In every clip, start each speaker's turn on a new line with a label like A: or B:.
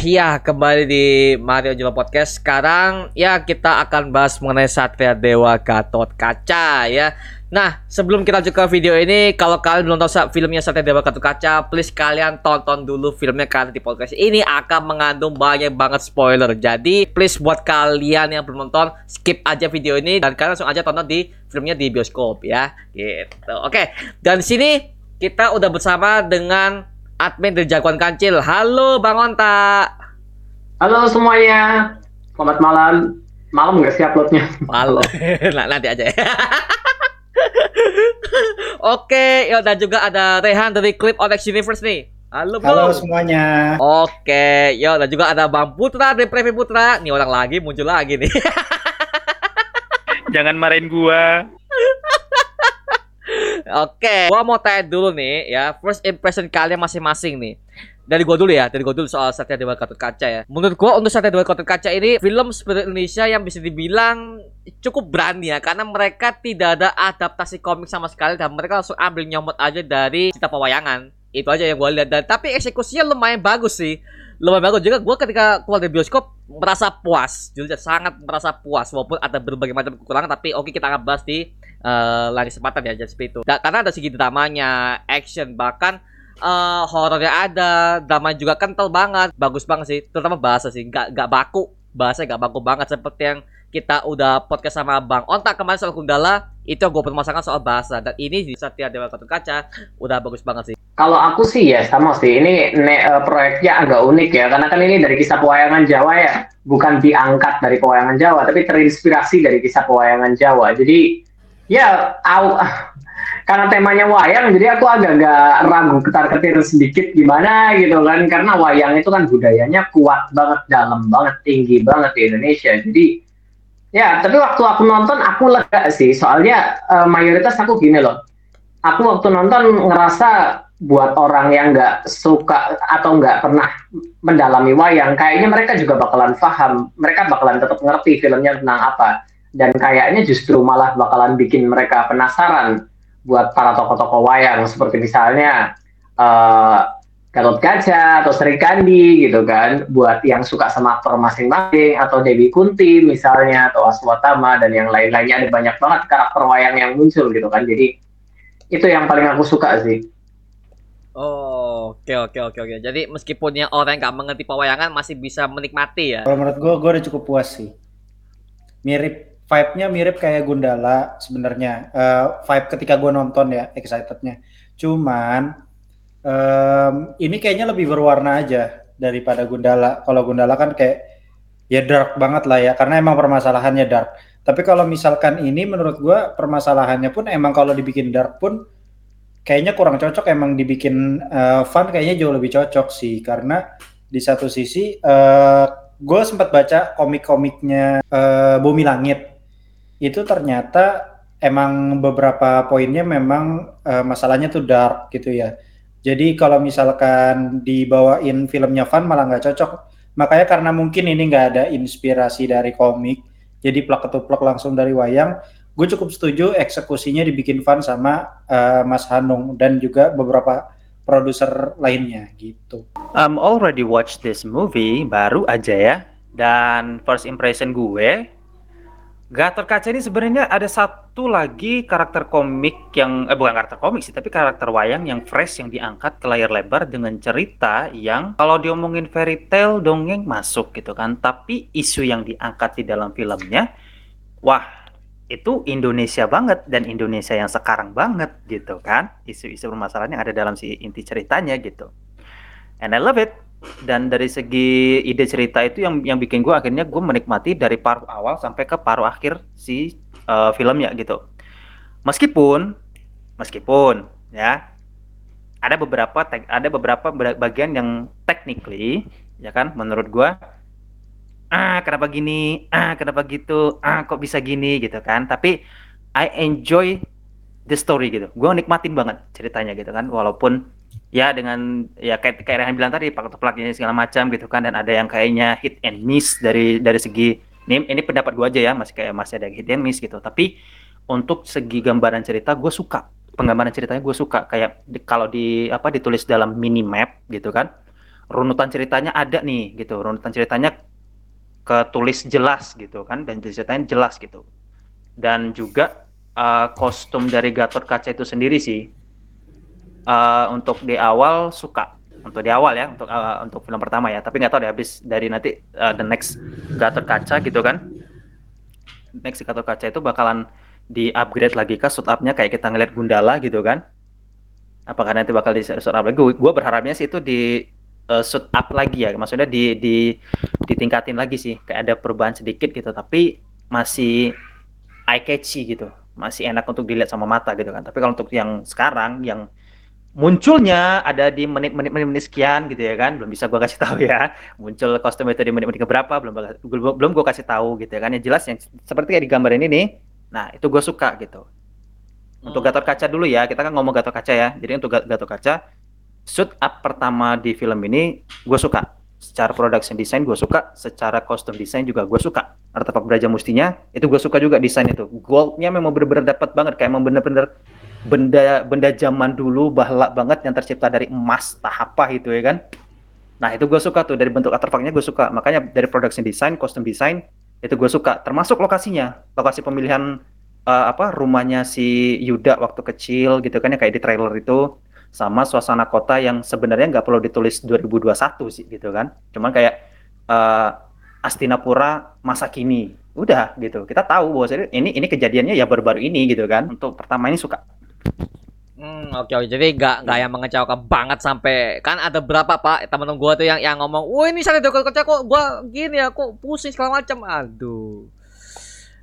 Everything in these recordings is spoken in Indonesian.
A: Ya kembali di Mario Jelo Podcast. Sekarang ya kita akan bahas mengenai Satria Dewa Gatot Kaca ya. Nah, sebelum kita lanjut ke video ini, kalau kalian belum tahu filmnya Satria Dewa Gatot Kaca, please kalian tonton dulu filmnya karena di podcast ini akan mengandung banyak banget spoiler. Jadi, please buat kalian yang belum nonton, skip aja video ini dan kalian langsung aja tonton di filmnya di bioskop ya. Gitu. Oke, dan sini kita udah bersama dengan admin dari Jagoan Kancil. Halo Bang Onta.
B: Halo semuanya. Selamat malam. Malam nggak sih uploadnya?
A: Malam. nah, nanti aja ya. Oke, ya dan juga ada Rehan dari Clip Onex Universe nih.
C: Halo, Bro. Halo semuanya.
A: Oke, yo dan juga ada Bang Putra dari Previ Putra. Nih orang lagi muncul lagi nih.
D: Jangan marahin gua.
A: Oke, gua mau tanya dulu nih ya, first impression kalian masing-masing nih. Dari gua dulu ya, dari gua dulu soal Satya Dewa Gatot Kaca ya. Menurut gua untuk Satya Dewa Gatot Kaca ini film spirit Indonesia yang bisa dibilang cukup berani ya karena mereka tidak ada adaptasi komik sama sekali dan mereka langsung ambil nyomot aja dari cerita pewayangan. Itu aja yang gua lihat dan tapi eksekusinya lumayan bagus sih lumayan bagus juga gue ketika keluar dari bioskop merasa puas jujur sangat merasa puas walaupun ada berbagai macam kekurangan tapi oke kita akan bahas di uh, lari kesempatan ya jadi itu da karena ada segi dramanya action bahkan uh, horornya ada drama juga kental banget. Bagus banget sih terutama bahasa sih nggak nggak baku. Bahasa nggak baku banget seperti yang kita udah podcast sama Bang Ontak kemarin soal Gundala itu gue permasalahkan soal bahasa. Dan ini di Satya Dewa Gatot Kaca udah bagus banget sih.
B: Kalau aku sih ya sama sih. Ini ne, uh, proyeknya agak unik ya karena kan ini dari kisah pewayangan Jawa ya. Bukan diangkat dari pewayangan Jawa tapi terinspirasi dari kisah pewayangan Jawa. Jadi ya au, karena temanya wayang jadi aku agak-agak ragu ketar ketir sedikit gimana gitu kan. Karena wayang itu kan budayanya kuat banget dalam banget tinggi banget di Indonesia. Jadi Ya, tapi waktu aku nonton aku lega sih, soalnya uh, mayoritas aku gini loh. Aku waktu nonton ngerasa buat orang yang nggak suka atau nggak pernah mendalami wayang, kayaknya mereka juga bakalan paham, mereka bakalan tetap ngerti filmnya tentang apa. Dan kayaknya justru malah bakalan bikin mereka penasaran buat para tokoh-tokoh wayang, seperti misalnya uh, Gatot Kaca atau Sri Kandi gitu kan buat yang suka sama aktor masing-masing atau Dewi Kunti misalnya atau Aswatama dan yang lain-lainnya ada banyak banget karakter wayang yang muncul gitu kan jadi itu yang paling aku suka sih
A: Oh, oke oke oke oke. Jadi meskipun yang orang nggak mengerti pewayangan masih bisa menikmati ya.
C: Kalau menurut gue, gue udah cukup puas sih. Mirip vibe-nya mirip kayak Gundala sebenarnya. Uh, vibe ketika gue nonton ya, excitednya. Cuman um, ini kayaknya lebih berwarna aja daripada Gundala. Kalau Gundala kan kayak ya dark banget lah ya, karena emang permasalahannya dark. Tapi kalau misalkan ini menurut gue permasalahannya pun emang kalau dibikin dark pun kayaknya kurang cocok. Emang dibikin uh, fun kayaknya jauh lebih cocok sih, karena di satu sisi uh, eh, gue sempat baca komik-komiknya uh, Bumi Langit itu ternyata emang beberapa poinnya memang uh, masalahnya tuh dark gitu ya jadi kalau misalkan dibawain filmnya fun malah nggak cocok. Makanya karena mungkin ini nggak ada inspirasi dari komik, jadi plak ketuplak langsung dari wayang. Gue cukup setuju eksekusinya dibikin fun sama uh, Mas Hanung dan juga beberapa produser lainnya gitu.
D: I'm already watch this movie baru aja ya. Dan first impression gue Gatot Kaca ini sebenarnya ada satu lagi karakter komik yang eh bukan karakter komik sih, tapi karakter wayang yang fresh yang diangkat ke layar lebar dengan cerita yang kalau diomongin fairy tale dongeng masuk gitu kan, tapi isu yang diangkat di dalam filmnya wah, itu Indonesia banget dan Indonesia yang sekarang banget gitu kan. Isu-isu permasalahan yang ada dalam si inti ceritanya gitu. And I love it dan dari segi ide cerita itu yang yang bikin gue akhirnya gue menikmati dari paruh awal sampai ke paruh akhir si uh, filmnya gitu. Meskipun meskipun ya ada beberapa ada beberapa bagian yang technically ya kan menurut gue ah kenapa gini? Ah kenapa gitu? Ah kok bisa gini? Gitu kan. Tapi I enjoy the story gitu. Gue nikmatin banget ceritanya gitu kan. Walaupun ya dengan ya kayak kayak Rehan bilang tadi pakai plugin segala macam gitu kan dan ada yang kayaknya hit and miss dari dari segi ini ini pendapat gue aja ya masih kayak masih ada hit and miss gitu. Tapi untuk segi gambaran cerita gue suka. Penggambaran ceritanya gue suka. Kayak di, kalau di apa ditulis dalam mini map gitu kan runutan ceritanya ada nih gitu. Runutan ceritanya ketulis jelas gitu kan dan ceritanya jelas gitu. Dan juga uh, kostum dari Gatot Kaca itu sendiri sih uh, untuk di awal suka. Untuk di awal ya untuk uh, untuk film pertama ya. Tapi nggak tahu deh habis dari nanti uh, the next Gatot Kaca gitu kan. Next Gatot Kaca itu bakalan di upgrade lagi kah? Suit up-nya kayak kita ngeliat Gundala gitu kan? Apakah nanti bakal di suit up lagi? Gue berharapnya sih itu di uh, suit up lagi ya. Maksudnya di di ditingkatin lagi sih. Kayak ada perubahan sedikit gitu tapi masih eye catchy gitu. Masih enak untuk dilihat sama mata gitu kan. Tapi kalau untuk yang sekarang yang munculnya ada di menit-menit menit sekian gitu ya kan belum bisa gua kasih tahu ya. Muncul kostum itu di menit-menit berapa belum belum belum gua kasih tahu gitu ya kan. Yang jelas yang seperti kayak di gambar ini nih nah itu gue suka gitu. Untuk
A: Hmm.
D: Gatot Kaca dulu ya kita kan ngomong Gatot Kaca ya. Jadi untuk Gat- Gatot Kaca shoot up pertama di film ini gue suka. Secara production design gue suka secara kostum desain juga gue suka. Artefak Braja Mustinya itu gue suka juga desain itu. Goldnya memang bener-bener dapat banget kayak emang bener-bener benda benda zaman dulu bahlak banget yang tercipta dari emas tahap apa gitu ya kan? Nah itu gue suka tuh. Dari bentuk artefaknya gue suka. Makanya dari production design kostum design itu gue suka. Termasuk lokasinya. Lokasi pemilihan eh, apa rumahnya si Yuda waktu kecil gitu kan ya kayak di trailer itu. Sama suasana kota yang sebenarnya nggak perlu ditulis 2021 sih gitu kan. Cuman kayak eh, Astinapura masa kini. Udah gitu. Kita tahu bahwa ini ini kejadiannya ya baru-baru ini gitu kan. Untuk pertama ini suka
A: Hmm, oke oke. Jadi nggak nggak yang mengecewakan banget sampai kan ada berapa pak teman-teman gua tuh yang yang ngomong, wah ini saya dokter kerja kok gua gini ya kok pusing segala macam. Aduh.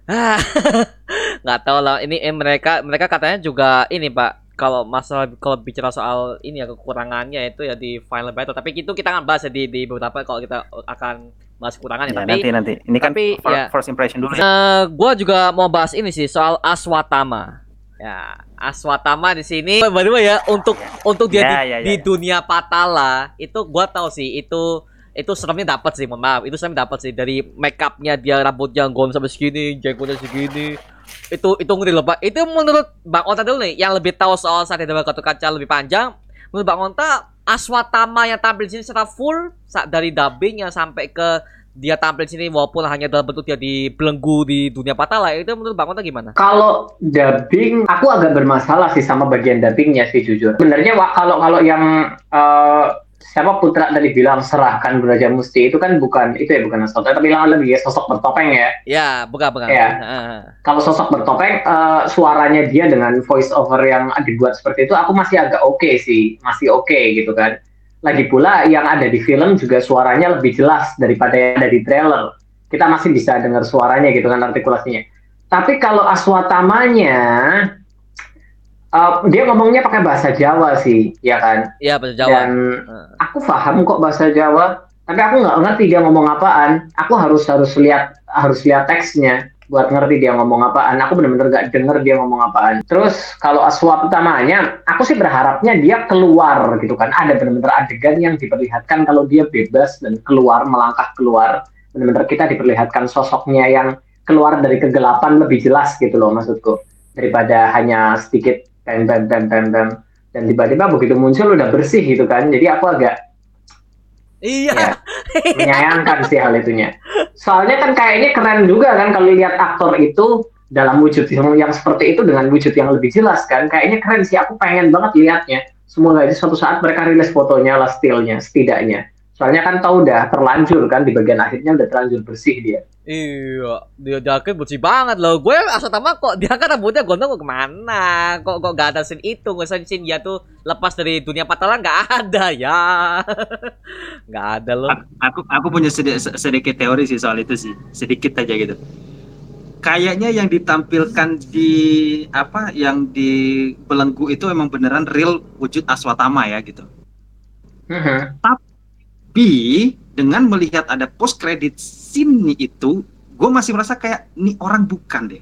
A: Nggak tahu lah. Ini eh, mereka mereka katanya juga ini pak. Kalau masalah kalau bicara soal ini ya kekurangannya itu ya di final battle. Tapi itu kita akan bahas ya di di beberapa kalau kita akan bahas kekurangannya.
D: Ya,
A: tapi
D: nanti nanti ini kan
A: tapi,
D: fir-
A: ya.
D: first impression dulu ya.
A: Eh, gua juga mau bahas ini sih soal Aswatama. Ya, Aswatama di sini by the way ya untuk untuk dia
D: Ya,
A: di,
D: ya, ya,
A: di
D: ya.
A: dunia Patala itu gua tahu sih itu itu seremnya dapat sih, mohon maaf. Itu seremnya dapat sih dari make upnya dia rambutnya gondrong sampai segini, jenggotnya segini. Itu itu ngeri loh, Pak. Itu menurut Bang Onta dulu nih yang lebih tahu soal Satya Dewa Gatot Kaca lebih panjang. Menurut Bang Onta Aswatama yang tampil di sini secara full dari dubbingnya sampai ke dia tampil di sini walaupun hanya dalam bentuk dia dibelenggu di dunia patala itu menurut Bang Onta gimana?
B: Kalau dubbing, aku agak bermasalah sih sama bagian dubbingnya sih jujur. Sebenarnya wa- kalau kalau yang eh, siapa putra tadi bilang serahkan Braja Musti itu kan bukan itu ya bukan sosok tapi bilang lebih ya sosok bertopeng ya.
A: Ya, bukan bukan.
B: Ya.
A: Heeh.
B: Kalau sosok bertopeng eh, suaranya dia dengan voice over yang dibuat seperti itu aku masih agak oke sih, masih oke gitu kan. Lagi pula yang ada di film juga suaranya lebih jelas daripada yang ada di trailer. Kita masih bisa dengar suaranya gitu kan artikulasinya. Tapi kalau Aswatamanya eh, dia ngomongnya pakai bahasa Jawa sih, ya kan?
A: Iya, bahasa Jawa.
B: Dan
A: Heeh.
B: aku paham kok bahasa Jawa, tapi aku nggak ngerti dia ngomong apaan. Aku harus harus lihat harus lihat teksnya buat ngerti dia ngomong apaan. Aku bener-bener nggak denger dia ngomong apaan. Terus kalau aswap utamanya, aku sih berharapnya dia keluar gitu kan. Ada bener-bener adegan yang diperlihatkan kalau dia bebas dan keluar melangkah keluar. Bener-bener kita diperlihatkan sosoknya yang keluar dari kegelapan lebih jelas gitu loh maksudku daripada hanya sedikit bam bam bam bam bam dan tiba-tiba begitu muncul udah bersih gitu kan jadi aku agak
A: Iya.
B: Ya. menyayangkan sih hal itunya. Soalnya kan kayaknya keren juga kan kalau lihat aktor itu dalam wujud yang, yang seperti itu dengan wujud yang lebih jelas kan. Kayaknya keren sih. Aku pengen banget lihatnya. Semoga aja suatu saat mereka rilis fotonya lah stillnya setidaknya. Soalnya kan tahu udah terlanjur kan di bagian akhirnya udah terlanjur bersih dia.
A: Iya, dia jaket bersih banget loh. Gue asal tama kok dia kan rambutnya gondrong kok ke mana? Kok kok gak ada scene itu, nggak ada scene dia tuh lepas dari dunia patalan nggak ada ya, nggak ada loh.
E: Aku, aku punya sedi- sedikit teori sih soal itu sih, sedikit aja gitu. Kayaknya yang ditampilkan di apa yang di belenggu itu emang beneran real wujud Aswatama ya gitu.
B: Mhm.
E: Tapi dengan melihat ada post credit scene itu, gue masih merasa kayak ini orang bukan deh.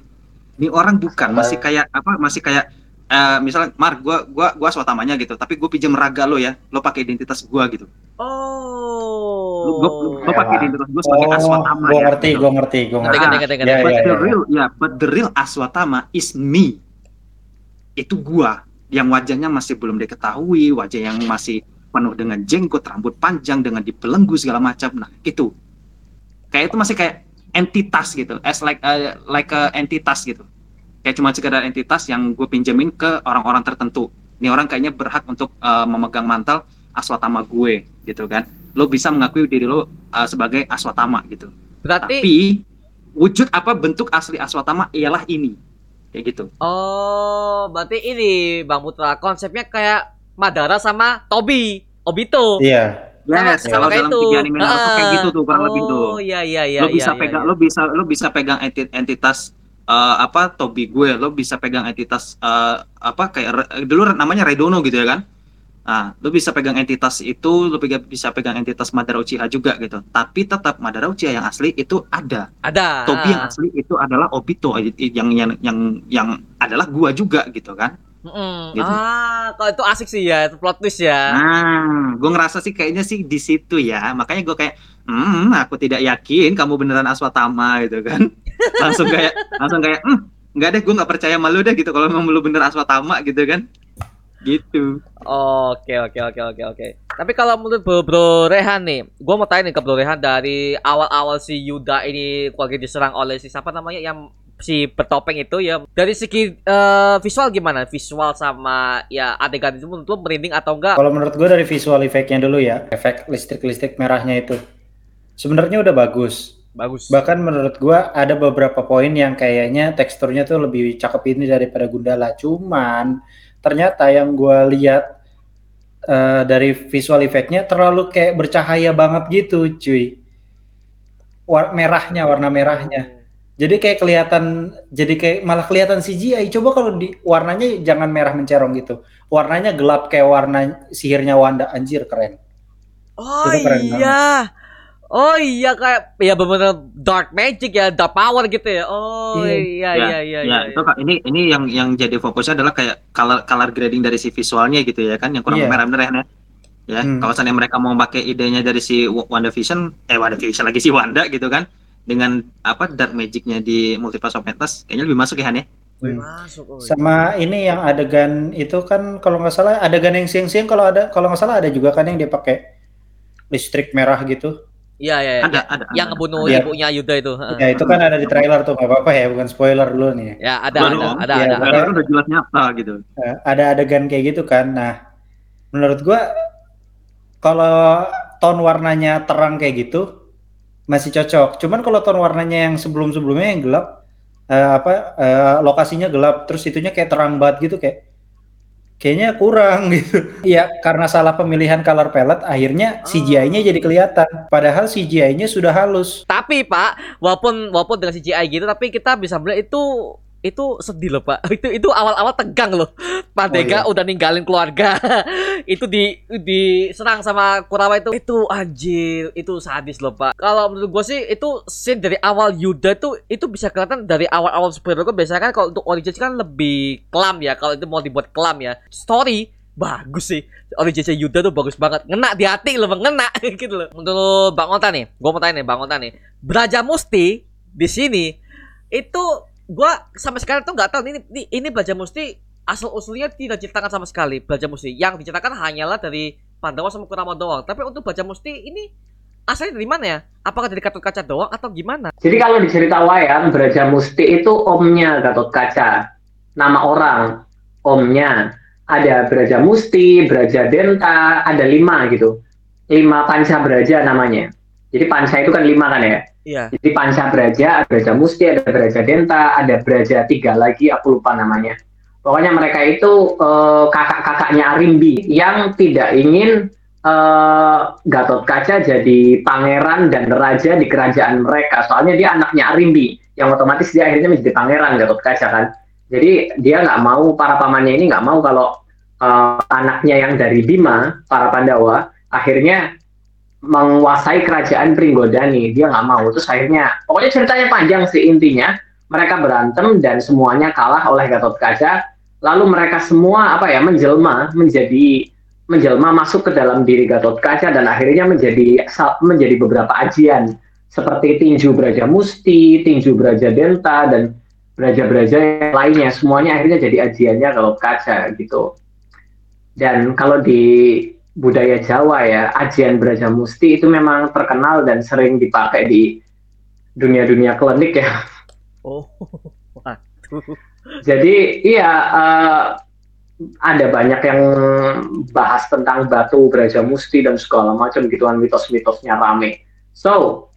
E: Ini orang bukan, masih kayak apa? Masih kayak eh, misalnya Mark, gua gua gua Aswatamanya gitu, tapi gue pinjam raga lo ya, lo pakai identitas gua gitu. Lo, gua,
A: Oh.
E: lo pakai identitas gue sebagai Aswatama
C: gue
E: ya.
C: ngerti,
E: gitu.
C: gue ngerti, gue ngerti.
A: Ngerti, ngerti, ngerti,
C: Ya,
E: but
C: ya,
E: the
C: ya.
E: real ya but the real Aswatama is me itu gua yang wajahnya masih belum diketahui wajah yang masih
D: penuh dengan jenggot, rambut panjang dengan dibelenggu segala macam. Nah, itu. Kayak itu masih kayak entitas gitu, as like uh, like a entitas gitu. Kayak cuma sekedar entitas yang gue pinjemin ke orang-orang tertentu. Ini orang kayaknya berhak untuk uh, memegang mantel aswatama gue gitu kan. Lo bisa mengakui diri lo uh, sebagai aswatama gitu.
A: Berarti
D: Tapi wujud apa bentuk asli aswatama ialah ini. Kayak gitu.
A: oh, berarti ini Bang Putra konsepnya kayak Madara sama Tobi, Obito.
C: Iya.
D: Yes,
A: Sama-
D: kalau dalam
A: itu.
D: tiga anime Naruto kayak gitu tuh kurang lebih tuh.
A: Oh, iya iya iya
D: lo bisa
A: iya,
D: pegang
A: iya.
D: lo bisa lo bisa pegang enti- entitas eh, apa Tobi gue lo bisa pegang entitas eh, apa kayak dulu namanya Redono gitu ya kan nah lo bisa pegang entitas itu lo bisa pegang entitas Madara Uchiha juga gitu tapi tetap Madara Uchiha yang asli itu ada
A: Ada.
D: Tobi yang asli itu adalah Obito yang yang yang yang adalah gua juga gitu kan
A: Mm-mm.
D: Gitu.
A: Ah, kalau itu asik sih ya, itu plot twist ya.
D: Nah, gue ngerasa sih kayaknya sih di situ ya. Makanya gue kayak, hmm, aku tidak yakin kamu beneran Aswatama gitu kan. langsung kayak, langsung kayak, hmm, nggak deh, gue nggak percaya sama lu deh gitu. Kalau memang lu bener Aswatama gitu kan. Gitu.
A: Oke oke oke oke oke. Tapi kalau menurut Bro, Bro Rehan nih, gua mau tanya nih ke Bro Rehan dari awal-awal si Yuda ini keluarga diserang oleh si siapa namanya yang si bertopeng itu ya. Dari segi eh, visual gimana? Visual sama ya adegan itu menurut lo merinding atau enggak?
C: Kalau menurut gue dari visual efeknya dulu ya, efek listrik-listrik merahnya itu. Sebenarnya udah bagus.
A: Bagus.
C: Bahkan menurut gua ada beberapa poin yang kayaknya teksturnya tuh lebih cakep ini daripada Gundala. Cuman ternyata yang gua lihat eh, dari visual efeknya terlalu kayak bercahaya banget gitu, cuy. War merahnya, warna merahnya. Jadi kayak kelihatan, jadi kayak malah kelihatan CGI. Coba kalau di warnanya jangan merah mencerong gitu. Warnanya gelap kayak warna sihirnya Wanda. Anjir keren.
A: Oh
C: Itu keren banget.
A: iya. Oh iya kayak ya benar dark magic ya, dark power gitu ya. Oh iya iya iya
D: ya,
A: iya.
D: itu Kak, ini ini yang yang jadi fokusnya adalah kayak color color grading dari si visualnya gitu ya kan, yang kurang
C: Iya.
D: merah bener ya. Ya,
C: Hmm.
D: kalau seandainya mereka mau pakai idenya dari si Wa- WandaVision, eh WandaVision lagi si Wanda gitu kan, dengan apa dark magicnya di Multiverse of Madness, kayaknya lebih masuk ya Han ya.
C: Hmm.
A: Masuk. oh.
C: Sama ini yang adegan itu kan kalau nggak salah adegan yang siang-siang kalau ada kalau nggak salah ada juga kan yang dia pakai listrik merah gitu.
A: Iya iya. iya.
D: Ada ada.
A: Yang
D: ada.
A: ngebunuh
C: Ada.
A: ibunya Yuda itu. heeh.
C: Ya itu kan ada di trailer tuh nggak apa-apa ya bukan spoiler dulu nih.
A: Ya ada
D: Ada
A: ada
D: dong.
A: ada
C: Iya,
A: ada.
C: ada.
D: Trailer udah jelas nyata gitu.
C: Eh, ada adegan kayak gitu kan. Nah menurut gua kalau tone warnanya terang kayak gitu masih cocok. Cuman kalau tone warnanya yang sebelum-sebelumnya yang gelap eh, apa eh, lokasinya gelap terus itunya kayak terang banget gitu kayak kayaknya kurang gitu. Iya, karena salah pemilihan color palette akhirnya CGI-nya jadi kelihatan. Padahal CGI-nya sudah halus.
A: Tapi Pak, walaupun walaupun dengan CGI gitu, tapi kita bisa melihat itu itu sedih loh Pak. Itu itu awal-awal tegang loh. Pak
C: Oh, iya.
A: udah ninggalin keluarga. itu di diserang sama Kurawa itu. Itu anjir, itu sadis loh Pak. Kalau menurut gue sih itu scene dari awal Yuda tuh itu bisa kelihatan dari awal-awal superhero kan biasanya kan kalau untuk origins kan lebih kelam ya. Kalau itu mau dibuat kelam ya. Story bagus sih originnya Yuda tuh bagus banget ngena di hati loh ngena gitu loh menurut Bang Ota nih gue mau tanya nih Bang Ota nih Braja Musti di sini itu gua sampai sekarang tuh nggak tahu ini ini, ini Braja Musti asal usulnya tidak diceritakan sama sekali Braja Musti yang diceritakan hanyalah dari Pandawa sama Kurama doang tapi untuk Braja Musti ini asalnya dari mana ya apakah dari Gatot Kaca doang atau gimana
B: Jadi kalau di cerita wayang, Braja Musti itu omnya Gatot Kaca. Nama orang, omnya. Ada Braja Musti, Braja Denta, ada lima gitu. Lima Panca Braja namanya. Jadi Panca itu kan lima kan ya.
A: iya
B: Jadi Panca Braja, ada Braja Musti, ada Braja Denta, ada Braja tiga lagi, aku lupa namanya. Pokoknya mereka itu eh, kakak-kakaknya Arimbi yang tidak ingin eh, Gatot Kaca jadi pangeran dan raja di kerajaan mereka. Soalnya dia anaknya Arimbi, yang otomatis dia akhirnya menjadi pangeran Gatot Kaca kan. Jadi dia nggak mau para pamannya ini nggak mau kalau eh, anaknya yang dari Bima, para Pandawa, akhirnya menguasai kerajaan Pringgodani. Dia nggak mau. Terus akhirnya, pokoknya ceritanya panjang sih intinya. Mereka berantem dan semuanya kalah oleh Gatot Kaca. Lalu mereka semua apa ya menjelma menjadi menjelma masuk ke dalam diri Gatot Kaca dan akhirnya menjadi menjadi beberapa ajian seperti tinju Braja Musti, tinju Braja Denta dan Braja-Braja yang lainnya semuanya akhirnya jadi ajiannya Gatot Kaca gitu. Dan kalau di budaya Jawa ya, ajian Braja Musti itu memang terkenal dan sering dipakai di dunia-dunia klinik ya.
A: Oh. Waduh.
B: Jadi iya eh, ada banyak yang bahas tentang batu Braja Musti dan segala macam gituan mitos-mitosnya rame. So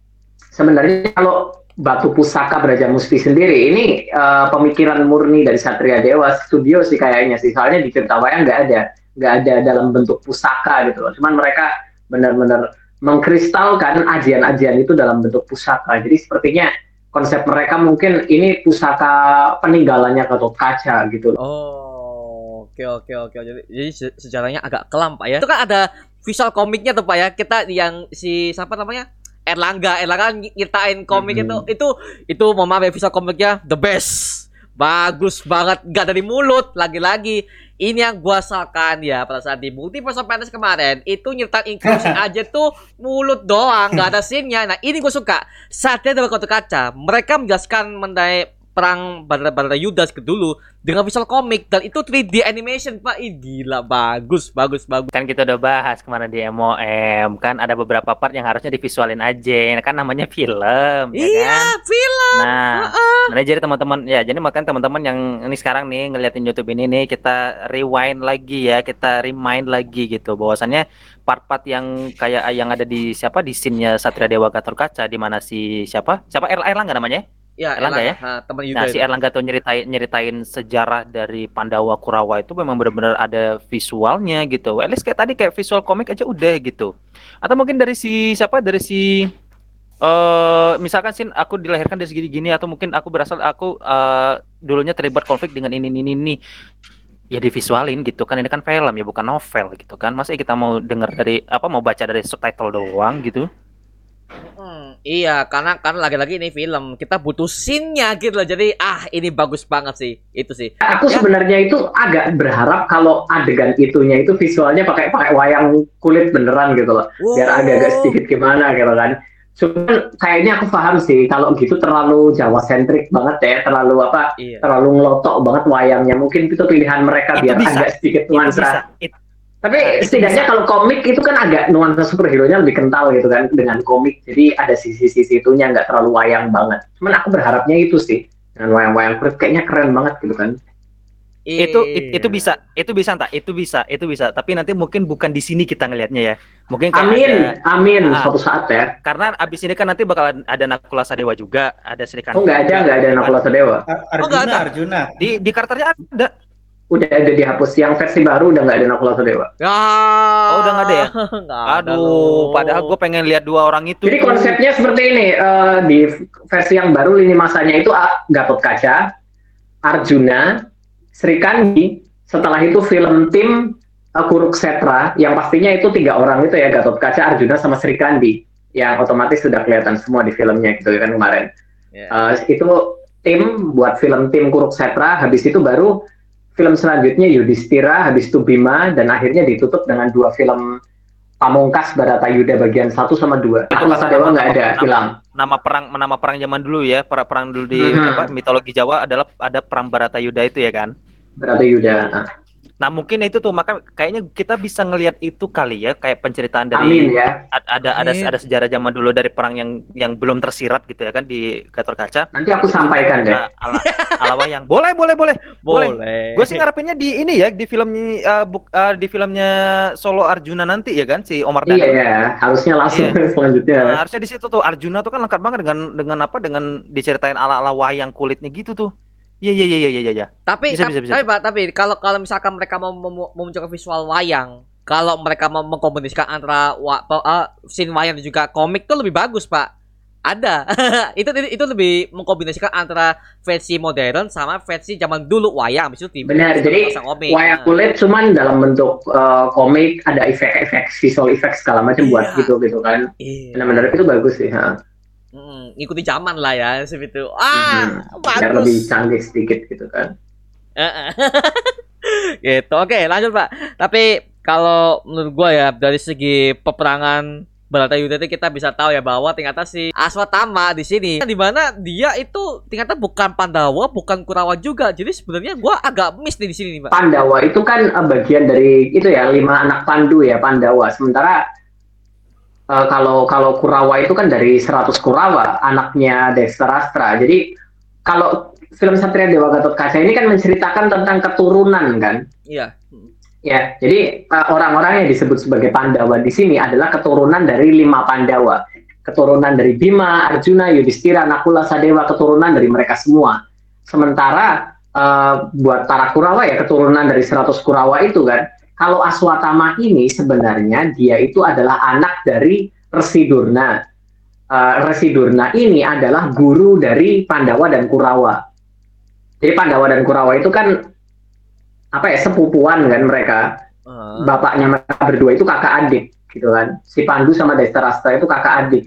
B: sebenarnya kalau batu pusaka Braja Musti sendiri ini eh, pemikiran murni dari Satria Dewa Studio sih kayaknya sih. Soalnya di cerita wayang nggak ada nggak ada dalam bentuk pusaka gitu loh. Cuman mereka benar-benar mengkristalkan ajian-ajian itu dalam bentuk pusaka. Jadi sepertinya konsep mereka mungkin ini pusaka peninggalannya Gatot Kaca gitu loh.
A: Oh, oke oke oke. Jadi, jadi se- sejarahnya agak kelam Pak ya. Itu kan ada visual komiknya tuh Pak ya. Kita yang si siapa namanya? Erlangga, Erlangga ng- nyiptain komik
B: Mhm.
A: itu itu itu mohon maaf ya visual komiknya the best. Bagus banget, gak dari mulut lagi-lagi. Ini yang gua salkan ya pada saat di Multiverse of Madness kemarin itu nyertain inclusion aja tuh mulut doang, gak ada scene-nya. Nah, ini gue suka. Saatnya dalam kotak kaca, mereka menjelaskan mengenai perang Barada Yudas ke dulu dengan visual komik. Dan itu 3D animation. Pak Ih, gila. Bagus bagus bagus.
D: Kan kita udah bahas kemarin di MOM kan ada beberapa part yang harusnya divisualin aja. Kan namanya film ya
A: iya
D: kan?
A: film.
D: Nah, nah, jadi teman-teman ya jadi makanya teman-teman yang ini sekarang nih ngeliatin YouTube ini nih kita rewind lagi ya, kita remind lagi gitu. Bahwasannya part-part yang kayak yang ada di siapa? Di scene-nya Satria Dewa Gatot Kaca di mana si siapa? Siapa? Er- Erlangga namanya?
A: Ya
D: Erlangga ya?
A: ha, teman Yuda
D: Nah, si. Erlangga tuh nyeritain nyeritain sejarah dari Pandawa Kurawa itu memang benar-benar ada visualnya gitu. At least kayak tadi kayak visual komik aja udah gitu. Atau mungkin dari si siapa? Dari si eh misalkan sin aku dilahirkan dari segini gini atau mungkin aku berasal aku eh dulunya terlibat konflik dengan ini ini ini ya divisualin gitu kan ini kan film ya bukan novel gitu kan masa kita mau dengar dari apa mau baca dari subtitle doang gitu
A: Hmm, iya karena karena lagi-lagi ini film kita butuh scene-nya gitu loh jadi ah ini bagus banget sih itu sih
B: Aku
A: Ya.
B: sebenarnya itu agak berharap kalau adegan itunya itu visualnya pakai pakai wayang kulit beneran gitu loh. Biar agak-agak sedikit gimana gitu kan. Cuman kayaknya aku paham sih kalau gitu terlalu Jawa sentrik banget ya, terlalu apa?
A: iya
B: Terlalu ngelotok banget wayangnya. Mungkin itu pilihan mereka
D: Itu
B: biar
D: bisa.
B: agak sedikit
D: itu
B: nuansa.
D: bisa It-
B: Tapi
D: Itu
B: setidaknya
D: bisa.
B: kalau komik itu kan agak nuansa superhero-nya lebih kental gitu kan dengan komik. Jadi ada sisi-sisi itunya nggak terlalu wayang banget. Cuman aku berharapnya itu sih dengan wayang-wayang kulit kayaknya keren banget gitu kan.
D: itu it- itu
A: Iya.
D: bisa itu bisa entah itu bisa itu bisa tapi nanti mungkin bukan di sini kita ngelihatnya ya mungkin
B: Amin,
D: ada-
B: amin
D: Ah.
B: suatu saat ya.
D: karena abis ini kan nanti bakal ada Nakula Sadewa juga ada Sri Kandi
B: Oh nggak ada nggak ada. Nakula Sadewa.
C: Ar-
A: Oh,
C: Arjuna,
A: ada.
C: Arjuna.
D: di di karakternya ada
B: Udah ada dihapus yang versi baru udah nggak ada Nakula Sadewa.
A: Ya.
D: Oh, udah nggak ada ya?
A: Nggak ada
D: aduh
A: loh.
D: padahal gue pengen lihat dua orang itu
B: Jadi konsepnya seperti ini eh, di versi yang baru lini masanya itu ah, Gatot Kaca, Arjuna, Sri Kandi. Setelah itu film tim eh, Kuruksetra yang pastinya itu tiga orang itu ya Gatot Kaca, Arjuna sama Sri Kandi yang otomatis sudah kelihatan semua di filmnya gitu kan kemarin.
A: Ya.
B: Eh, itu tim buat film tim Kuruksetra. Habis itu baru film selanjutnya Yudhistira, habis itu Bima, dan akhirnya ditutup dengan dua film Pamungkas Barata Yuda bagian 1 sama 2. Nakula Sadewa nggak ada, hilang.
D: nama perang nama perang zaman dulu ya perang perang dulu di
B: Mhm.
D: apa, mitologi Jawa adalah ada perang Baratayuda itu ya kan
B: Barata Yuda. Ah,
D: nah mungkin itu tuh maka kayaknya kita bisa ngelihat itu kali ya kayak penceritaan dari
B: Amin ya.
D: ada ada
A: Amin.
D: ada sejarah zaman dulu dari perang yang yang belum tersirat gitu ya kan di Gatot Kaca
B: Nanti aku sampaikan deh.
D: Nah, ala, ala wayang boleh boleh boleh
A: boleh,
D: gue sih ngarepinnya di ini ya di filmnya eh, buk- eh, di filmnya Solo Arjuna nanti ya kan si Omar
B: Iya
D: Dhani
B: ya, harusnya langsung
D: Iya.
B: selanjutnya.
D: Nah, harusnya di situ tuh Arjuna tuh kan lengkap banget dengan dengan apa dengan diceritain ala ala wayang kulitnya gitu tuh iya iya iya iya iya iya
A: tapi
D: Bisa,
A: tapi,
D: bisa, bisa.
A: tapi Pak, tapi kalau kalau misalkan mereka mau mem- memunculkan visual wayang kalau mereka mau mengkombinasikan antara wa, eh, scene wayang dan juga komik tuh lebih bagus pak ada itu itu lebih mengkombinasikan antara versi modern sama versi zaman dulu wayang habis itu tim
B: Benar, jadi
A: komik.
B: Wayang kulit cuman dalam bentuk eh, komik ada efek-efek visual effect segala macam buat
A: Iya.
B: gitu gitu kan.
A: Iya.
B: Benar-benar itu bagus sih. Ha.
A: Mm, ngikuti zaman lah ya seperti itu. Ah,
B: Mhm. Biar lebih
A: bagus.
B: canggih sedikit gitu kan.
A: Gitu. Oke, lanjut, Pak. Tapi kalau menurut gua ya dari segi peperangan Barata itu kita bisa tahu ya bahwa ternyata si Aswatama di sini di mana dia itu ternyata bukan Pandawa, bukan Kurawa juga. Jadi sebenarnya gua agak miss nih di sini nih, Mbak.
B: Pandawa itu kan eh, bagian dari itu ya lima anak Pandu ya Pandawa. Sementara eh, kalau kalau Kurawa itu kan dari 100 Kurawa, anaknya Destarastra. Jadi kalau film Satria Dewa Gatot Kaca ini kan menceritakan tentang keturunan kan.
A: Iya.
B: Ya, jadi eh, orang-orang yang disebut sebagai Pandawa di sini adalah keturunan dari lima Pandawa. Keturunan dari Bima, Arjuna, Yudhistira, Nakula, Sadewa, keturunan dari mereka semua. Sementara eh, buat para Kurawa ya keturunan dari 100 Kurawa itu kan. Kalau Aswatama ini sebenarnya dia itu adalah anak dari Resi Durna. Eh, Resi Durna ini adalah guru dari Pandawa dan Kurawa. Jadi Pandawa dan Kurawa itu kan apa ya sepupuan kan mereka
A: Ah.
B: bapaknya mereka berdua itu kakak adik gitu kan si Pandu sama Destarastra itu kakak adik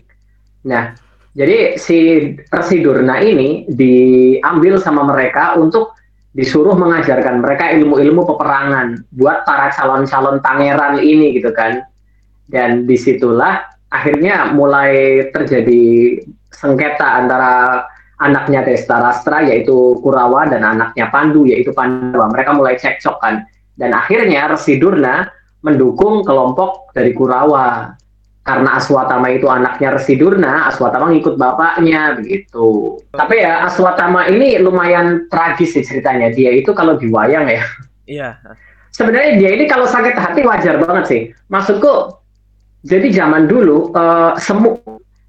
B: nah jadi si Resi Durna ini diambil sama mereka untuk disuruh mengajarkan mereka ilmu-ilmu peperangan buat para calon-calon pangeran ini gitu kan dan di situlah akhirnya mulai terjadi sengketa antara anaknya Destarastra yaitu Kurawa dan anaknya Pandu yaitu Pandawa. Mereka mulai cekcok kan. Dan akhirnya Resi Durna mendukung kelompok dari Kurawa. Karena Aswatama itu anaknya Resi Durna, Aswatama ngikut bapaknya begitu. Tapi ya Aswatama ini lumayan tragis sih ceritanya. Dia itu kalau di wayang ya.
A: Iya.
B: Sebenarnya dia ini kalau sakit hati wajar banget sih. Maksudku jadi zaman dulu eh, semu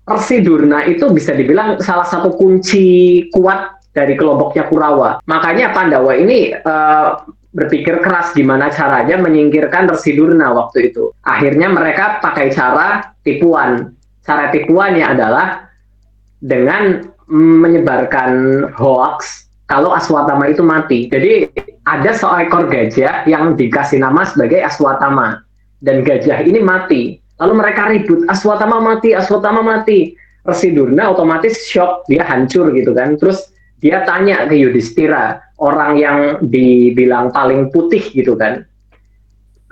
B: Resi Durna itu bisa dibilang salah satu kunci kuat dari kelompoknya Kurawa. Makanya Pandawa ini eh, berpikir keras gimana caranya menyingkirkan Resi Durna waktu itu. Akhirnya mereka pakai cara tipuan. Cara tipuannya adalah dengan menyebarkan hoax kalau Aswatama itu mati. Jadi ada seekor gajah yang dikasih nama sebagai Aswatama dan gajah ini mati. Lalu mereka ribut, Aswatama mati, Aswatama mati. Resi Durna otomatis shock, dia hancur gitu kan. Terus dia tanya ke Yudhistira, orang yang dibilang paling putih gitu kan.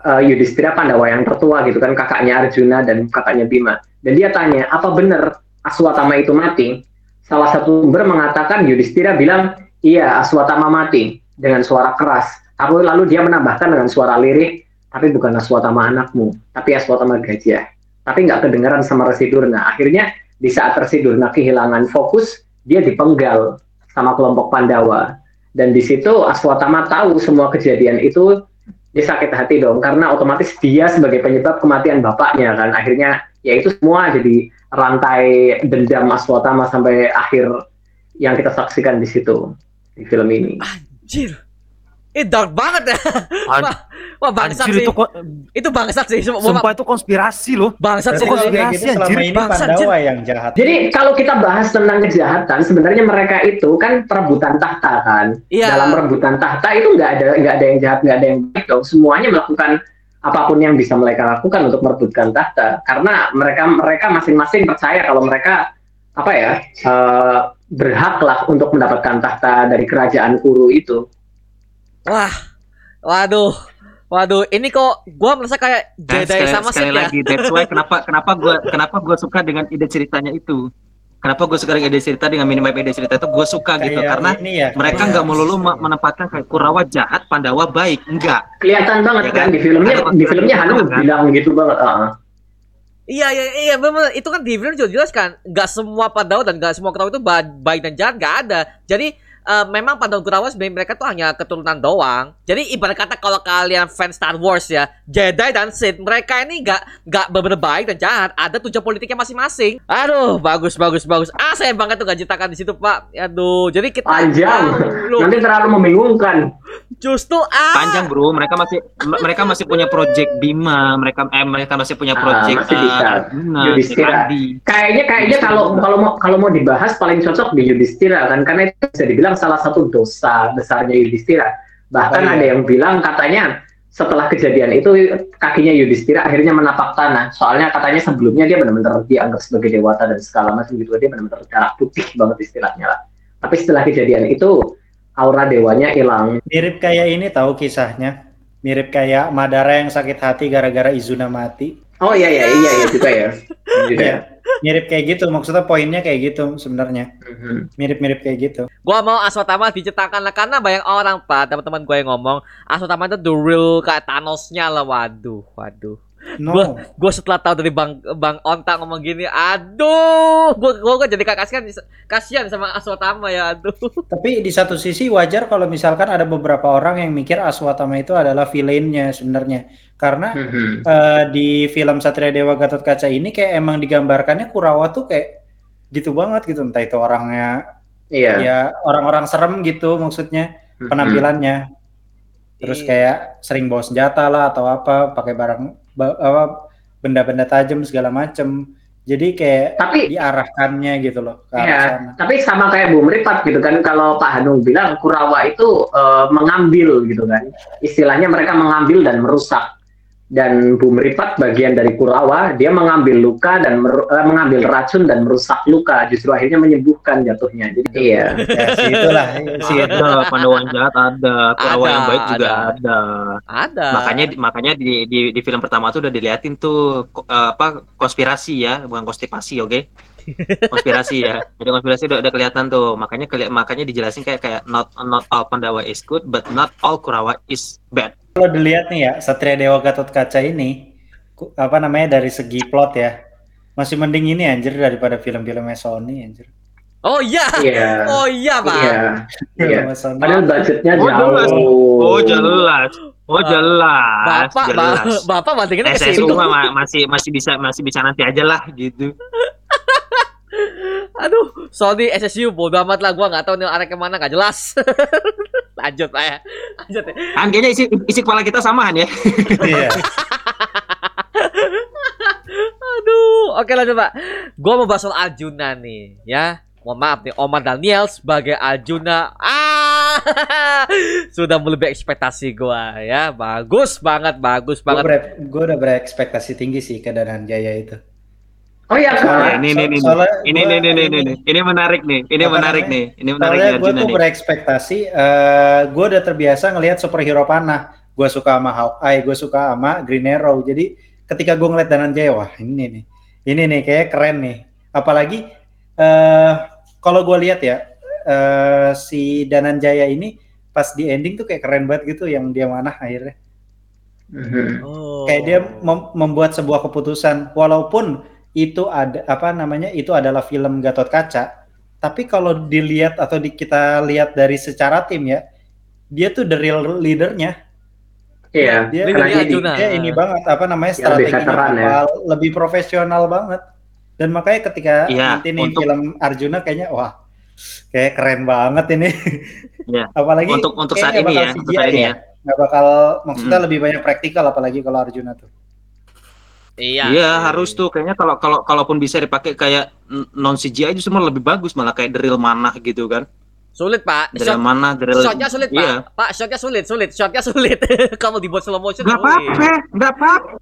B: Eh, Yudhistira Pandawa yang tertua gitu kan, kakaknya Arjuna dan kakaknya Bima. Dan dia tanya, apa benar Aswatama itu mati? Salah satu sumber mengatakan Yudhistira bilang, iya Aswatama mati dengan suara keras. Tapi lalu dia menambahkan dengan suara lirih, tapi bukan Aswatama anakmu, tapi Aswatama gajah. Tapi nggak kedengaran sama Resi Durna. Akhirnya di saat Resi Durna kehilangan fokus, dia dipenggal sama kelompok Pandawa. Dan di situ Aswatama tahu semua kejadian itu, dia sakit hati dong, karena otomatis dia sebagai penyebab kematian bapaknya kan. Akhirnya ya itu semua jadi rantai dendam Aswatama sampai akhir yang kita saksikan di situ di film ini.
A: Anjir. Eh dark banget ya. Wah, bangsat
F: Anjir
A: sih.
F: itu
A: Itu bangsat sih. Sumpah,
F: sumpah itu konspirasi loh.
A: bangsat sih.
C: gitu
F: konspirasi,
C: selama
F: anjir.
C: ini
A: Bangsa,
C: Pandawa yang jahat.
B: Jadi kalau kita bahas tentang kejahatan, sebenarnya mereka itu kan perebutan tahta kan.
A: Iya.
B: Dalam perebutan tahta itu nggak ada nggak ada yang jahat, nggak ada yang baik dong. Semuanya melakukan apa pun yang bisa mereka lakukan untuk merebutkan tahta. Karena mereka mereka masing-masing percaya kalau mereka apa ya eh, berhak lah untuk mendapatkan tahta dari kerajaan Kuru itu.
A: Wah. Waduh. Waduh, ini kok gua merasa kayak Jedi
G: sekali,
A: sama
G: sekali
A: Sith ya.
G: lagi that's why kenapa kenapa gua kenapa gua suka dengan ide ceritanya itu. Kenapa gue suka dengan ide cerita dengan minimap ide cerita itu gue suka gitu
C: Kayak
G: karena
C: ini ya,
G: mereka nggak melulu me- menempatkan kayak Kurawa jahat, Pandawa baik, enggak.
B: Kelihatan banget
G: Ya
B: kan
G: kan?
B: di filmnya
G: Ada
B: di filmnya Hanu
G: kan?
B: bilang gitu banget. ah.
A: Iya iya iya benar itu kan di film juga jelas kan nggak semua Pandawa dan nggak semua Kurawa itu ba- baik dan jahat nggak ada jadi eh, memang Pandawa Kurawa sebenarnya mereka tuh hanya keturunan doang. Jadi ibarat kata kalau kalian fans Star Wars ya Jedi dan Sith mereka ini nggak nggak benar baik dan jahat. Ada tujuan politiknya masing-masing. Aduh bagus bagus bagus. Ah saya banget tuh gak ceritakan di situ Pak. Aduh jadi kita
B: Panjang.
A: Loh,
B: Nanti terlalu membingungkan.
A: justru ah.
G: Panjang bro, mereka masih mereka masih punya project Bima, mereka eh mereka masih punya
B: Ah,
G: project
B: masih bisa.
G: eh,
B: Yudhistira. Kayaknya kayaknya kalau kalau mau kalau mau dibahas paling cocok di Yudhistira kan? Karena itu bisa dibilang salah satu dosa besarnya Yudhistira. Bahkan
C: Oh, iya.
B: ada yang bilang katanya setelah kejadian itu kakinya Yudhistira akhirnya menapak tanah. Soalnya katanya sebelumnya dia benar-benar dianggap sebagai dewata dan segala macam gitu. Dia benar-benar darah putih banget istilahnya lah. Tapi setelah kejadian itu aura dewanya hilang.
C: Mirip kayak ini tahu kisahnya. Mirip kayak Madara yang sakit hati gara-gara Izuna mati.
B: Oh iya iya iya iya juga ya. Gitu ya.
C: Mirip kayak gitu. Maksudnya poinnya kayak gitu sebenarnya.
B: Mhm.
C: Mirip-mirip kayak gitu.
A: Gua mau Aswatama diciptakan lah karena banyak orang pak teman-teman gue yang ngomong Aswatama itu the real kayak Thanosnya lah waduh waduh
C: No.
A: Gua- gue setelah tahu dari bang bang Onta ngomong gini aduh gue gue jadi kasihan kasihan sama Aswatama ya aduh
C: Tapi di satu sisi wajar kalau misalkan ada beberapa orang yang mikir Aswatama itu adalah villainnya sebenarnya. Karena eh, di film Satria Dewa Gatot Kaca ini kayak emang digambarkannya Kurawa tuh kayak gitu banget gitu. Entah itu orangnya
B: Iya.
C: ya orang-orang serem gitu maksudnya
B: Mhm.
C: penampilannya. Terus
A: Iya.
C: kayak sering bawa senjata lah atau apa, pakai barang ba- apa benda-benda tajam segala macem. Jadi kayak
B: Tapi
C: diarahkannya gitu loh ke arah
B: Iya,
C: sana.
B: tapi sama kayak Bu Meripat gitu kan, kalau Pak Hanung bilang Kurawa itu eh, mengambil gitu kan, istilahnya mereka mengambil dan merusak. Dan Bu Meripat bagian dari Kurawa, dia mengambil luka dan mer- eh, mengambil racun dan merusak luka, justru akhirnya menyembuhkan jatuhnya. Jadi iya,
C: Ya, si itulah si itu.
D: Ada Pandawa yang jahat ada, Kurawa
A: Ada,
D: yang baik juga
A: ada.
D: ada.
A: ada
D: Makanya makanya di, di di film pertama tuh udah diliatin tuh eh, apa konspirasi ya, bukan konstipasi, oke? konspirasi ya. Jadi konspirasi udah, udah kelihatan tuh. Makanya keli- makanya dijelasin kayak kayak not not all Pandawa is good, but not all Kurawa is bad.
C: Kalau dilihat nih ya, Satria Dewa Gatot Kaca ini apa namanya dari segi plot ya. Masih mending ini anjir daripada film-film Sony anjir.
A: oh iya
B: iya,
A: oh iya pak
B: iya, iya.
C: Sony.
B: Padahal budgetnya
D: Oh, jelas.
B: jauh.
D: Oh jelas, oh
A: Ah,
D: jelas,
A: bapak
D: jelas.
A: ba- bapak bandinginnya ke situ
D: ma- masih masih bisa masih bisa nanti aja lah gitu.
A: aduh Sony SSU bodo amat lah gua nggak tahu nih arah ke mana nggak jelas lanjut lah ya lanjut ya.
D: Kan kayaknya isi isi kepala kita samaan ya.
C: Iya.
A: Aduh, oke lanjut Pak. Gua mau bahas soal Arjuna nih, ya. Mohon maaf nih, Omar Daniel sebagai Arjuna, ah, sudah melebihi ekspektasi gua, ya. Bagus banget, bagus
C: Gue
A: banget.
C: udah berekspektasi tinggi sih ke Danan Jaya itu.
B: Oh iya,
C: Soalnya-
D: ini ini ini
C: soalnya
D: ini ini ini ini
C: ini-
D: ini ini menarik nih, ini menarik nih, ini menarik nih
C: Soalnya gue tuh berekspektasi, eh gue udah terbiasa ngelihat superhero panah. Gue suka sama Hawkeye, gue suka sama Green Arrow. Jadi ketika gue ngeliat Danan Jaya, wah ini nih, ini nih kayak keren nih. Apalagi eh kalau gue lihat ya, eh si Danan Jaya ini pas di ending tuh kayak keren banget gitu yang dia manah akhirnya.
B: Mhm.
A: Oh.
C: Kayak dia mem- membuat sebuah keputusan, walaupun itu ada apa namanya itu adalah film Gatot Kaca, tapi kalau dilihat atau di, kita lihat dari secara tim ya, dia tuh the real leadernya.
B: Iya,
C: Dia, dia,
B: ini
A: Arjuna.
C: dia ini banget apa namanya strateginya
B: veteran ya.
C: lebih profesional banget. Dan makanya ketika
D: Iya,
C: nanti nih
D: untuk-
C: film Arjuna kayaknya wah kayak keren banget ini.
D: Iya.
C: apalagi
D: Untuk untuk saat
C: kayaknya
D: ini ya, untuk saat ini ya.
C: nggak bakal maksudnya
D: Mm.
C: lebih banyak praktikal apalagi kalau Arjuna tuh.
A: Iya.
D: Iya harus tuh kayaknya kalau kalau kalaupun bisa dipakai kayak non CGI itu semua lebih bagus malah kayak the real manah gitu kan.
A: Sulit, Pak.
D: Real
A: Shot,
D: manah, real
A: shotnya sulit, Pak.
D: Iya.
A: Pak, shotnya sulit, sulit. Shotnya sulit. Kamu dibuat slow motion
D: Gak apa-apa, gak apa-apa.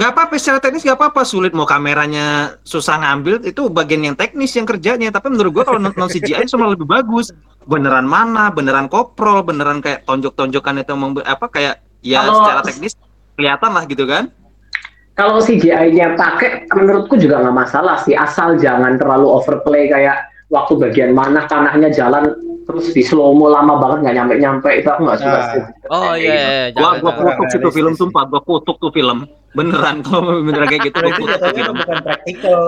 D: Gak apa-apa secara teknis gak apa-apa sulit mau kameranya susah ngambil itu bagian yang teknis yang kerjanya tapi menurut gua kalau non CGI semua lebih bagus beneran mana beneran koprol beneran kayak tonjok-tonjokan itu apa kayak ya
B: Kalau-
D: secara teknis kelihatan lah gitu kan
B: kalau CGI-nya pakai, menurutku juga nggak masalah sih, asal jangan terlalu overplay kayak waktu bagian mana tanahnya jalan terus di slow mo lama banget nggak nyampe nyampe itu aku nggak suka
C: Ah.
B: sih.
A: Oh iya,
B: gitu.
A: iya,
D: gua
A: jangan,
D: gua
A: jangan.
D: kutuk situ film sumpah gua kutuk tuh film beneran kalau beneran kayak gitu gua
C: itu
D: kutuk tuh
C: jatuhnya
D: film
C: bukan praktikal.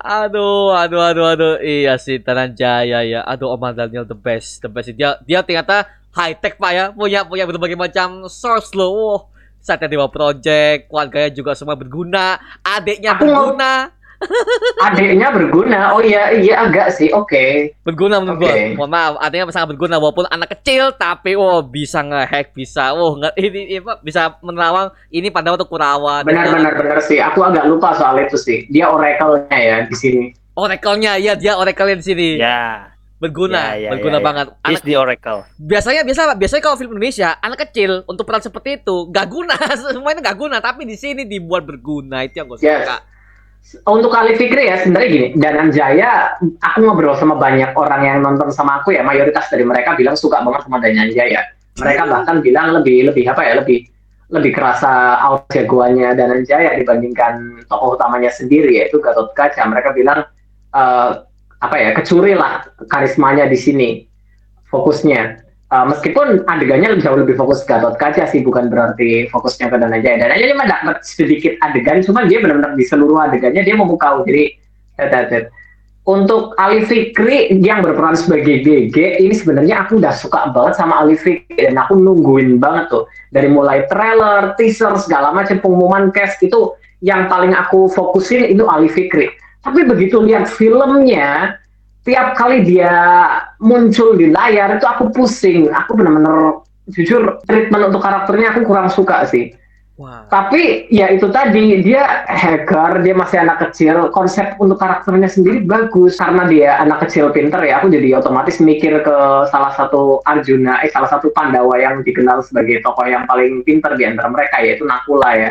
A: Aduh, aduh, aduh, aduh. Iya sih, Tanan Jaya ya. Aduh, Omar Daniel the best, the best. Dia dia ternyata high tech Pak ya. Punya punya berbagai macam source loh. Wow. Satya Dewa Project, keluarganya juga semua berguna, adiknya
B: Aku
A: berguna.
B: Adiknya berguna, oh iya iya agak sih, oke.
A: Berguna menurut gua.
B: Oke.
A: Mohon maaf, adiknya sangat berguna walaupun anak kecil tapi oh bisa ngehack, bisa oh nge ini, ini bisa menerawang ini pada waktu Kurawa.
B: Benar benar benar sih, aku agak lupa soal itu sih. Dia oracle-nya ya di sini.
A: Oracle-nya, iya dia oracle di sini.
H: Ya,
A: Berguna,
H: Ya, ya,
A: berguna
H: ya, ya.
A: banget.
H: he's
A: Anak
H: the oracle.
A: biasanya biasa biasanya kalau film Indonesia anak kecil untuk peran seperti itu gak guna semuanya gak guna tapi di sini dibuat berguna itu yang gue
B: Yes.
A: suka
B: Untuk Ali Fikri ya sebenarnya gini, Danan Jaya, aku ngobrol sama banyak orang yang nonton sama aku ya, mayoritas dari mereka bilang suka banget sama Danan Jaya. Mereka bahkan bilang lebih lebih apa ya, lebih lebih kerasa out jagoannya Dananjaya dibandingkan tokoh utamanya sendiri yaitu Gatot Kaca. Mereka bilang eh, apa ya kecuri lah karismanya di sini fokusnya. Eh, meskipun adegannya jauh lebih fokus Gatot Kaca sih bukan berarti fokusnya ke Dananjaya. Dananjaya cuma dapat sedikit adegan, cuma dia benar-benar di seluruh adegannya dia memukau. Jadi tet- tet. untuk Ali Fikri yang berperan sebagai GG ini sebenarnya aku udah suka banget sama Ali Fikri dan aku nungguin banget tuh dari mulai trailer, teaser segala macam pengumuman cast itu yang paling aku fokusin itu Ali Fikri. Tapi begitu lihat filmnya, tiap kali dia muncul di layar itu aku pusing. Aku benar-benar jujur treatment untuk karakternya aku kurang suka sih.
A: Wah.
B: Tapi ya itu tadi dia hacker, dia masih anak kecil. Konsep untuk karakternya sendiri bagus karena dia anak kecil pinter ya. Aku jadi otomatis mikir ke salah satu Arjuna, eh salah satu Pandawa yang dikenal sebagai tokoh yang paling pinter di antara mereka yaitu Nakula ya.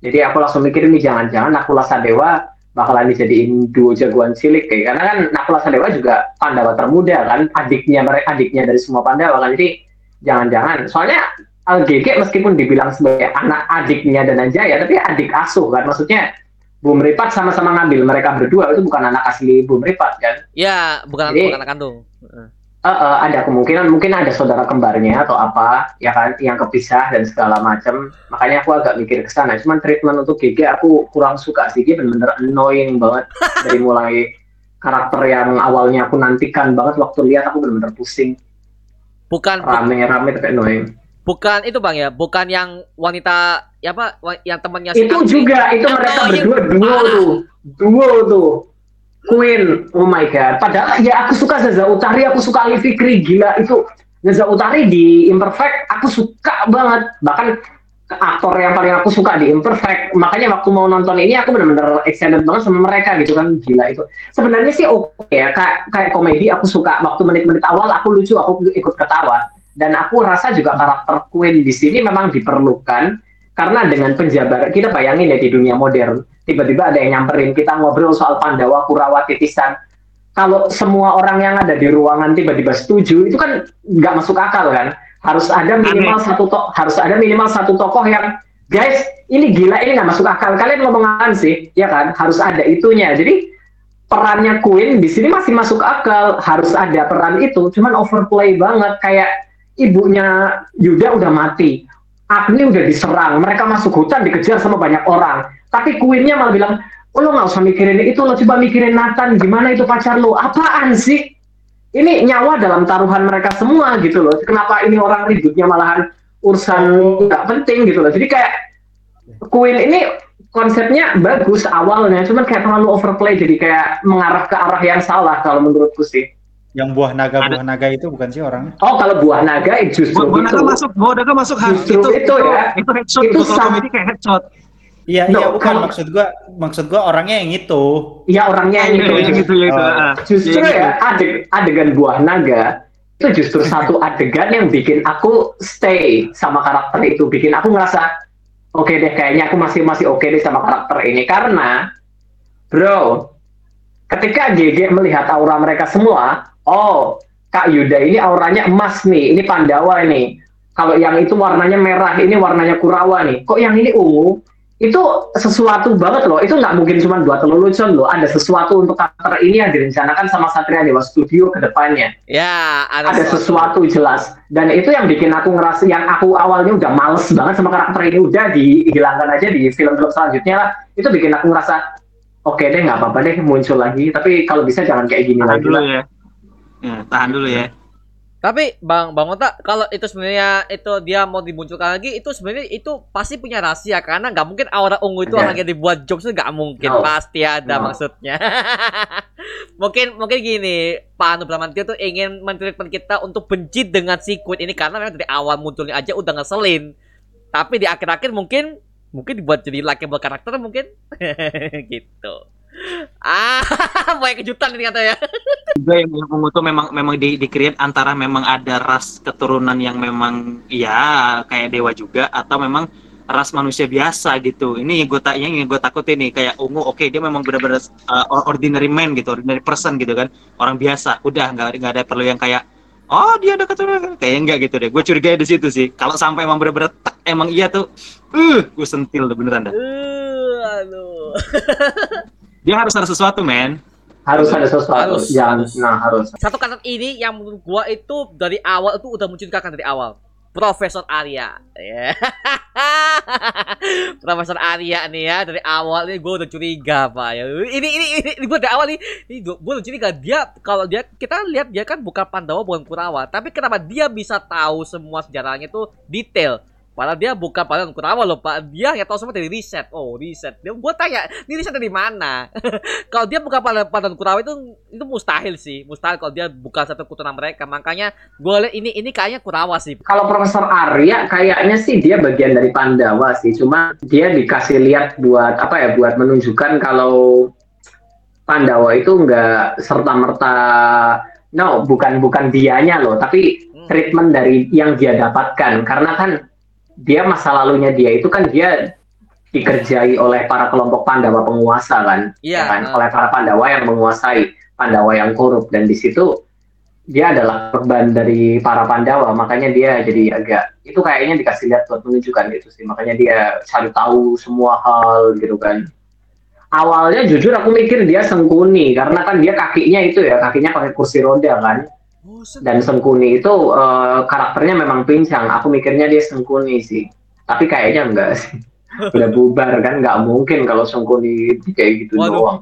B: Jadi aku langsung mikir ini jangan-jangan Nakula Sadewa bakalan dijadiin duo jagoan cilik kayak karena kan Nakula Sadewa juga Pandawa termuda kan, adiknya mereka adiknya dari semua Pandawa kan. Jadi jangan-jangan soalnya LGG meskipun dibilang sebagai anak adiknya Dananjaya, tapi adik asuh kan, maksudnya Bu Meripat sama-sama ngambil mereka berdua itu bukan anak asli Bu Meripat kan?
A: Ya, bukan
B: Jadi-
A: bukan anak kandung.
B: Eh, eh, ada kemungkinan mungkin ada saudara kembarnya atau apa ya kan yang kepisah dan segala macam makanya aku agak mikir ke sana. Cuman treatment untuk GG aku kurang suka sih dia bener-bener annoying banget. Dari mulai karakter yang awalnya aku nantikan banget waktu lihat aku bener-bener pusing.
A: Bukan bu-
B: rame-rame tapi annoying.
A: bukan itu Bang ya, bukan yang wanita ya apa yang temannya
B: itu juga itu mereka berdua duo tuh. Duo tuh Queen oh my god. Padahal ya aku suka Zaza Utari aku suka Ali Fikri. Gila itu Zaza Utari di Imperfect aku suka banget. Bahkan aktor yang paling aku suka di Imperfect. Makanya waktu mau nonton ini aku benar-benar excited banget sama mereka gitu kan. Gila itu. Sebenarnya sih oke ya kayak kayak komedi aku suka. Waktu menit-menit awal aku lucu aku ikut ketawa. Dan aku rasa juga karakter Queen di sini memang diperlukan karena dengan penjabar kita bayangin ya di dunia modern tiba-tiba ada yang nyamperin kita ngobrol soal Pandawa Kurawa titisan. Kalau semua orang yang ada di ruangan tiba-tiba setuju itu kan nggak masuk akal kan? Harus ada minimal satu tokoh harus ada minimal satu tokoh yang guys ini gila ini nggak masuk akal. Kalian ngomong apaan sih? Ya kan? Harus ada itunya. Jadi perannya Queen di sini masih masuk akal. Harus ada peran itu. Cuman overplay banget. Kayak ibunya Yuda udah mati Agni udah diserang. Mereka masuk hutan dikejar sama banyak orang. Tapi Queennya malah bilang oh, lo nggak usah mikirin itu lo coba mikirin Nathan gimana itu pacar lo? Apaan sih? Ini nyawa dalam taruhan mereka semua gitu loh. Kenapa ini orang ributnya malahan urusan nggak penting gitu loh. Jadi kayak Queen ini konsepnya bagus awalnya cuman kayak terlalu overplay jadi kayak mengarah ke arah yang salah kalau menurutku sih
C: Yang buah naga buah naga itu bukan sih orangnya?
B: oh kalau buah naga eh, justru
G: Mau
B: itu
G: naga masuk, mau naga masuk
B: Justru itu ya.
G: Itu headshot
B: Itu
G: itu kalau
B: sam-
G: komedi kayak headshot.
C: Iya
B: No,
C: iya bukan
B: kalau-
C: maksud gua maksud gua orangnya yang itu.
B: ya orangnya yang itu
G: Iya, yang gitu ya itu.
C: Oh.
G: ah.
B: justru
G: Yang
B: ya
G: gitu.
B: adeg, adegan buah naga itu justru satu adegan yang bikin aku stay sama karakter itu bikin aku ngerasa oke deh kayaknya aku masih masih oke deh sama karakter ini karena bro ketika GG melihat aura mereka semua oh Kak Yuda ini auranya emas nih ini Pandawa nih kalau yang itu warnanya merah ini warnanya Kurawa nih. Kok yang ini ungu? Itu sesuatu banget loh. Itu nggak mungkin cuma dua lelucon loh. Ada sesuatu untuk karakter ini yang direncanakan sama Satria Dewa Studio ke depannya.
A: Ya, ada,
B: ada sesuatu. jelas. Dan itu yang bikin aku ngerasa yang aku awalnya udah males banget sama karakter ini. Udah dihilangkan aja di film-film selanjutnya lah. Itu bikin aku ngerasa oke deh nggak apa-apa deh muncul lagi. Tapi kalau bisa jangan kayak gini
G: Tahan
B: lagi lah.
G: ya. Ya, tahan dulu ya.
A: Tapi Bang Bang Ota kalau itu sebenarnya itu dia mau dimunculkan lagi itu sebenarnya itu pasti punya rahasia karena nggak mungkin aura ungu itu hanya dibuat jokes itu nggak mungkin
B: No.
A: pasti ada
B: No.
A: maksudnya. mungkin mungkin gini Pak Anu Bramantio tuh ingin mentreatment kita untuk benci dengan si Queen ini karena memang dari awal munculnya aja udah ngeselin. Tapi di akhir-akhir mungkin mungkin dibuat jadi likable karakter mungkin gitu. Ah, banyak kejutan ini katanya.
G: juga yang ungu tuh memang memang di, di create antara memang ada ras keturunan yang memang ya kayak dewa juga atau memang ras manusia biasa gitu. Ini yang gue tak yang gue takut ini kayak ungu oke dia memang benar-benar uh, ordinary man gitu, ordinary person gitu kan, orang biasa. Udah nggak nggak ada perlu yang kayak oh dia ada keturunan kayak enggak gitu deh gue curiga di situ sih kalau sampai emang bener-bener tak, emang iya tuh uh gue sentil tuh beneran dah
A: Uh, aduh.
G: dia harus ada sesuatu men
B: Harus ada sesuatu.
A: Harus,
B: Jangan,
A: harus.
B: nah harus.
A: Satu kata ini yang menurut gua itu dari awal itu udah mencurigakan dari awal. Profesor Arya. Ya. Profesor Arya nih ya dari awal ini gue udah curiga pak ya. Ini ini ini, ini gue dari awal nih, ini gue udah curiga dia kalau dia kita lihat dia kan bukan Pandawa bukan Kurawa, tapi kenapa dia bisa tahu semua sejarahnya itu detail. Padahal dia bukan Pandawa Kurawa loh pak, dia yang tahu semua dari riset. Oh riset, dia gue tanya, ini riset dari mana? kalau dia bukan Pandawa Pandawa Kurawa itu itu mustahil sih, mustahil kalau dia bukan satu keturunan mereka. Makanya gue lihat ini ini kayaknya Kurawa sih.
B: Kalau Profesor Arya kayaknya sih dia bagian dari Pandawa sih, cuma dia dikasih lihat buat apa ya, buat menunjukkan kalau Pandawa itu nggak serta merta, no bukan bukan dianya loh, tapi
A: Hmm.
B: treatment dari yang dia dapatkan, karena kan dia masa lalunya dia itu kan dia dikerjai oleh para kelompok Pandawa penguasa kan,
A: Iya,
B: ya kan,
A: eh.
B: oleh para Pandawa yang menguasai Pandawa yang korup. Dan di situ dia adalah korban dari para Pandawa, makanya dia jadi agak itu kayaknya dikasih lihat buat menunjukkan gitu sih, makanya dia cari tahu semua hal gitu kan. Awalnya jujur aku mikir dia Sengkuni karena kan dia kakinya itu ya kakinya pakai kursi roda kan, dan Sengkuni itu eh, karakternya memang pincang. Aku mikirnya dia Sengkuni sih, tapi kayaknya enggak sih. Udah bubar kan, nggak mungkin kalau Sengkuni kayak gitu
A: Waduh.
B: doang.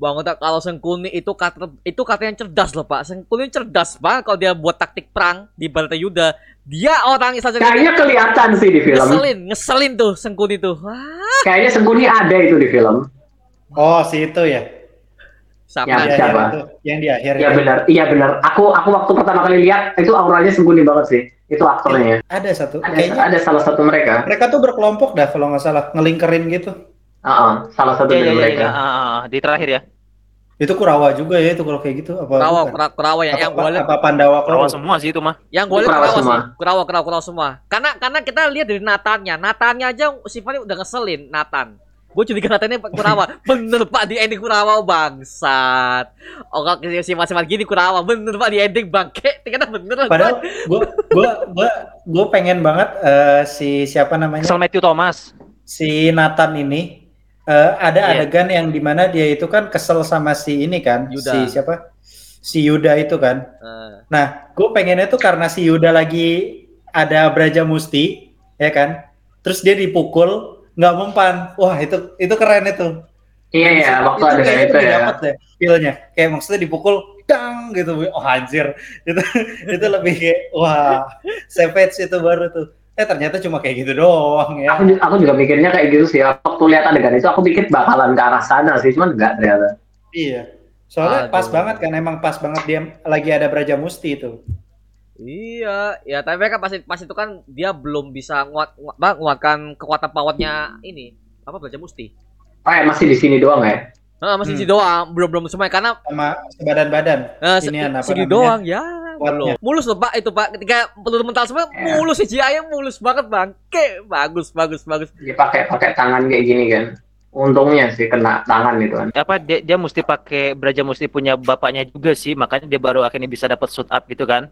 A: Bang Otak kalau Sengkuni itu kata itu kata yang cerdas loh Pak. Sengkuni cerdas Pak kalau dia buat taktik perang di Baratayuda. Dia orang saja
B: Kayaknya kelihatan sih di film.
A: ngeselin, ngeselin tuh Sengkuni tuh. Wah,
B: Kayaknya Sengkuni ada itu di film.
C: Oh, si itu ya.
A: Siapa?
B: Ya,
C: Di akhir
B: siapa?
C: itu. Yang di akhir
B: Iya
C: itu.
B: benar, iya benar. Aku aku waktu pertama kali lihat itu auranya Sengkuni banget sih. Itu aktornya.
C: Ada satu.
B: Ada,
C: Kayaknya
B: ada salah satu mereka.
C: mereka tuh berkelompok dah kalau nggak salah ngelingkerin gitu.
B: Heeh, salah satu
F: Iya
B: dari
F: iya iya
B: mereka.
F: iya. Ah, ah, di terakhir ya.
C: Itu Kurawa juga ya itu kalau kayak gitu apa?
A: Kurawa,
C: bukan?
A: Kura- Kurawa yang yang
C: apa,
A: gue lihat,
C: apa Pandawa Kurawa?
F: semua sih itu mah.
A: yang gue lihat
B: Kurawa
A: Kurawa
B: semua.
A: sih, Kurawa, Kurawa, Kurawa semua. Karena karena kita lihat dari Natannya, Natannya aja sifatnya udah ngeselin Nathan. Gue curiga Nathan ini Kurawa, bener pak di ending Kurawa bangsat. Oh kalau si sifat gini Kurawa, bener pak di ending bangke, ternyata bener.
C: Padahal gue gue gue gue pengen banget eh, si siapa namanya
F: Kesel Matthew Thomas.
C: si Nathan ini eh, ada
F: Iya.
C: adegan yang di mana dia itu kan kesel sama si ini kan
A: Yuda.
C: si siapa si Yuda itu kan.
A: Eh,
C: Nah gue pengennya tuh karena si Yuda lagi ada Braja Musti ya kan. Terus dia dipukul nggak mempan. Wah itu itu keren itu.
B: Iya ya, waktu ada
C: kayaknya
B: itu
C: lebih
B: ya.
C: dapet deh feel-nya. Kayak maksudnya dipukul dang gitu. Oh anjir. Itu itu lebih kayak wah savage itu baru tuh. Eh ternyata cuma kayak gitu doang ya.
B: Aku, aku juga mikirnya kayak gitu sih. Waktu lihat adegan itu aku pikir bakalan ke arah sana sih, cuman enggak ternyata.
C: Iya. Soalnya
A: Aduh.
C: pas banget kan emang pas banget dia lagi ada Braja Musti itu.
A: Iya, ya tapi kan pas, pas itu kan dia belum bisa nguat, nguat, nguatkan kekuatan powernya ini apa belajar musti.
B: Oh ya, masih di sini doang ya?
A: Nah, masih
C: Hmm.
A: di doang, belum belum semuanya karena
C: sama sebadan-badan.
A: eh, se-
C: Inian apa
A: segi doang ya.
C: Kuatnya.
A: Belum. Mulus loh Pak itu Pak. Ketika peluru mental semua
B: Ya.
A: mulus sih ayam mulus banget Bang. Oke, bagus bagus bagus.
B: Dia pakai pakai tangan kayak gini kan. Untungnya sih kena tangan itu kan.
F: Apa dia, dia mesti pakai Braja mesti punya bapaknya juga sih, makanya dia baru akhirnya bisa dapat suit up gitu kan.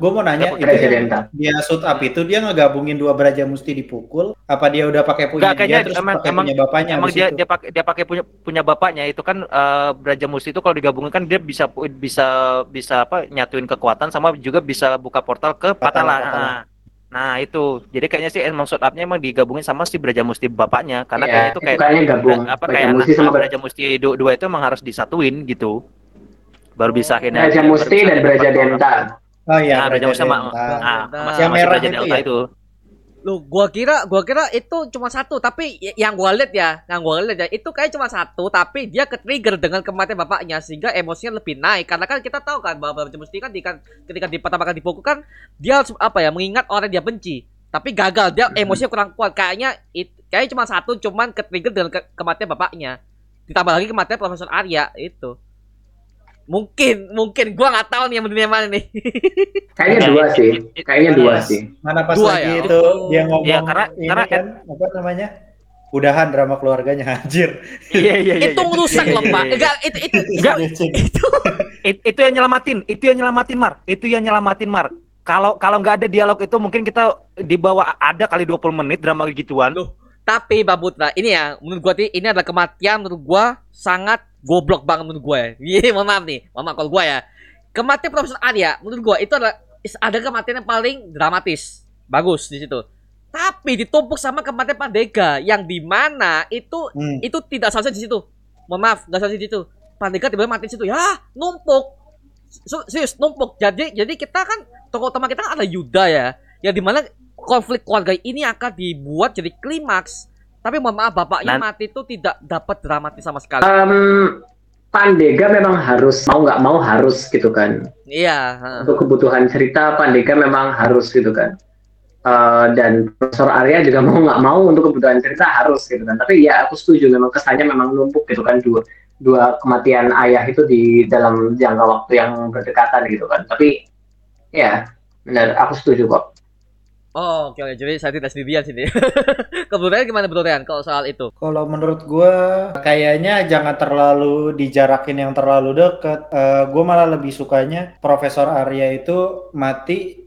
C: Gue mau nanya
B: Dapat
C: itu yang dia shoot up itu dia ngegabungin dua Braja Musti dipukul apa dia udah pakai punya
F: kayaknya
C: dia terus
F: emang-
C: pakai
F: emang-
C: punya bapaknya
F: Emang dia
C: itu?
F: dia pakai dia pakai punya punya bapaknya itu kan eh, Braja Musti itu kalau digabungin kan dia bisa bisa bisa apa nyatuin kekuatan sama juga bisa buka portal ke
C: Patala,
F: Patala.
C: Patala.
F: Nah, itu. Jadi kayaknya sih emang up-nya emang digabungin sama si Braja Musti bapaknya karena
B: Iya,
F: kayaknya itu
B: itu
F: kayak
B: kayaknya gabung.
F: apa
B: Braja
F: kayak
B: Musti sama Braja,
F: Musti du- dua itu emang harus disatuin gitu. Baru bisa akhirnya
B: Braja Musti dan Braja. Denta.
C: Oh iya,
F: Nah, Braja Musti sama
C: Denta.
F: ah,
A: Yang
F: sama Braja
C: itu
F: Delta
C: ya?
F: itu.
A: Lu gua kira gua kira itu cuma satu, tapi yang gua lihat ya, yang gua lihat ya itu kayak cuma satu, tapi dia ke trigger dengan kematian bapaknya sehingga emosinya lebih naik karena kan kita tahu kan bahwa Bapak Musti kan di, kan ketika di pertama kali dipukul kan dia harus apa ya mengingat orang yang dia benci. Tapi gagal dia emosinya kurang kuat. Kayaknya it, kayaknya cuma satu cuman ke trigger dengan ke- kematian bapaknya. Ditambah lagi kematian Profesor Arya itu. Mungkin, mungkin gua nggak tahu nih yang mana nih.
B: Kayaknya
F: Nah,
B: dua
F: it-
B: sih.
F: it- it-
B: Kayaknya dua sih.
C: Mana pas
A: Dua
C: lagi
A: ya?
C: itu
A: Oh.
C: dia ngomong
F: Iya, karena-
C: ini
F: karena-
C: kan apa namanya? Udahan drama keluarganya anjir.
F: Iya iya iya.
A: itu
F: iya.
A: ngerusak
F: Iya,
A: loh,
F: iya,
A: Pak.
F: iya.
A: Enggak, itu itu
F: Enggak.
A: itu
F: It- itu yang nyelamatin, itu yang nyelamatin Mar, itu yang nyelamatin Mar. Kalau kalau nggak ada dialog itu mungkin kita di bawah ada kali 20 menit drama gituan.
A: Loh. Tapi Bang Putra, ini ya menurut gua ini adalah kematian menurut gua sangat goblok banget menurut gua ya. Iya, mohon maaf nih. Mohon maaf kalau gua ya. Kematian Profesor Arya menurut gua itu adalah ada kematian yang paling dramatis. Bagus di situ. Tapi ditumpuk sama kematian Pandega yang di mana itu
C: Hmm.
A: itu tidak seharusnya di situ. Mohon maaf, nggak seharusnya di situ. Pandega tiba-tiba mati di situ. Ya, numpuk. Serius numpuk. Jadi jadi kita kan tokoh utama kita kan ada Yuda ya. Yang di mana konflik keluarga ini akan dibuat jadi klimaks. Tapi mohon maaf bapaknya
F: Nan-
A: mati itu tidak dapat dramatis sama sekali.
B: Em, Pandega memang harus mau nggak mau harus gitu kan.
A: Iya. heeh.
B: Untuk kebutuhan cerita Pandega memang harus gitu kan. Eh, dan Profesor Arya juga mau nggak mau untuk kebutuhan cerita harus gitu kan. Tapi ya aku setuju memang kesannya memang numpuk gitu kan dua dua kematian ayah itu di dalam jangka waktu yang berdekatan gitu kan. Tapi ya benar aku setuju kok.
A: Oh, oke oke. Jadi saya tidak sendirian sini. Kebetulan gimana Bro Rian kalau soal itu?
C: Kalau menurut gua kayaknya jangan terlalu dijarakin yang terlalu deket. Eh gue malah lebih sukanya Profesor Arya itu mati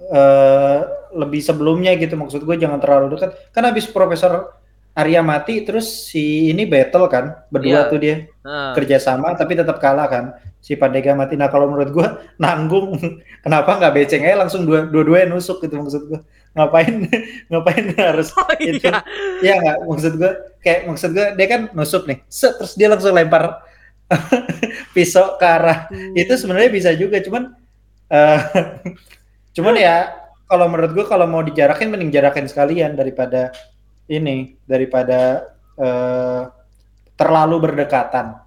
C: eh lebih sebelumnya gitu. Maksud gue jangan terlalu dekat. Kan habis Profesor Arya mati, terus si ini battle kan, berdua
A: Iya.
C: tuh dia
A: Heeh.
C: kerjasama, tapi tetap kalah kan. Si Pandega mati. Nah kalau menurut gua nanggung, kenapa nggak beceng aja langsung dua dua nusuk gitu maksud gua. Ngapain ngapain harus
A: Oh
C: itu
A: iya.
C: Iya nggak maksud gue kayak maksud gue dia kan nusuk nih, set, terus dia langsung lempar pisau ke arah itu sebenarnya bisa juga cuman eh cuman ya kalau menurut gue kalau mau dijarakin mending jarakin sekalian daripada ini daripada eh terlalu berdekatan.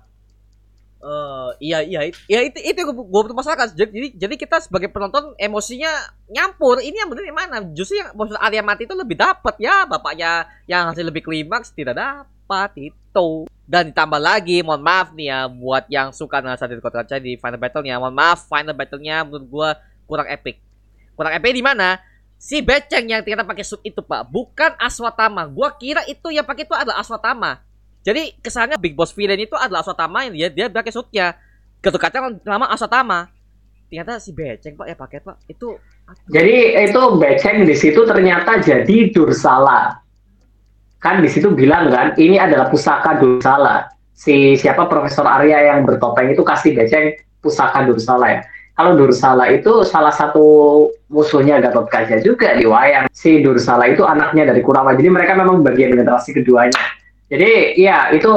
A: Eh, iya iya it- ya itu itu gue gue masalah jadi jadi kita sebagai penonton emosinya nyampur. Ini yang benar yang mana? Justru yang maksud Arya mati itu lebih dapat ya. Bapaknya yang hasil lebih klimaks tidak dapat itu. Dan ditambah lagi mohon maaf nih ya buat yang suka dengan satu kota kaca di final battle-nya. Mohon maaf final battle-nya menurut gua kurang epic. Kurang epic di mana? Si beceng yang ternyata pakai suit itu pak bukan Aswatama. Gua kira itu yang pakai itu adalah Aswatama jadi kesannya Big Boss villain itu adalah Aswatama yang dia dia pakai suitnya. Ketuk kaca kan nama Aswatama. Ternyata si Beceng Pak ya pakai Pak. Itu
B: Jadi itu beceng di situ ternyata jadi Dursala. Kan di situ bilang kan, ini adalah pusaka Dursala. Si siapa Profesor Arya yang bertopeng itu kasih beceng pusaka Dursala ya. Kalau Dursala itu salah satu musuhnya Gatot Kaca juga di wayang. Si Dursala itu anaknya dari Kurawa. Jadi mereka memang bagian generasi keduanya. Jadi ya itu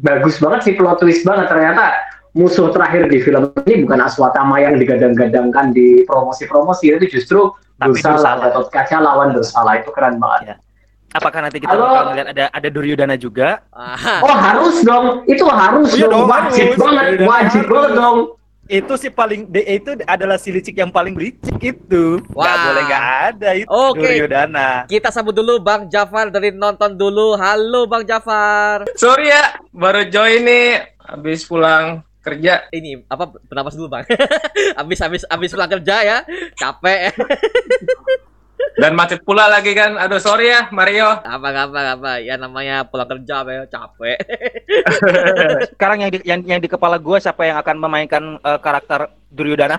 B: bagus banget sih plot twist banget ternyata musuh terakhir di film ini bukan Aswatama yang digadang-gadangkan di promosi-promosi itu justru
F: Tapi
B: Dursala. Gatot Kaca lawan Dursala itu keren banget.
F: Apakah nanti kita
B: Halo?
F: bakal melihat ada ada Duryodhana juga?
A: ah,
B: Oh harus dong, itu harus
F: Iya
B: dong,
F: dong,
B: wajib
F: harus.
B: banget, wajib banget dong.
F: Itu sih paling de- itu adalah si licik yang paling bericik itu. Nggak
A: Wah.
F: boleh nggak ada itu
A: Oke.
F: Duryodhana.
A: kita sambut dulu Bang Jafar dari nonton dulu. Halo Bang Jafar.
I: Sorry ya, baru join nih habis pulang kerja.
A: Ini apa bernapas dulu Bang. habis habis habis pulang kerja ya. Capek.
I: Dan macet pula lagi kan. Aduh, sorry ya, Mario.
A: apa apa apa ya namanya pulang kerja ya capek.
F: Sekarang yang di, yang, yang di kepala gua siapa yang akan memainkan eh, karakter Duryodhana?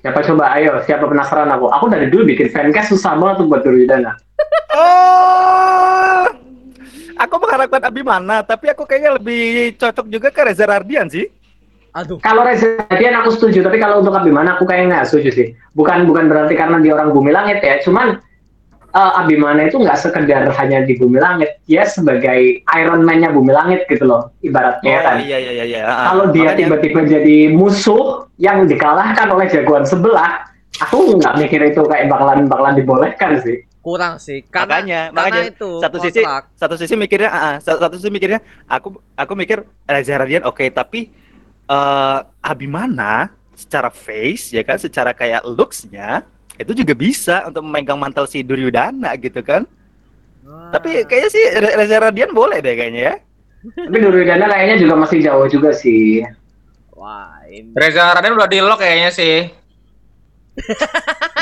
B: Siapa coba, ayo, siapa penasaran aku? Aku dari dulu bikin fancast susah banget tuh buat Duryodhana.
F: Oh, aku mengharapkan Abimana, tapi aku kayaknya lebih cocok juga ke Reza Rardian sih.
A: Aduh.
B: Kalau Reza Radian aku setuju, tapi kalau untuk Abimana aku kayaknya nggak setuju sih. Bukan bukan berarti karena dia orang bumi langit ya, cuman eh, Abimana itu nggak sekedar hanya di bumi langit, dia sebagai Iron Man-nya bumi langit gitu loh, ibaratnya kan.
F: iya iya iya iya. Ah,
B: Kalau dia
F: makanya-
B: tiba-tiba jadi musuh yang dikalahkan oleh jagoan sebelah, aku nggak mikir itu kayak bakalan bakalan dibolehkan sih.
A: Kurang sih. Karena
F: makanya
A: karena
F: makanya
A: itu
F: satu sisi
A: kontrak.
F: satu sisi mikirnya ah, ah, satu, satu sisi mikirnya aku aku mikir Reza Radian oke tapi eh Abimana secara face ya kan secara kayak looksnya itu juga bisa untuk memegang mantel si Duryodhana gitu kan
A: Ah.
F: tapi kayaknya sih Re- Reza Radian boleh deh kayaknya ya
B: Tapi Duryodhana kayaknya juga masih jauh juga sih.
A: Wah, ini
I: Reza Raden udah di lock kayaknya sih.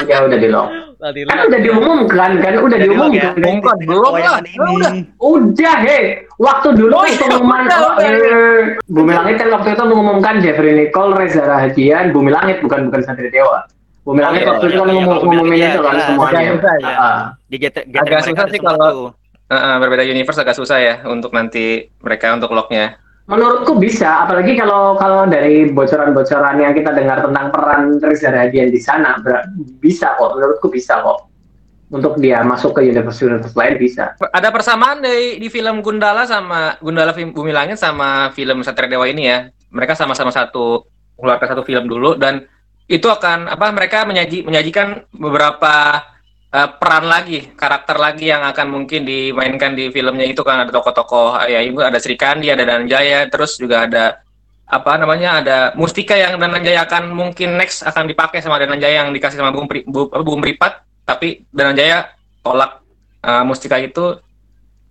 B: Ya udah di lock. Kan udah diumumkan kan, udah diumumkan.
F: ya,
I: Bukan,
F: dengan
I: belum lah.
F: pewayangan ini.
I: Udah.
B: Udah, he. Waktu dulu
I: Oh,
B: kan
I: iya,
B: pengumuman
I: udah,
B: oh,
I: udah.
B: eh, Bumi Langit kan waktu itu mengumumkan Jeffrey Nicole, Reza Rahadian, Bumi Langit bukan bukan Satria Dewa. Bumi Langit
F: iya,
B: waktu itu
F: iya,
B: kan
F: iya, Langit
B: itu kan
F: ya,
B: semuanya.
F: ya. Di
I: Agak susah sih kalau- berbeda universe agak susah ya untuk nanti mereka untuk locknya.
B: Menurutku bisa, apalagi kalau kalau dari bocoran-bocoran yang kita dengar tentang peran Reza Rahadian di sana, bisa kok. Menurutku bisa kok. Untuk dia masuk ke universe-universe lain bisa.
I: Ada persamaan dari di film Gundala sama Gundala Bumi Langit sama film Satria Dewa ini ya. Mereka sama-sama satu mengeluarkan satu film dulu dan itu akan apa mereka menyaji menyajikan beberapa eh, peran lagi, karakter lagi yang akan mungkin dimainkan di filmnya itu kan ada tokoh-tokoh ya ibu ada Sri Kandi, ada Dananjaya, terus juga ada apa namanya ada Mustika yang Dananjaya akan mungkin next akan dipakai sama Dananjaya yang dikasih sama Bung Pri, Bu, Bung Pripat, tapi Dananjaya tolak eh, Mustika itu.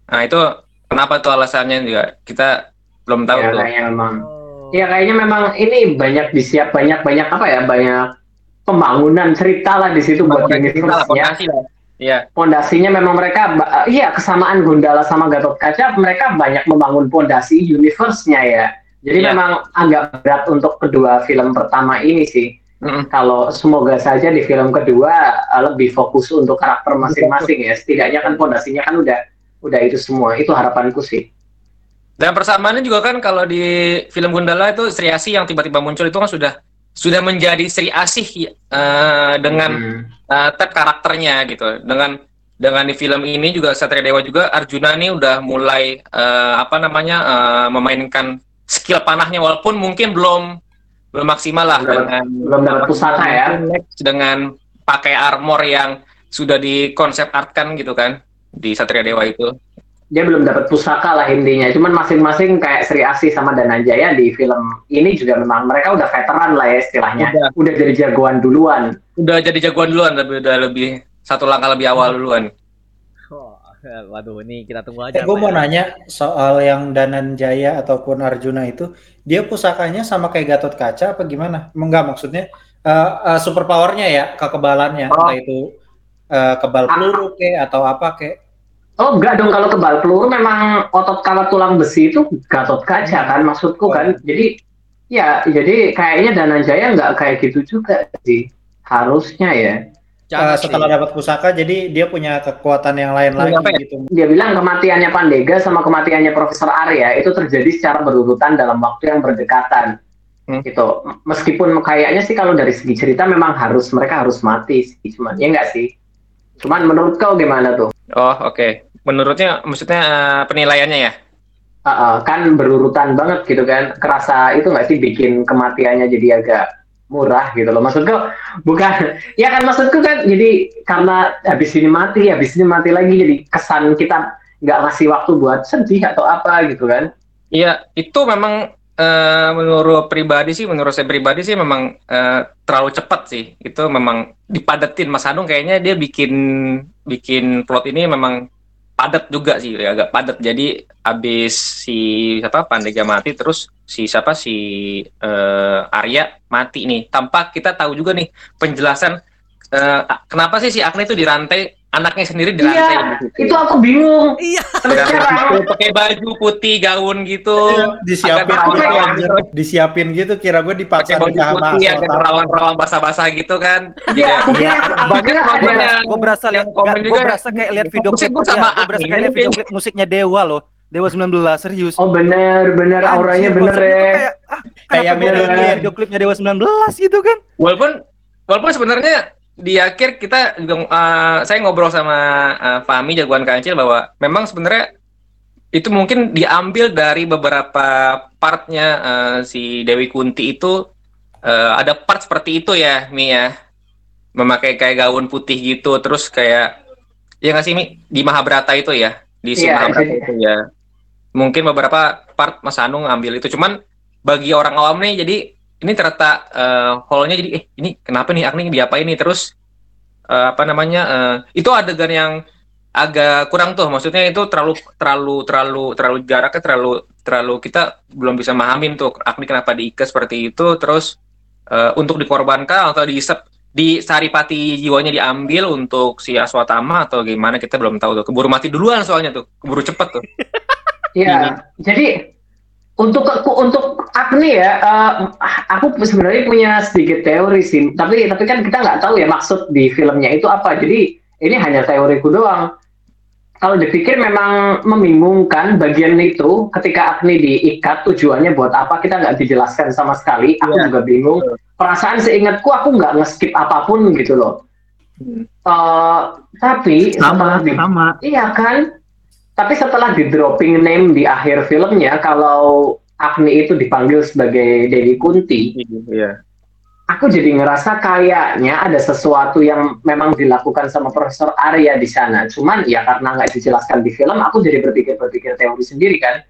I: Nah itu kenapa tuh alasannya juga kita belum tahu
B: Ya,
I: tuh.
B: kayaknya memang.
A: Oh.
B: Ya kayaknya memang ini banyak disiap banyak banyak apa ya banyak pembangunan cerita lah di situ buat universe-nya.
I: Iya.
B: Pondasinya memang mereka ba- iya kesamaan Gundala sama Gatot Kaca mereka banyak membangun pondasi universe-nya ya. Jadi
I: Iya.
B: memang agak berat untuk kedua film pertama ini sih.
I: Mm-mm.
B: Kalau semoga saja di film kedua uh, lebih fokus untuk karakter masing-masing ya. Setidaknya kan pondasinya kan udah udah itu semua. Itu harapanku sih.
I: Dan persamaannya juga kan kalau di film Gundala itu Sri Asih yang tiba-tiba muncul itu kan sudah sudah menjadi Sri Asih eh, dengan
B: Hmm.
I: eh, tab karakternya gitu. Dengan dengan di film ini juga Satria Dewa juga Arjuna ini udah mulai eh, apa namanya eh, memainkan skill panahnya walaupun mungkin belum belum maksimal lah
B: Belum
I: dengan
B: belum dapat pusaka ya.
I: dengan pakai armor yang sudah di konsep artkan gitu kan di Satria Dewa itu.
B: Dia belum dapat pusaka lah intinya. Cuman masing-masing kayak Sri Asih sama Dananjaya di film ini juga memang mereka udah veteran lah ya istilahnya.
I: Udah.
B: Udah, jadi jagoan duluan.
I: Udah jadi jagoan duluan, tapi udah lebih satu langkah lebih awal duluan.
A: Oh, waduh, ini kita tunggu aja.
C: Eh, gue mau
A: ya.
C: nanya soal yang Dananjaya ataupun Arjuna itu, dia pusakanya sama kayak Gatot Kaca apa gimana? Enggak maksudnya eh eh, super powernya ya, kekebalannya,
B: Oh.
C: entah itu eh, kebal peluru ke atau apa ke?
B: Oh enggak dong kalau kebal peluru memang otot kawat tulang besi itu Gatot Kaca kan maksudku kan. Jadi ya jadi kayaknya Dananjaya nggak kayak gitu juga sih. Harusnya ya.
A: Jangan
C: Eh, setelah
A: sih.
C: dapat pusaka, jadi dia punya kekuatan yang lain lagi
I: Apa ya?
C: gitu.
B: Dia bilang kematiannya Pandega sama kematiannya Profesor Arya itu terjadi secara berurutan dalam waktu yang berdekatan.
I: Hmm.
B: Gitu. Meskipun kayaknya sih kalau dari segi cerita memang harus mereka harus mati sih. Cuman ya enggak sih. Cuman menurut kau gimana tuh?
I: Oh, oke. Menurutnya maksudnya eh, penilaiannya ya?
B: Ah, ah, kan berurutan banget gitu kan. Kerasa itu nggak sih bikin kematiannya jadi agak murah gitu loh. Maksudku bukan ya kan maksudku kan jadi karena habis ini mati, habis ini mati lagi jadi kesan kita nggak ngasih waktu buat sedih atau apa gitu kan.
I: Iya, itu memang eh, menurut pribadi sih, menurut saya pribadi sih memang eh, terlalu cepat sih. Itu memang dipadetin Mas Hanung kayaknya dia bikin bikin plot ini memang padat juga sih, ya, agak padat. Jadi habis si siapa Pandega mati terus si siapa si eh, Arya mati nih. Tanpa kita tahu juga nih penjelasan eh, kenapa sih si Agni itu dirantai anaknya sendiri dirantai
B: Iya,
I: gitu.
B: Itu aku bingung.
A: Iya.
I: Pakai baju putih gaun gitu.
C: Disiapin
I: Agak
C: gitu, anjir. disiapin gitu, kira gue
I: pakai
C: dipaksa
I: baju putih agak
C: Sultan.
I: rawan-rawan basah-basah gitu kan.
B: Iya, aku
C: Iya,
B: kira, aku
I: banyak
B: kira
I: komen
B: ada
I: yang-
F: gue berasa
I: yang
F: lihat
I: komen
F: gue
I: juga.
F: berasa kayak lihat video klip
I: gua sama
F: gue berasa kayak lihat video klip musiknya Dewa loh Dewa 19 serius
B: Oh bener, bener auranya bener ya.
F: kayak, ah,
C: Kayak
F: gue video klipnya Dewa 19 gitu kan
I: Walaupun walaupun sebenarnya di akhir kita juga eh, saya ngobrol sama eh, Fahmi jagoan kancil bahwa memang sebenarnya itu mungkin diambil dari beberapa partnya eh, si Dewi Kunti itu eh, ada part seperti itu ya Mi ya. Memakai kayak gaun putih gitu terus kayak ya nggak sih Mi? Di Mahabharata itu ya di si
B: Iya,
I: Mahabharata
B: jadi-
I: itu ya. Mungkin beberapa part Mas Anung ambil itu. Cuman bagi orang awam nih jadi ini ternyata eh, hallnya jadi eh ini kenapa nih? Agni diapain nih? Terus eh, apa namanya eh, itu adegan yang agak kurang tuh. Maksudnya itu terlalu terlalu terlalu terlalu jaraknya terlalu terlalu kita belum bisa mahamin tuh Agni kenapa diikat seperti itu? Terus eh, untuk dikorbankan atau diisep di Saripati jiwanya diambil untuk si Aswatama atau gimana kita belum tahu tuh. Keburu mati duluan soalnya tuh, keburu cepet tuh.
B: Iya, jadi untuk untuk Agni ya, eh, aku sebenarnya punya sedikit teori sih. Tapi tapi kan kita nggak tahu ya maksud di filmnya itu apa. Jadi ini hanya teoriku doang. Kalau dipikir memang membingungkan bagian itu ketika Agni diikat tujuannya buat apa kita nggak dijelaskan sama sekali. Aku
I: Iya.
B: juga bingung. Perasaan seingatku aku nggak nge-skip apa pun gitu loh. Eh, tapi
G: Sama,
B: di-
G: sama.
B: Iya kan? Tapi setelah di dropping name di akhir filmnya, kalau Agni itu dipanggil sebagai Dewi Kunti,
I: Iya.
B: aku jadi ngerasa kayaknya ada sesuatu yang memang dilakukan sama Profesor Arya di sana. Cuman ya karena nggak dijelaskan di film, aku jadi berpikir-berpikir teori sendiri kan.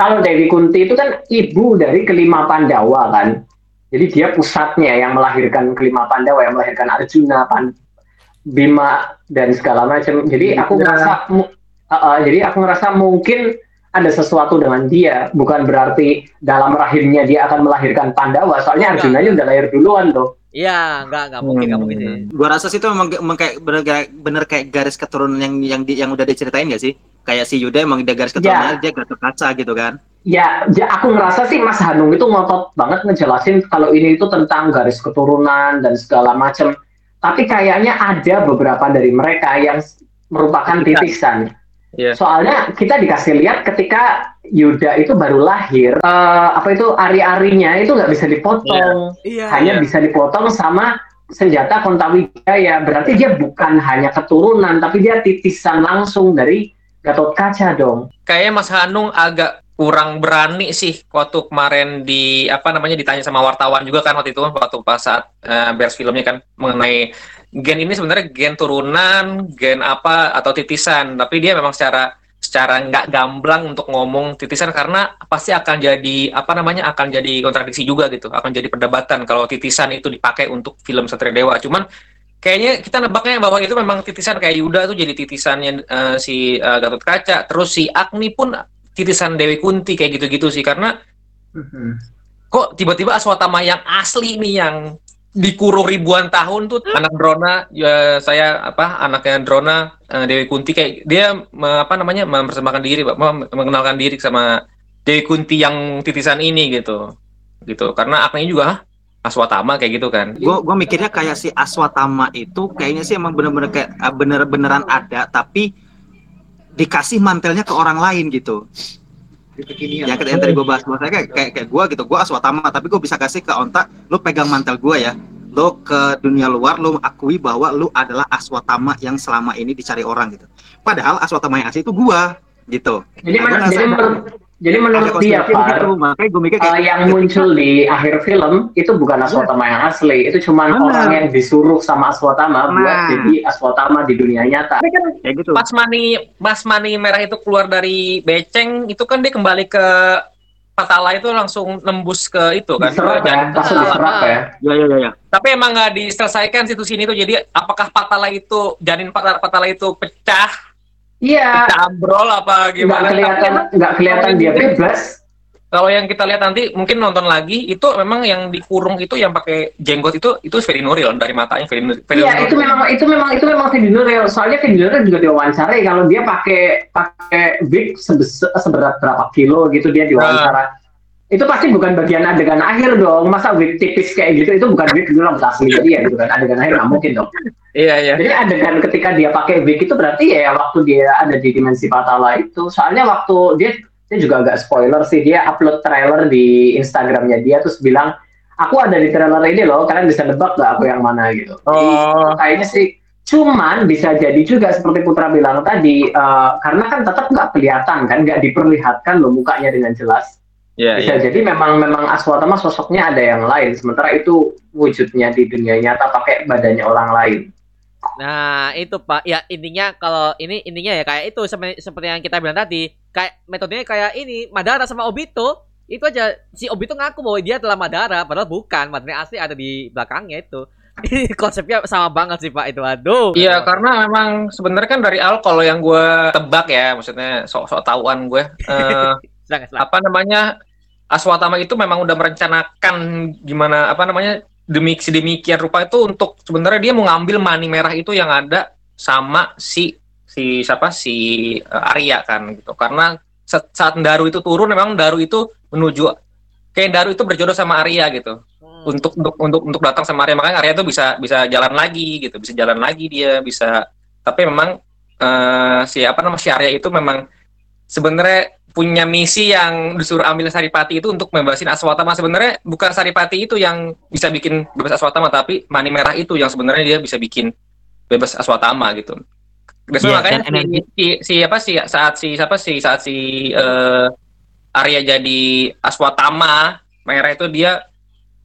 B: Kalau Dewi Kunti itu kan ibu dari kelima Pandawa kan. Jadi dia pusatnya yang melahirkan kelima Pandawa, yang melahirkan Arjuna, Pan- Bima dan segala macam. Jadi aku
G: Iya.
B: ngerasa, mu- uh, uh, jadi aku ngerasa mungkin ada sesuatu dengan dia. Bukan berarti dalam rahimnya dia akan melahirkan Pandawa. Soalnya. Arjuna udah lahir duluan tuh.
A: Iya, enggak enggak mungkin, enggak mungkin sih.
G: Gua rasa sih itu emang, emang kayak bener, kayak- bener kayak garis keturunan yang yang di, yang udah diceritain gak sih? Kayak si Yuda emang dia garis keturunannya dia gatot kaca gitu kan.
B: Ya, ya aku ngerasa sih Mas Hanung itu ngotot banget ngejelasin kalau ini itu tentang garis keturunan dan segala macam. Tapi kayaknya ada beberapa dari mereka yang merupakan titisan.
I: Iya.
B: Soalnya kita dikasih lihat ketika Yuda itu baru lahir, eh, apa itu ari-arinya itu nggak bisa dipotong,
A: Iya.
B: hanya bisa dipotong sama senjata Kontawijaya. Berarti dia bukan hanya keturunan, tapi dia titisan langsung dari Gatot Kaca dong.
I: Kayaknya Mas Hanung agak kurang berani sih waktu kemarin di apa namanya ditanya sama wartawan juga kan waktu itu waktu pas saat eh, beres filmnya kan mengenai gen ini sebenarnya gen turunan, gen apa atau titisan, tapi dia memang secara secara nggak gamblang untuk ngomong titisan karena pasti akan jadi apa namanya akan jadi kontradiksi juga gitu, akan jadi perdebatan kalau titisan itu dipakai untuk film Satria Dewa. Cuman kayaknya kita nebaknya bahwa itu memang titisan kayak Yuda tuh jadi titisannya eh, si eh, Gatot Kaca, terus si Agni pun titisan Dewi Kunti kayak gitu-gitu sih. Karena kok tiba-tiba Aswatama yang asli nih yang dikurung ribuan tahun tuh anak Drona ya saya apa anaknya Drona eh, Dewi Kunti kayak dia me- apa namanya mempersembahkan diri Pak, mengenalkan diri sama Dewi Kunti yang titisan ini gitu gitu karena Agni juga "Hah? Aswatama kayak gitu kan
G: Gua gua mikirnya kayak si Aswatama itu kayaknya sih emang bener-bener kayak ah, bener-beneran ada tapi dikasih mantelnya ke orang lain gitu. Ya kayak yang tadi gue bahas maksudnya kayak kayak, kayak gue gitu, gue Aswatama tapi gue bisa kasih ke Onta, lu pegang mantel gue ya. Lo ke dunia luar, lo akui bahwa lu adalah Aswatama yang selama ini dicari orang gitu. Padahal Aswatama yang asli itu gua gitu.
B: Jadi,
G: Nah, ngerasa
B: jadi menurut jadi
G: ada
B: menurut dia Far,
G: gitu, makanya gue mikir kayak
B: yang muncul di akhir film itu bukan Aswatama yang asli, itu cuma orang yang disuruh sama Aswatama buat
G: Nah.
B: jadi Aswatama di dunia nyata.
G: kayak gitu.
I: pas mani pas mani merah itu keluar dari beceng itu kan dia kembali ke Patala itu langsung nembus ke itu kan
B: Diserap ya, langsung diserap ya.
G: Ya ya ya ya.
I: tapi emang nggak diselesaikan situ sini tuh jadi apakah Patala itu janin Patala, Patala itu pecah
B: Iya,
I: pecah ambrol apa
B: nggak
I: gimana
B: kelihatan
I: Tapi
B: nggak kelihatan dia bebas.
I: kalau yang kita lihat nanti mungkin nonton lagi itu memang yang dikurung itu yang pakai jenggot itu itu Ferry Nuril dari matanya Ferry Nuril
B: Iya, itu memang itu memang itu memang Vin Nuril. Soalnya Vin Nuril juga diwawancarai kalau dia pakai pakai wig seberat berapa kilo gitu dia diwawancara. Itu pasti bukan bagian adegan akhir dong. Masa wig tipis kayak gitu itu bukan wig dulu asli dia gitu kan. Adegan akhir nggak mungkin dong.
I: iya iya
B: Jadi adegan ketika dia pakai wig itu berarti ya waktu dia ada di dimensi Patala itu. Soalnya waktu dia dia juga agak spoiler sih dia upload trailer di Instagramnya dia terus bilang aku ada di trailer ini loh kalian bisa nebak gak aku yang mana gitu.
I: oh
B: Kayaknya sih cuman bisa jadi juga seperti Putra bilang tadi eh, karena kan tetap nggak kelihatan kan nggak diperlihatkan loh mukanya dengan jelas.
I: Iya
B: Bisa jadi memang memang Aswatama sosoknya ada yang lain sementara itu wujudnya di dunia nyata pakai badannya orang lain.
A: Nah, itu Pak. Ya, intinya kalau ini intinya ya kayak itu seperti, seperti yang kita bilang tadi. Kayak metodenya kayak ini, Madara sama Obito. Itu aja si Obito ngaku bahwa dia adalah Madara, padahal bukan. Madara asli ada di belakangnya itu. Ini konsepnya sama banget sih Pak itu. Aduh.
I: Iya, karena memang sebenarnya kan dari awal kalau yang gue tebak ya, maksudnya sok-sok tahuan gue, eh,
A: silakan.
I: apa namanya Aswatama itu memang udah merencanakan gimana apa namanya demi sedemikian rupa itu untuk sebenarnya dia mau ngambil mani merah itu yang ada sama si si siapa si eh, Arya kan gitu. Karena saat, saat Daru itu turun memang Daru itu menuju kayak Daru itu berjodoh sama Arya gitu.
A: Hmm.
I: untuk untuk untuk untuk datang sama Arya. Makanya Arya itu bisa bisa jalan lagi gitu. Bisa jalan lagi dia bisa. Tapi memang eh si apa namanya si Arya itu memang sebenarnya punya misi yang disuruh ambil Saripati itu untuk membebasin Aswatama sebenarnya bukan Saripati itu yang bisa bikin bebas Aswatama tapi Mani Merah itu yang sebenarnya dia bisa bikin bebas Aswatama gitu. Dan
F: Iya,
I: makanya
F: energi-
I: si, si, si apa si saat si siapa si saat si eh, Arya jadi Aswatama merah itu dia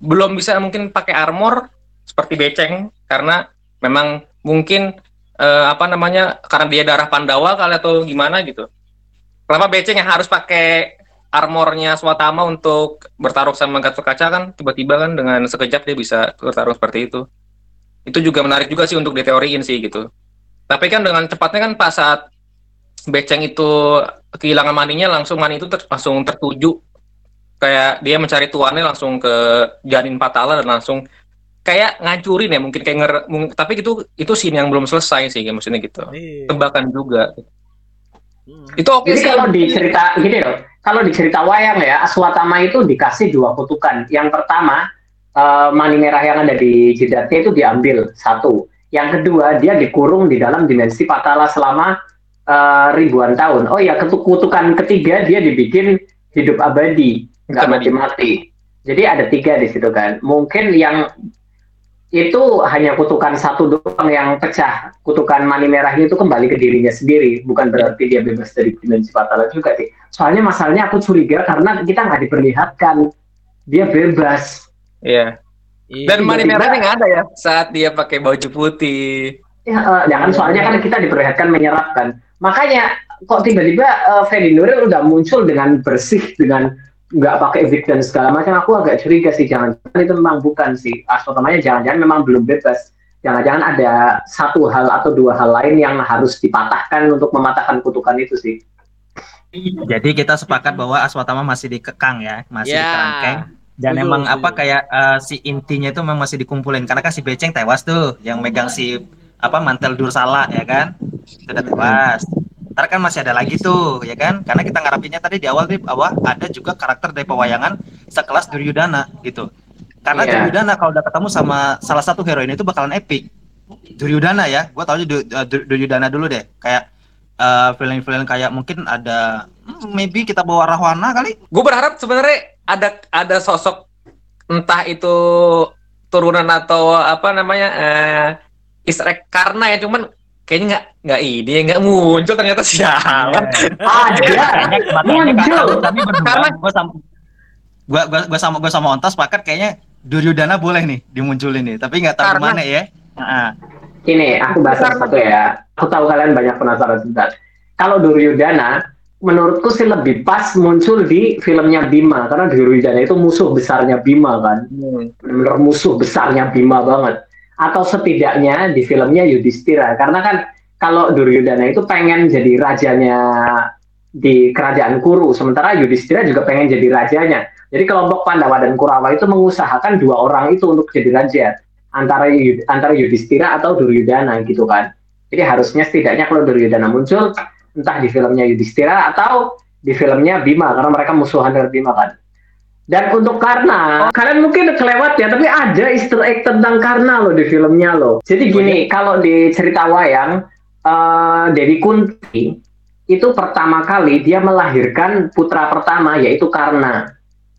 I: belum bisa mungkin pakai armor seperti beceng karena memang mungkin eh, apa namanya karena dia darah Pandawa kali atau gimana gitu. Kenapa beceng yang harus pakai armornya Swatama untuk bertarung sama Gatot Kaca kan tiba-tiba kan dengan sekejap dia bisa bertarung seperti itu. Itu juga menarik juga sih untuk diteoriin sih gitu. Tapi kan dengan cepatnya kan pas saat beceng itu kehilangan maninya langsung mani itu ter- langsung tertuju kayak dia mencari tuannya langsung ke janin patala dan langsung kayak ngancurin ya mungkin kayak nger tapi itu itu scene yang belum selesai sih maksudnya gitu
A: Iya.
I: tebakan juga
A: Hmm.
I: itu oke
B: Jadi
I: sih
B: kalau di cerita gini loh, kalau di cerita wayang ya, Aswatama itu dikasih dua kutukan. Yang pertama, eh, mani merah yang ada di jidatnya itu diambil satu. Yang kedua, dia dikurung di dalam dimensi Patala selama eh, ribuan tahun. Oh ya, kutukan ketiga dia dibikin hidup abadi, nggak mati-mati. Jadi ada tiga di situ kan. Mungkin yang itu hanya kutukan satu doang yang pecah. Kutukan mani merahnya itu kembali ke dirinya sendiri, bukan berarti dia bebas dari dimensi fatala juga sih. Soalnya masalahnya aku curiga karena kita nggak diperlihatkan dia bebas.
I: Iya.
A: Iya.
I: dan mani merahnya nggak ada ya saat dia pakai baju putih
B: Ya, eh, jangan soalnya kan kita diperlihatkan menyerap kan. Makanya kok tiba-tiba uh, Fedi Nuril udah muncul dengan bersih dengan nggak pakai wig dan segala macam. Aku agak curiga sih jangan-jangan itu memang bukan sih. Aswatamanya jangan-jangan memang belum bebas. Jangan-jangan ada satu hal atau dua hal lain yang harus dipatahkan untuk mematahkan kutukan itu sih.
G: Jadi kita sepakat bahwa Aswatama masih dikekang ya, masih
A: Ya.
G: dikerangkeng. Dan
A: Setuju,
G: emang apa kayak eh, si intinya itu memang masih dikumpulin karena kan si Beceng tewas tuh yang megang si apa mantel Dursala ya kan itu udah tewas ntar kan masih ada lagi tuh ya kan? Karena kita ngarapinnya tadi di awal di bawah ada juga karakter dari pewayangan sekelas Duryudana gitu. Karena
B: Iya.
G: Duryudana kalau udah ketemu sama salah satu heroin itu bakalan epic. Duryudana ya gua tau Du- Du- Duryudana dulu deh. Kayak eh, film-film kayak mungkin ada hmm, maybe kita bawa Rahwana kali.
I: Gue berharap sebenarnya ada ada sosok entah itu turunan atau apa namanya eh Easter egg karena ya. Cuman kayaknya nggak nggak ini nggak muncul ternyata sialan
B: Ada.
G: makanya
B: Muncul.
I: Karena-
G: gua sama gua gua, gua sama gua sama Ontas sepakat kayaknya Duryudana boleh nih dimunculin nih tapi nggak tahu
I: Karena-
G: mana ya Heeh.
B: Ini aku bahas satu ya. Aku tahu kalian banyak penasaran sebentar. Kalau Duryudana, menurutku sih lebih pas muncul di filmnya Bima karena Duryudana itu musuh besarnya Bima kan. benar musuh besarnya Bima banget. Atau setidaknya di filmnya Yudhistira karena kan kalau Duryudana itu pengen jadi rajanya di kerajaan Kuru, sementara Yudhistira juga pengen jadi rajanya. Jadi kelompok Pandawa dan Kurawa itu mengusahakan dua orang itu untuk jadi raja antara antara Yudhistira atau Duryudana gitu kan. Jadi harusnya setidaknya kalau Duryudana muncul entah di filmnya Yudhistira atau di filmnya Bima karena mereka musuhan dengan Bima kan. Dan untuk Karna, kalian mungkin kelewat ya, tapi ada easter egg tentang Karna loh di filmnya loh. Jadi gini, kalau di cerita wayang, eh Dewi Kunti itu pertama kali dia melahirkan putra pertama yaitu Karna.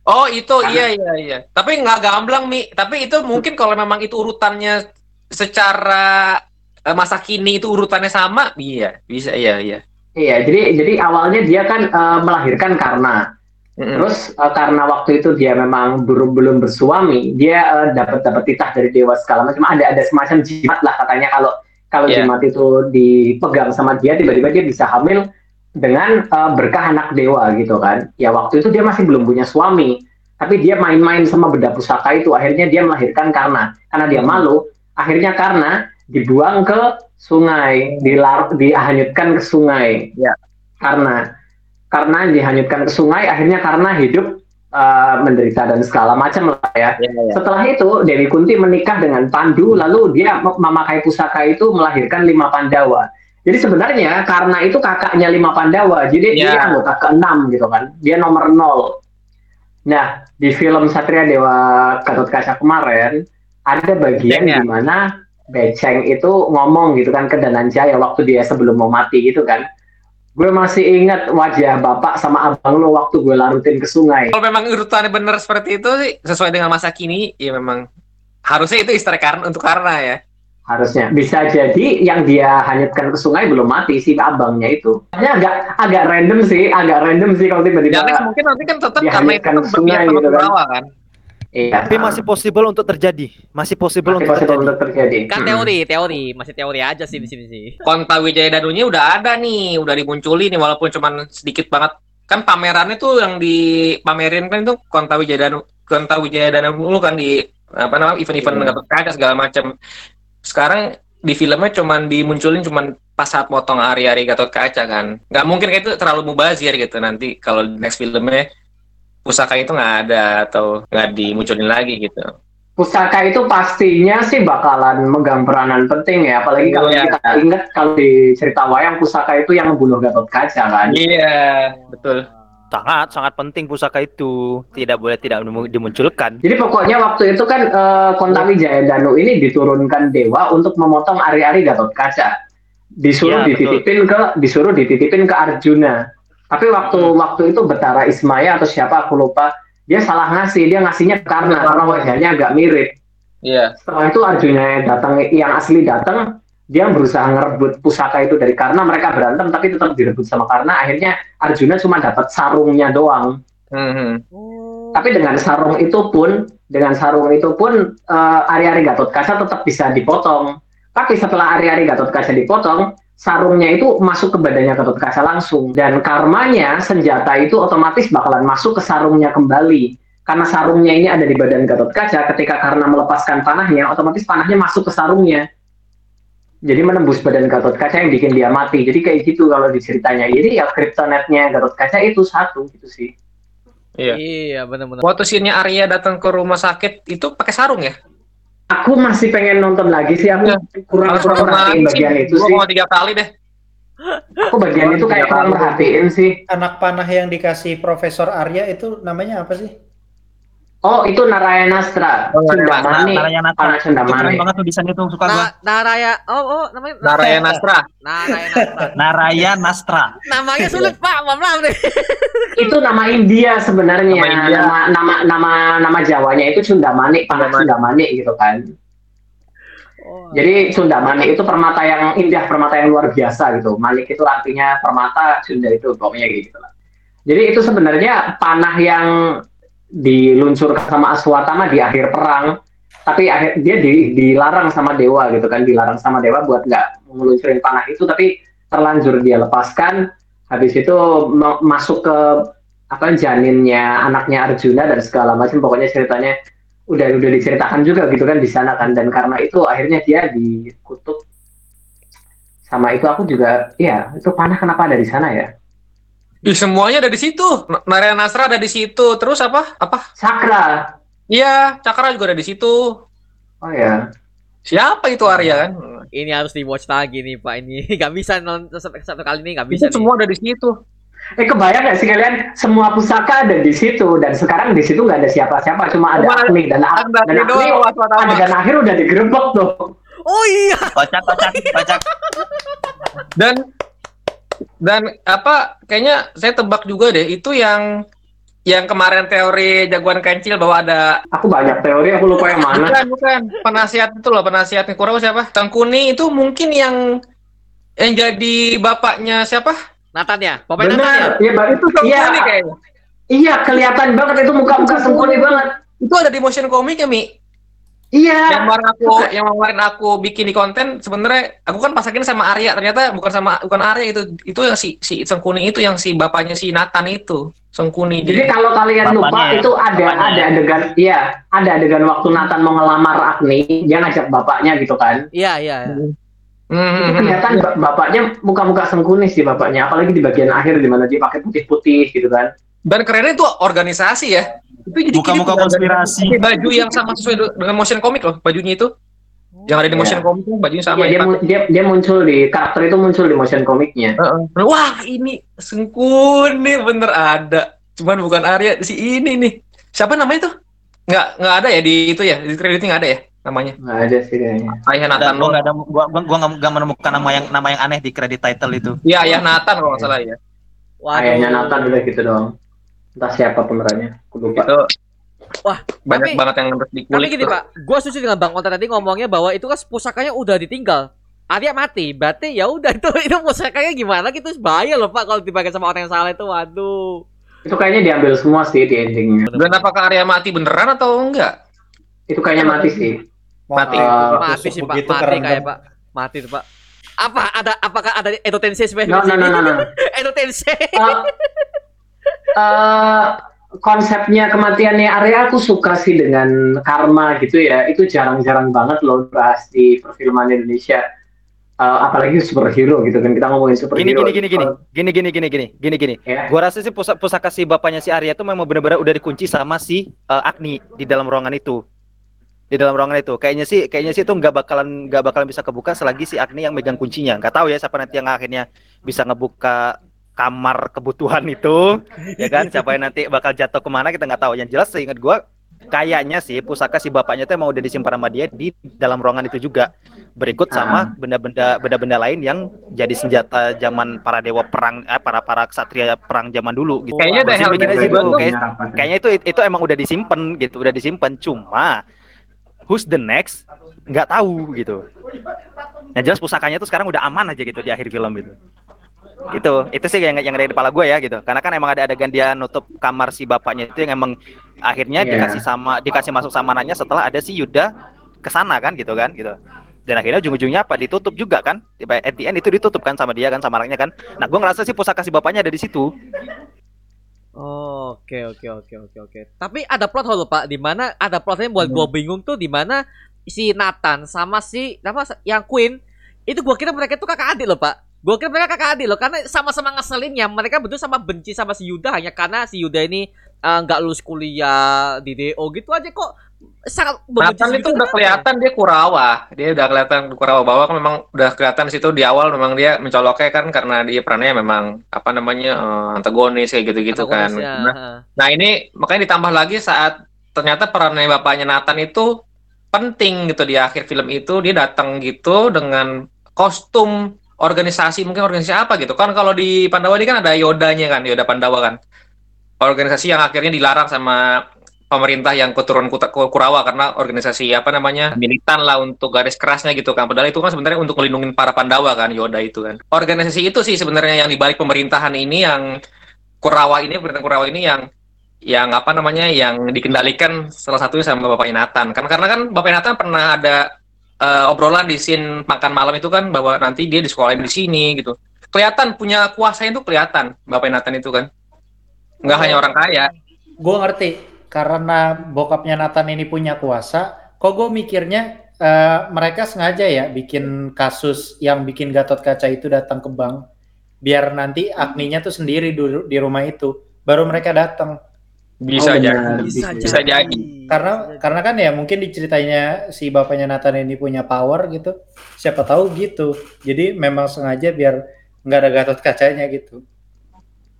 I: oh itu
B: Karena-
I: iya iya iya tapi nggak gamblang mi tapi itu mungkin kalau memang itu urutannya secara eh, masa kini itu urutannya sama iya bisa iya iya
B: Iya, jadi jadi awalnya dia kan eh, melahirkan Karna.
I: Mm-mm.
B: Terus eh, karena waktu itu dia memang belum belum bersuami, dia eh, dapat dapat titah dari dewa segala macam. Ada ada semacam jimat lah katanya kalau kalau
I: Iya.
B: jimat itu dipegang sama dia, tiba-tiba dia bisa hamil dengan eh, berkah anak dewa gitu kan. Ya waktu itu dia masih belum punya suami, tapi dia main-main sama benda pusaka itu. Akhirnya dia melahirkan Karna. Karena dia malu, akhirnya Karna dibuang ke sungai, dilar dihanyutkan ke sungai.
I: Ya.
B: Karena karena dihanyutkan ke sungai, akhirnya karena hidup eh, menderita dan segala macam lah ya.
I: Iya, iya.
B: Setelah itu Dewi Kunti menikah dengan Pandu, lalu dia mem- memakai pusaka itu melahirkan lima Pandawa. Jadi sebenarnya karena itu kakaknya lima Pandawa, jadi
I: Ya.
B: dia anggota keenam gitu kan, dia nomor nol. Nah di film Satria Dewa Gatot Kaca kemarin ada bagian
I: Beceng ya?
B: di mana Beceng itu ngomong gitu kan ke Dananjaya waktu dia sebelum mau mati gitu kan. Gue masih ingat wajah bapak sama abang lo waktu gue larutin ke sungai.
I: Kalau memang urutannya benar seperti itu sih sesuai dengan masa kini, ya memang harusnya itu istri karena untuk karena ya.
B: harusnya bisa jadi yang dia hanyutkan ke sungai belum mati si abangnya itu Ini agak agak random sih agak random sih kalau tiba-tiba
I: Jangan mungkin nanti kan tetap karena itu
B: sungai gitu kan.
I: Kurawa kan.
B: Iya,
D: Tapi masih possible untuk terjadi. Masih possible
B: masih
D: untuk
B: possible
D: terjadi.
B: untuk terjadi
A: Kan
B: Mm-mm.
A: teori, teori, masih teori aja sih di sini sih.
I: Konta Wijaya Danunya udah ada nih, udah dimunculin nih walaupun cuman sedikit banget. Kan pamerannya tuh yang dipamerin kan itu Konta Wijaya Danu, Konta Wijaya Danu dulu kan di apa namanya event-event
B: Iya.
I: Gatot Kaca segala macam. Sekarang di filmnya cuman dimunculin cuman pas saat potong ari-ari Gatot Kaca kan. Nggak mungkin kayak itu terlalu mubazir gitu nanti kalau next filmnya pusaka itu nggak ada atau nggak dimunculin lagi gitu.
B: pusaka itu pastinya sih bakalan megang peranan penting ya apalagi kalau
I: Iya.
B: kita ingat kalau di cerita wayang pusaka itu yang membunuh Gatot Kaca kan
I: Iya, betul.
D: Sangat sangat penting pusaka itu. Tidak boleh tidak dimu- dimunculkan.
B: Jadi pokoknya waktu itu kan eh, Kontawi Jaya Danu ini diturunkan dewa untuk memotong ari-ari Gatot Kaca. Disuruh
D: Ya, betul.
B: dititipin ke disuruh dititipin ke Arjuna. Tapi waktu
D: Hmm.
B: waktu itu Betara Ismaya atau siapa aku lupa, dia salah ngasih, dia ngasihnya karena karena wajahnya agak mirip.
I: Iya.
B: Setelah itu Arjuna yang datang yang asli datang, dia berusaha ngerebut pusaka itu dari karena mereka berantem tapi tetap direbut sama karena akhirnya Arjuna cuma dapat sarungnya doang.
I: Mhm.
B: Tapi dengan sarung itu pun, dengan sarung itu pun eh, ari-ari Gatot Kaca tetap bisa dipotong. Tapi setelah ari-ari Gatot Kaca dipotong, sarungnya itu masuk ke badannya Gatot Kaca langsung. Dan karmanya senjata itu otomatis bakalan masuk ke sarungnya kembali. Karena sarungnya ini ada di badan Gatot Kaca, ketika karena melepaskan panahnya, otomatis panahnya masuk ke sarungnya. Jadi menembus badan Gatot Kaca yang bikin dia mati. Jadi kayak gitu kalau diceritanya. Jadi ya kryptonetnya Gatot Kaca itu satu gitu sih.
I: Iya.
A: Iya, benar-benar.
I: Waktu scene-nya Arya datang ke rumah sakit itu pakai sarung ya?
B: Aku masih pengen nonton lagi sih. Aku
I: Iya.
B: kurang kurang perhatiin bagian itu
I: Gua
B: sih.
I: mau tiga kali deh.
B: Aku bagian itu kayak kurang perhatiin sih.
C: Anak panah yang dikasih Profesor Arya itu namanya apa sih?
B: Oh itu Narayana-stra,
I: Oh, Narayana-
B: Cundamani,
G: Narayana Itu keren banget tuh desain itu suka gua.
A: Naraya, oh, oh, namanya
I: Narayana Astra.
A: Narayana.
G: Narayana
A: Namanya sulit Pak, maaf maaf deh.
B: Itu nama India sebenarnya.
I: Nama India.
B: Nama nama nama nama Jawanya itu Cundamani, panah.
I: Cundamani
B: gitu kan.
A: Oh,
B: Jadi Cundamani itu permata yang indah, permata yang luar biasa gitu. Manik itu artinya permata, Sunda itu pokoknya gitu lah. Jadi itu sebenarnya panah yang diluncurkan sama Aswatama di akhir perang, tapi akhir, dia di- dilarang sama dewa gitu kan, dilarang sama dewa buat nggak ngeluncurin panah itu, tapi terlanjur dia lepaskan. Habis itu ma- masuk ke apa janinnya anaknya Arjuna dan segala macam. Pokoknya ceritanya udah udah diceritakan juga gitu kan di sana kan dan karena itu akhirnya dia dikutuk sama itu aku juga ya itu panah kenapa ada di sana ya
I: Ih, semuanya ada di situ. N- Narayana Astra ada di situ. Terus apa? Apa?
B: Sakra
I: Iya, Cakra juga ada di situ.
B: oh ya
I: Siapa itu Arya kan?
A: Ini harus di watch lagi nih Pak ini. Gak bisa nonton satu, satu kali ini gak bisa
I: Itu
A: nih.
I: semua ada di situ.
B: eh kebayang nggak sih kalian semua pusaka ada di situ dan sekarang di situ nggak ada siapa-siapa cuma ada Agni dan
I: Ada
B: dan
I: di
B: Agni
I: Aswatama.
B: adegan akhir udah digerebek tuh
A: Oh iya.
G: Kocak, kocak, kocak.
I: Dan dan apa kayaknya saya tebak juga deh itu yang yang kemarin teori jagoan kancil bahwa ada
B: aku banyak teori aku lupa yang mana.
I: Bukan bukan. Penasihat itu loh penasihatnya Kurawa siapa? Tangkuni itu mungkin yang yang jadi bapaknya siapa?
A: Nathan ya, pemain Nathan ya.
B: benar. ya? Bang.
I: itu Tangkuni
B: iya.
I: kayaknya.
B: Iya kelihatan banget itu muka-muka sempurna banget.
I: Itu ada di motion comic ya Mi
B: iya
I: yang kemarin aku yang kemarin aku bikin di konten sebenarnya aku kan pasakin sama Arya ternyata bukan sama bukan Arya itu itu yang si si Sengkuni itu yang si bapaknya si Nathan itu Sengkuni
B: Jadi kalau kalian lupa
G: Bapaknya ya?
B: itu ada
G: Bapaknya
B: ada
G: ya?
B: adegan iya, ada adegan waktu Nathan mau ngelamar Agni, dia ngajak bapaknya gitu kan.
A: Iya, iya.
I: Hmm,
B: Itu
I: hmm,
B: kelihatan ba- bapaknya muka-muka sengkunis sih bapaknya, apalagi di bagian akhir di mana dia pakai putih-putih gitu kan.
I: Dan kerennya itu organisasi ya. Itu jadi
G: Muka-muka konspirasi.
I: pakai baju yang sama sesuai de- dengan motion comic loh, bajunya itu. Yang ada di
B: Iya.
I: motion comic tuh bajunya sama
B: Iya, dia,
I: dipakai.
B: mu- dia dia muncul di karakter itu muncul di motion komiknya.
I: Heeh. Wah, ini Sengkun nih bener ada. Cuman bukan Arya si ini nih. Siapa namanya tuh? Nggak nggak ada ya di itu ya di kreditnya nggak ada ya namanya.
B: Nggak ada sih kayaknya.
I: Ayah Nathan
G: nggak ada, gua, gua, gua nggak menemukan nama yang nama yang aneh di kredit title itu.
I: Iya ayah Nathan kalau nggak salah ya.
A: Waduh.
B: Ayahnya Nathan udah gitu doang. Entah siapa pemerannya, aku lupa.
I: Itu
A: Wah,
I: banyak
A: tapi-
I: banget yang harus
A: Tapi
I: dikulik.
A: gini
I: tuh.
A: pak, gue setuju dengan bang Onta tadi ngomongnya bahwa itu kan pusakanya udah ditinggal. Arya mati, berarti ya udah itu itu pusakanya gimana gitu bahaya loh pak kalau dipakai sama orang yang salah itu, waduh.
B: Itu kayaknya diambil semua sih di endingnya.
I: Dan apakah Arya mati beneran atau enggak?
B: Itu kayaknya mati sih.
I: Mati.
B: Uh,
A: mati sih pak, mati kayak pak, mati tuh pak. Apa ada apakah ada etotensi
B: No, no, no, no, no.
A: Etotensi.
B: Uh, uh, konsepnya kematiannya Arya aku suka sih dengan karma gitu ya. Itu jarang-jarang banget loh bahas di perfilman Indonesia. Uh, apalagi superhero gitu kan kita ngomongin
D: Gini
B: superhero.
D: gini gini gini. Gini gini gini gini. Gini gini.
B: Ya.
D: Gua rasa sih pusaka pusaka si bapaknya si Arya itu memang benar-benar udah dikunci sama si eh, Agni di dalam ruangan itu. Di dalam ruangan itu. Kayaknya sih kayaknya sih itu nggak bakalan nggak bakalan bisa kebuka selagi si Agni yang megang kuncinya. Nggak tahu ya siapa nanti yang akhirnya bisa ngebuka kamar kebutuhan itu ya kan siapa yang nanti bakal jatuh ke mana kita nggak tahu yang jelas seingat gua kayaknya sih pusaka si bapaknya itu emang udah disimpan sama dia di dalam ruangan itu juga berikut sama benda-benda benda-benda lain yang jadi senjata zaman para dewa perang eh, para para ksatria perang zaman dulu gitu.
I: Kayaknya ada
D: Gua sih
I: helmet
D: mikirnya sih
I: juga
D: itu
I: tuh.
D: kayak- kayaknya itu itu emang udah disimpan gitu, udah disimpan cuma who's the next nggak tahu gitu. Yang jelas pusakanya tuh sekarang udah aman aja gitu di akhir film itu. Itu itu sih yang yang ada di kepala gue ya gitu. Karena kan emang ada adegan dia nutup kamar si bapaknya itu yang emang akhirnya
B: Iya.
D: dikasih sama dikasih masuk sama anaknya setelah ada si Yuda ke sana kan gitu kan gitu. Dan akhirnya ujung-ujungnya apa ditutup juga kan? At the end itu ditutup kan sama dia kan sama anaknya kan. Nah, gue ngerasa sih pusaka si bapaknya ada di situ.
A: Oh, Oke oke oke oke oke. Tapi ada plot hole pak, di mana ada plotnya buat gua bingung tuh di mana si Nathan sama si apa yang Queen itu gua kira mereka tuh kakak adik loh pak. Gua kira mereka kakak adik loh karena sama-sama ngeselinnya mereka berdua sama benci sama si Yuda hanya karena si Yuda ini eh, nggak lulus kuliah di DO gitu aja kok sangat
I: Nathan itu udah
A: kenapa ya?
I: kelihatan dia Kurawa. Dia udah kelihatan Kurawa bahwa kan memang udah kelihatan situ di awal memang dia mencoloknya kan karena dia perannya memang apa namanya eh, antagonis kayak gitu-gitu kan.
A: Antagonisnya,
I: Nah. Nah ini makanya ditambah lagi saat ternyata perannya bapaknya Nathan itu penting gitu di akhir film itu dia datang gitu dengan kostum organisasi mungkin organisasi apa gitu. Kan kalau di Pandawa ini kan ada Yodanya kan Yoda Pandawa kan. Organisasi yang akhirnya dilarang sama pemerintah yang keturunan Kurawa karena organisasi apa namanya militan lah untuk garis kerasnya gitu kan. Padahal itu kan sebenarnya untuk melindungi para Pandawa kan Yoda itu kan. Organisasi itu sih sebenarnya yang dibalik pemerintahan ini yang Kurawa ini pemerintahan Kurawa ini yang yang apa namanya yang dikendalikan salah satunya sama bapaknya Nathan kan. Karena kan bapaknya Nathan pernah ada eh, obrolan di scene makan malam itu kan bahwa nanti dia di sekolah di sini gitu. Kelihatan punya kuasa itu kelihatan bapaknya Nathan itu kan. Nggak hanya orang kaya.
C: Gue ngerti karena bokapnya Nathan ini punya kuasa kok gue mikirnya eh, mereka sengaja ya bikin kasus yang bikin Gatot Kaca itu datang ke bank biar nanti Agninya tuh sendiri di, di rumah itu baru mereka datang
I: bisa
B: Oh, benar.
A: bisa,
I: Bisa jadi.
C: karena karena kan ya mungkin diceritanya si bapaknya Nathan ini punya power gitu siapa tahu gitu jadi memang sengaja biar nggak ada Gatot Kacanya gitu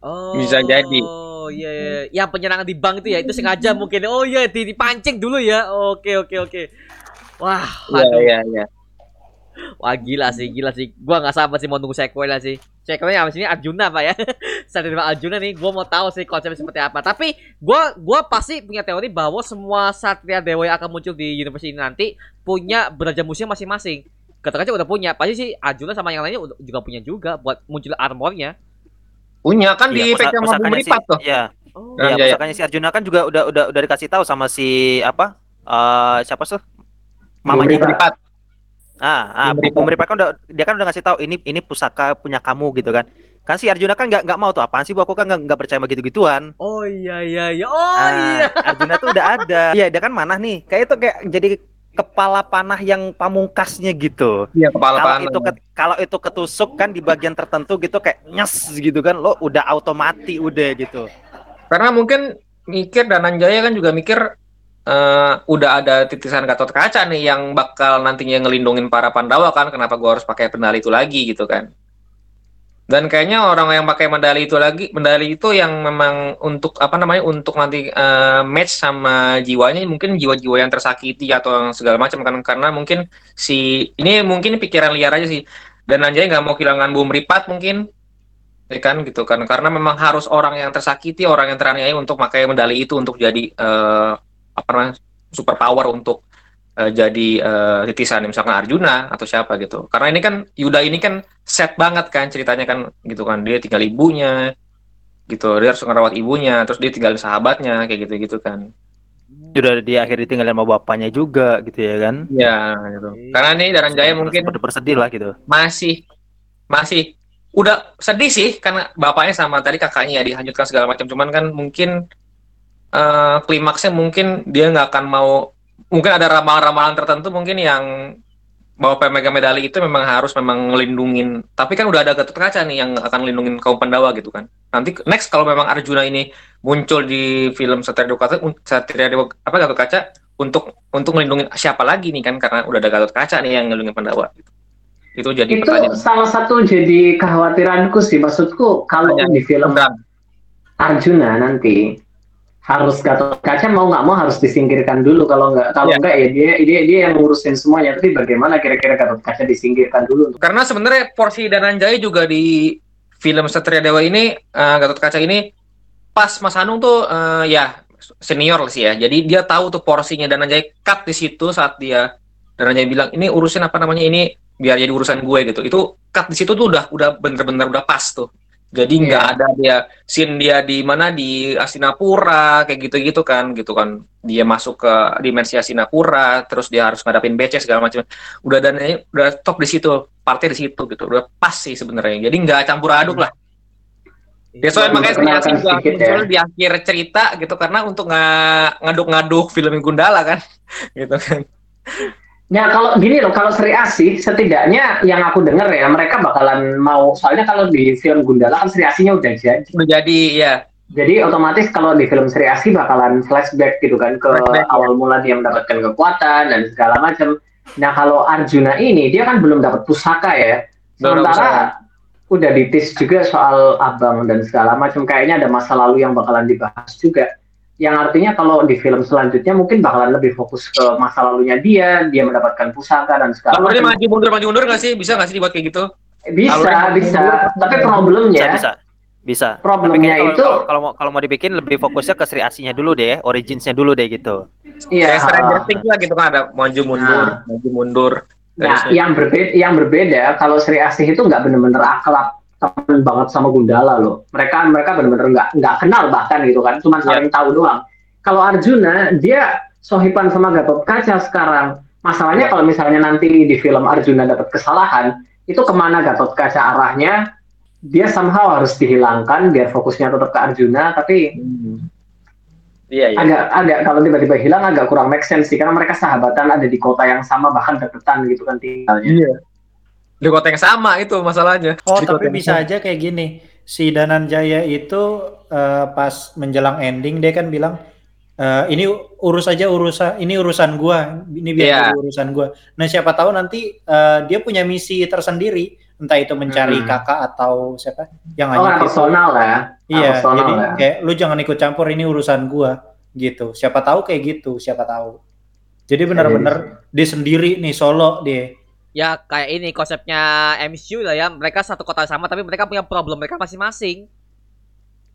A: Oh,
I: Bisa jadi.
A: Oh iya, iya. yang penyerangan di bank itu ya itu sengaja mungkin. Oh iya, di- dipancing dulu ya. Oke oke oke. Wah,
I: Iya
A: aduh.
I: iya iya
A: Wah gila sih, gila sih. Gua nggak sabar sih mau nunggu sequel lah sih. Sequelnya abis ini Arjuna pak ya. Saya terima Arjuna nih, gua mau tahu sih konsepnya seperti apa. Tapi gua gua pasti punya teori bahwa semua satria dewa yang akan muncul di universe ini nanti punya beraja musuh masing-masing. Kata udah punya, pasti sih Arjuna sama yang lainnya juga punya juga buat muncul armornya.
I: punya kan
D: Iya,
I: di PK Mampu
D: pusakanya si,
I: Meripat tuh
D: ya,
A: Oh.
I: Iya,
D: ya,
I: iya.
D: pusakanya si Arjuna kan juga udah udah udah dikasih tahu sama si apa? eh siapa sih? Mamanya
B: Bumeripat.
D: Ah, ah
I: Bumeripat.
D: Bu Meripat kan udah dia kan udah ngasih tahu ini ini pusaka punya kamu gitu kan. Kan si Arjuna kan nggak nggak mau tuh apaan sih Bu aku kan nggak percaya begitu gituan.
A: Oh iya iya iya. Oh
D: Ah,
A: iya.
D: Arjuna tuh udah ada. Iya, dia kan manah nih. Kayak itu kayak jadi kepala panah yang pamungkasnya gitu.
I: iya kepala
D: Kalau
I: panah
D: itu ke- kalau itu ketusuk kan di bagian tertentu gitu kayak nyes gitu kan lo udah automati udah gitu.
I: Karena mungkin mikir dan Anjaya kan juga mikir eh, udah ada titisan Gatot Kaca nih yang bakal nantinya ngelindungin para Pandawa kan, kenapa gua harus pakai medali itu lagi gitu kan. Dan kayaknya orang yang pakai medali itu lagi, medali itu yang memang untuk apa namanya untuk nanti eh, match sama jiwanya mungkin jiwa-jiwa yang tersakiti atau yang segala macam kan karena mungkin si ini mungkin pikiran liar aja sih. Dan Anjay nggak mau kehilangan Bum Ripat mungkin ya kan gitu kan karena memang harus orang yang tersakiti orang yang teraniaya untuk pakai medali itu untuk jadi eh, apa namanya super power untuk eh, jadi eh, titisan misalkan Arjuna atau siapa gitu. Karena ini kan Yuda ini kan set banget kan ceritanya kan gitu kan. Dia tinggal ibunya gitu. Dia harus ngerawat ibunya terus dia tinggalin sahabatnya kayak gitu gitu kan.
D: Sudah di akhir ditinggalin sama bapaknya juga gitu ya kan.
I: ya gitu. Karena nih Daran Jaya mungkin
D: Seperti bersedih lah gitu.
I: masih masih udah sedih sih karena bapaknya sama tadi kakaknya ya dihanyutkan segala macam. Cuman kan mungkin eh, klimaksnya mungkin dia nggak akan mau mungkin ada ramalan-ramalan tertentu mungkin yang bawa pemegang medali itu memang harus memang ngelindungin tapi kan udah ada Gatot Kaca nih yang akan ngelindungin kaum Pandawa gitu kan nanti next kalau memang Arjuna ini muncul di film Satria Dewa Kaca Satria Dewa apa Gatot Kaca untuk untuk ngelindungin siapa lagi nih kan karena udah ada Gatot Kaca nih yang ngelindungin Pandawa gitu. itu jadi
B: itu
I: pertanyaan
B: salah satu jadi kekhawatiranku sih maksudku kalau
I: Pertanyaan.
B: di film. Arjuna nanti harus Gatot Kaca mau nggak mau harus disingkirkan dulu kalau nggak kalau
I: Iya.
B: nggak ya dia dia dia yang ngurusin semuanya tapi bagaimana kira-kira Gatot Kaca disingkirkan dulu
I: Karena sebenarnya porsi Dananjaya juga di film Satria Dewa ini eh, Gatot Kaca ini pas Mas Hanung tuh eh, ya senior sih ya. Jadi dia tahu tuh porsinya Dananjaya cut di situ saat dia Dananjaya bilang ini urusin apa namanya ini biar jadi urusan gue gitu. Itu cut di situ tuh udah udah bener-bener udah pas tuh. Jadi nggak
B: Iya.
I: ada dia scene dia di mana? Di Astinapura kayak gitu-gitu kan gitu kan. Dia masuk ke dimensi Astinapura terus dia harus ngadapin BC segala macam. Udah dan udah top di situ partnya di situ gitu. Udah pas sih sebenarnya. Jadi nggak campur aduk lah. Ya soalnya
B: Iya,
I: makanya juga muncul
B: ya.
I: di akhir cerita gitu karena untuk nga- ngaduk-ngaduk film Gundala kan. Gitu kan
B: Ya kalau gini loh, kalau Sri Asih setidaknya yang aku dengar ya mereka bakalan mau soalnya kalau di film Gundala kan Sri Asihnya udah jadi.
I: udah jadi ya
B: Jadi otomatis kalau di film Sri Asih bakalan flashback gitu kan ke
I: Flashback, ya.
B: awal mula dia mendapatkan kekuatan dan segala macam. Nah kalau Arjuna ini dia kan belum dapat pusaka ya. Sementara udah ditis juga soal abang dan segala macam. Kayaknya ada masa lalu yang bakalan dibahas juga. Yang artinya kalau di film selanjutnya mungkin bakalan lebih fokus ke masa lalunya dia, dia mendapatkan pusaka dan segala macam.
I: maju mundur maju mundur nggak sih bisa nggak sih dibuat kayak gitu
B: Bisa,
I: Alurnya
B: bisa.
I: mundur.
B: Tapi
D: Bisa,
B: problemnya
D: bisa. Bisa.
B: Problemnya
D: Tapi kayaknya kalau-
B: itu-
D: kalau, kalau mau kalau mau dibikin lebih fokusnya ke Sri Asinya dulu deh, originsnya dulu deh gitu.
B: iya.
I: kayak Stranger Things lah gitu kan ada maju mundur
B: Nah.
I: maju mundur
B: Nah, yang berbeda, yang berbeda kalau Sri Asih itu nggak bener-bener akrab temen banget sama Gundala loh. Mereka mereka bener-bener nggak nggak kenal bahkan gitu kan, cuma saling tahu doang. Kalau Arjuna dia sohiban sama Gatot Kaca sekarang. Masalahnya kalau misalnya nanti di film Arjuna dapat kesalahan, itu ke mana Gatot Kaca arahnya? Dia somehow harus dihilangkan biar fokusnya tetap ke Arjuna, tapi
I: iya iya
B: agak agak kalau tiba-tiba hilang agak kurang make sense sih karena mereka sahabatan ada di kota yang sama bahkan deketan gitu kan tinggalnya.
I: iya di kota yang sama itu masalahnya
C: Oh,
I: Di
C: tapi bisa
I: sama.
C: aja kayak gini. Si Dananjaya itu eh, pas menjelang ending dia kan bilang eh, ini urus aja urusan ini urusan gua, ini biar
I: Iya.
C: jadi urusan gua. Nah, siapa tahu nanti eh, dia punya misi tersendiri, entah itu mencari
B: Hmm.
C: kakak atau siapa yang
B: Oh,
C: hanya
B: personal ya.
C: Iya,
B: personal
C: jadi
B: ya.
C: kayak lu jangan ikut campur ini urusan gua gitu. Siapa tahu kayak gitu, siapa tahu. Jadi benar-benar dia sendiri nih solo dia.
A: Ya kayak ini konsepnya MCU lah ya. Mereka satu kota sama tapi mereka punya problem mereka masing-masing.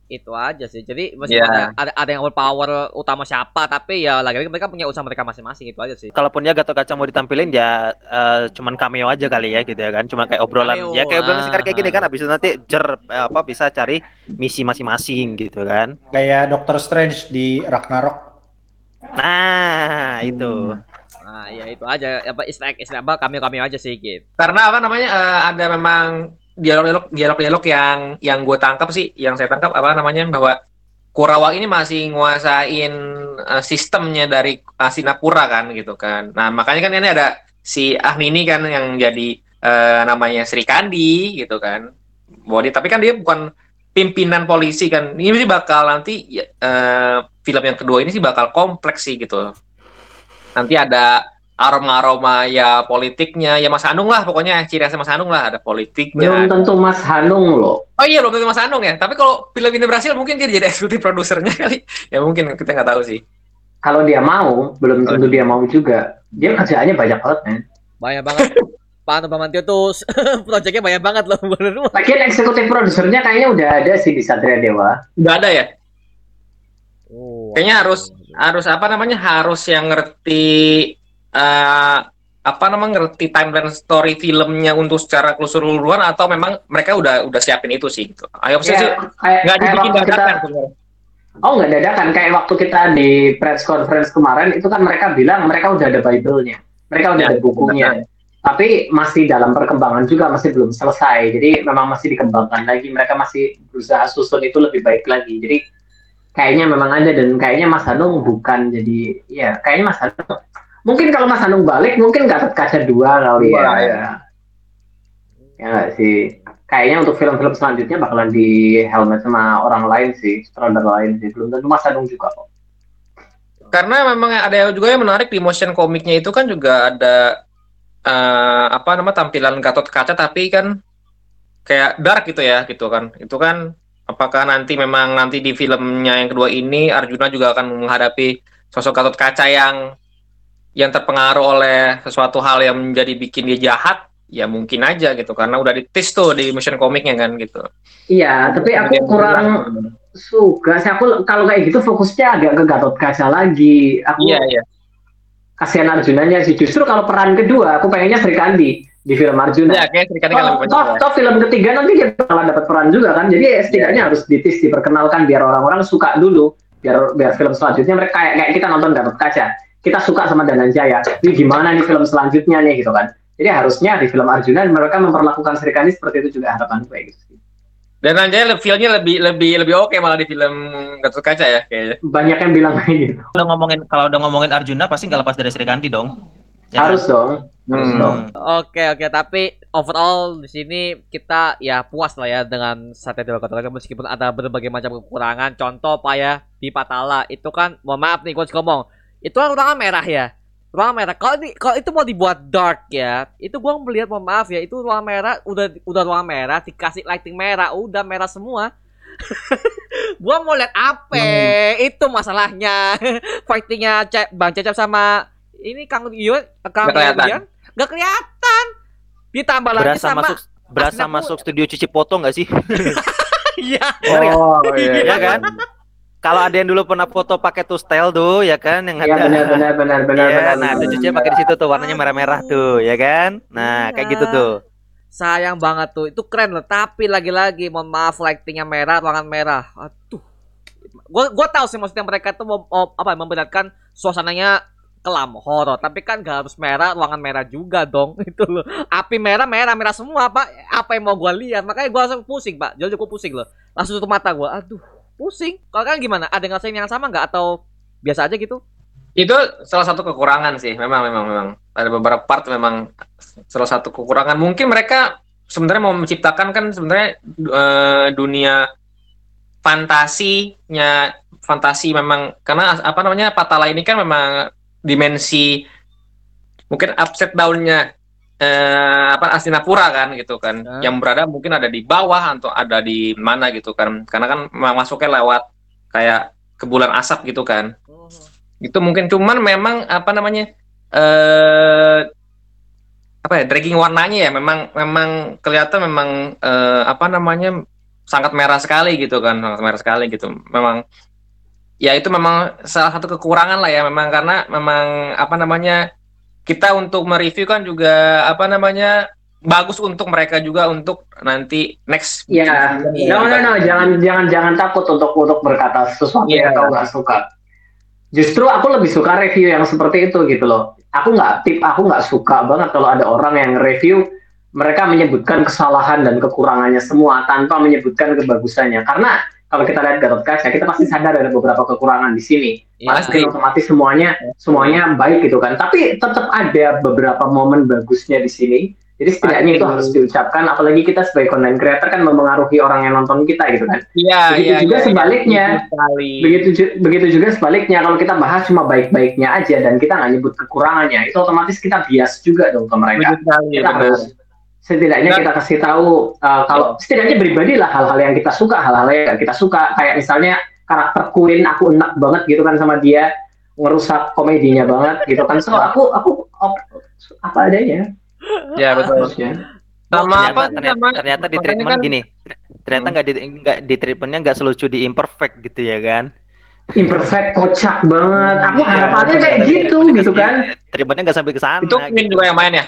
A: Itu aja sih. Jadi meskipun
I: Iya.
A: ada, ada yang power utama siapa tapi ya lagi-lagi mereka punya usaha mereka masing-masing itu aja sih.
D: Kalaupun ya Gatot Kaca mau ditampilin ya eh, cuman cameo aja kali ya gitu ya kan. Cuma kayak obrolan
A: Cameo,
D: ya kayak obrolan singkat kayak gini
A: ah.
D: kan habis itu nanti jer eh, apa bisa cari misi masing-masing gitu kan.
C: Kayak Doctor Strange di Ragnarok.
D: Nah, itu.
A: Nah, ya itu aja apa istilah istilah apa cameo-cameo aja sih gitu.
I: karena apa namanya eh, ada memang dialog-dialog dialog-dialog yang yang gue tangkap sih yang saya tangkap apa namanya bahwa Kurawa ini masih nguasain eh, sistemnya dari Asinapura kan gitu kan nah makanya kan ini ada si Ahni ini kan yang jadi eh, namanya Sri Kandi gitu kan dia tapi kan dia bukan pimpinan polisi kan. Ini sih bakal nanti eh, film yang kedua ini sih bakal kompleks sih gitu. Nanti ada aroma-aroma ya politiknya, ya Mas Anung lah pokoknya ciri khasnya Mas Anung lah ada politiknya.
B: Belum tentu Mas Hanung loh.
I: Oh iya belum tentu Mas Anung ya. Tapi kalau film ini berhasil mungkin dia jadi eksekutif produsernya kali. Ya mungkin kita nggak tahu sih.
B: Kalau dia mau, belum tentu dia mau juga. Dia kerjaannya banyak banget, men.
A: Banyak banget. Pak Anton Bramantio tuh proyeknya banyak banget loh. Bener lu.
B: Lagian eksekutif produsernya kayaknya udah ada sih di Satria Dewa.
I: Nggak ada ya?
A: Oh,
I: Kayaknya harus harus apa namanya harus yang ngerti eh apa namanya ngerti timeline story filmnya untuk secara keseluruhan atau memang mereka udah udah siapin itu sih gitu. Ayo sih
B: Ya, kayak,
I: nggak dibikin
B: kita,
I: dadakan sebenarnya.
B: oh nggak dadakan. Kayak waktu kita di press conference kemarin, itu kan mereka bilang mereka udah ada Bible-nya. Mereka udah
I: Ya,
B: ada bukunya. Tapi masih dalam perkembangan juga, masih belum selesai. Jadi memang masih dikembangkan lagi. Mereka masih berusaha susun itu lebih baik lagi. Jadi kayaknya memang ada dan kayaknya Mas Hanung bukan jadi ya kayaknya Mas Hanung mungkin kalau Mas Hanung balik mungkin Gatot Kaca dua kali ya.
I: ya.
B: ya. Ya nggak sih. Kayaknya untuk film-film selanjutnya bakalan di helmet sama orang lain sih, sutradara lain sih. Belum tentu Mas Hanung juga kok.
I: Karena memang ada juga yang menarik di motion komiknya itu kan juga ada eh, apa nama tampilan Gatot Kaca tapi kan kayak dark gitu ya gitu kan. Itu kan apakah nanti memang nanti di filmnya yang kedua ini Arjuna juga akan menghadapi sosok Gatot Kaca yang yang terpengaruh oleh sesuatu hal yang menjadi bikin dia jahat ya mungkin aja gitu karena udah ditis tuh di motion komiknya kan gitu.
B: Iya, tapi aku kurang suka sih. Aku kalau kayak gitu fokusnya agak ke Gatot Kaca lagi. Aku
I: Iya iya.
B: kasihan Arjunanya sih. Justru kalau peran kedua, aku pengennya Sri Kandi di film Arjuna.
I: Ya kayak Kandi kan
B: Toh,
I: lebih
B: toh,
I: banyak. ya.
B: toh film ketiga nanti dia bakalan dapat peran juga kan. Jadi ya, setidaknya harus ditis diperkenalkan biar orang-orang suka dulu. Biar biar film selanjutnya mereka kayak, kayak kita nonton Gatot Kaca. Kita suka sama Dananjaya. Ini gimana nih film selanjutnya nih gitu kan. Jadi harusnya di film Arjuna mereka memperlakukan Sri Kandi seperti itu juga harapan kayak gitu.
I: Dan Anjay feel-nya lebih lebih lebih oke malah di film Gatot Kaca ya kayaknya.
B: Banyak yang bilang kayak gitu.
G: Udah ngomongin kalau udah ngomongin Arjuna pasti nggak lepas dari Sri Kandi dong. Ya kan?
B: Harus dong. Harus
I: Hmm.
B: dong.
A: Oke oke tapi overall di sini kita ya puas lah ya dengan Satya Dewa Kota meskipun ada berbagai macam kekurangan. Contoh pak ya di Patala itu kan mohon maaf nih gue harus ngomong itu kan ruangan merah ya ruangan merah kalau di kalau itu mau dibuat dark ya itu gue melihat mohon maaf ya itu ruangan merah udah udah ruangan merah dikasih lighting merah udah merah semua gua mau lihat apa itu masalahnya fightingnya bang Cecep sama ini Kang Yun Kang
I: Nggak kelihatan.
A: Yun nggak kelihatan ditambah lagi
D: Berasa
A: sama
D: masuk berasa masuk studio cuci foto nggak sih?
A: iya
B: Oh,
D: Iya kan? Kalau ada yang dulu pernah foto pakai tuh style tuh, ya kan? Yang
B: Iya
D: ada
B: benar benar benar benar
D: Iya,
B: benar.
D: nah,
B: benar.
D: tuh cucinya pakai di situ tuh warnanya merah-merah tuh, ya kan? Nah, kayak gitu
A: Iya.
D: tuh.
A: sayang banget tuh itu keren loh tapi lagi-lagi mohon maaf lightingnya merah ruangan merah aduh gua gua tahu sih maksudnya mereka tuh mau, mau apa membedakan suasananya kelam horor tapi kan gak harus merah ruangan merah juga dong. Itu loh. Api merah merah merah semua pak. Apa yang mau gua lihat? Makanya gua langsung pusing pak. Jauh cukup pusing loh. Langsung tutup mata gua. Aduh pusing. Kalau kan gimana? Ada ngerasain yang sama nggak? Atau biasa aja gitu?
I: Itu salah satu kekurangan sih, memang memang memang. Ada beberapa part memang salah satu kekurangan. Mungkin mereka sebenarnya mau menciptakan kan sebenarnya eh, dunia fantasinya fantasi memang karena apa namanya Patala ini kan memang dimensi mungkin upside down-nya eh, apa Astinapura kan gitu kan.
A: Ah.
I: yang berada mungkin ada di bawah atau ada di mana gitu kan. Karena kan masuknya lewat kayak ke bulan asap gitu kan. Itu mungkin cuman memang apa namanya eh apa ya dragging warnanya ya. Memang memang kelihatan memang eh, apa namanya sangat merah sekali gitu kan sangat merah sekali gitu. Memang ya itu memang salah satu kekurangan lah ya memang karena memang apa namanya kita untuk mereview kan juga apa namanya bagus untuk mereka juga untuk nanti next
B: Iya, no no no, jangan jangan jangan takut untuk untuk berkata sesuatu
I: Iya.
B: yang kau nggak suka. Justru aku lebih suka review yang seperti itu gitu loh. Aku nggak tip, aku nggak suka banget kalau ada orang yang review mereka menyebutkan kesalahan dan kekurangannya semua tanpa menyebutkan kebagusannya. Karena kalau kita lihat Gatot Kaca, kita pasti sadar ada beberapa kekurangan di sini.
A: Iya.
B: Pasti otomatis semuanya semuanya baik gitu kan. Tapi tetap ada beberapa momen bagusnya di sini Jadi setidaknya itu harus diucapkan, apalagi kita sebagai content creator kan mempengaruhi orang yang nonton kita gitu kan.
I: Iya,
B: Begitu
I: iya.
B: juga
I: iya,
B: sebaliknya.
I: Sekali.
B: Begitu begitu juga sebaliknya kalau kita bahas cuma baik-baiknya aja dan kita nggak nyebut kekurangannya, itu otomatis kita bias juga dong ke mereka.
I: Betul sekali,
B: Kita
I: benar.
B: harus setidaknya kita kasih tahu uh, kalau setidaknya pribadi lah hal-hal yang kita suka, hal-hal yang kita suka kayak misalnya karakter Queen aku enak banget gitu kan sama dia ngerusak komedinya banget gitu kan. So aku aku op- apa adanya.
I: Ya, betul.
B: Harusnya.
I: Sama apa
D: ternyata, ternyata,
I: sama
D: ternyata di treatment
I: kan-
D: gini ternyata nggak di nggak di treatmentnya nggak selucu di imperfect gitu ya kan
B: Imperfect kocak banget. Aku
D: Iya,
B: harapannya kayak gitu gitu kan.
D: treatmentnya nggak sampai ke sana
I: itu Queen
D: gitu.
I: juga yang main ya?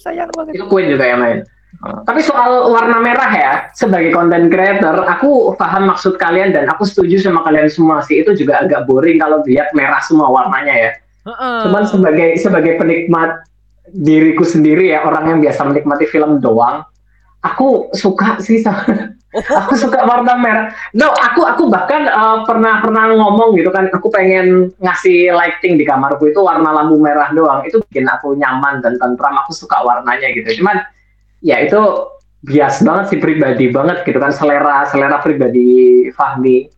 D: Sayang banget
B: Itu Queen juga yang main. Tapi soal warna merah ya, sebagai content creator, aku paham maksud kalian dan aku setuju sama kalian semua sih. Itu juga agak boring kalau lihat merah semua warnanya ya.
A: Heeh.
B: Cuman sebagai sebagai penikmat diriku sendiri ya, orang yang biasa menikmati film doang, aku suka sih sama aku suka warna merah. No, aku aku bahkan eh, pernah pernah ngomong gitu kan, aku pengen ngasih lighting di kamarku itu warna lampu merah doang. Itu bikin aku nyaman dan tentram. Aku suka warnanya gitu. Cuman ya itu bias banget sih pribadi banget gitu kan selera selera pribadi Fahmi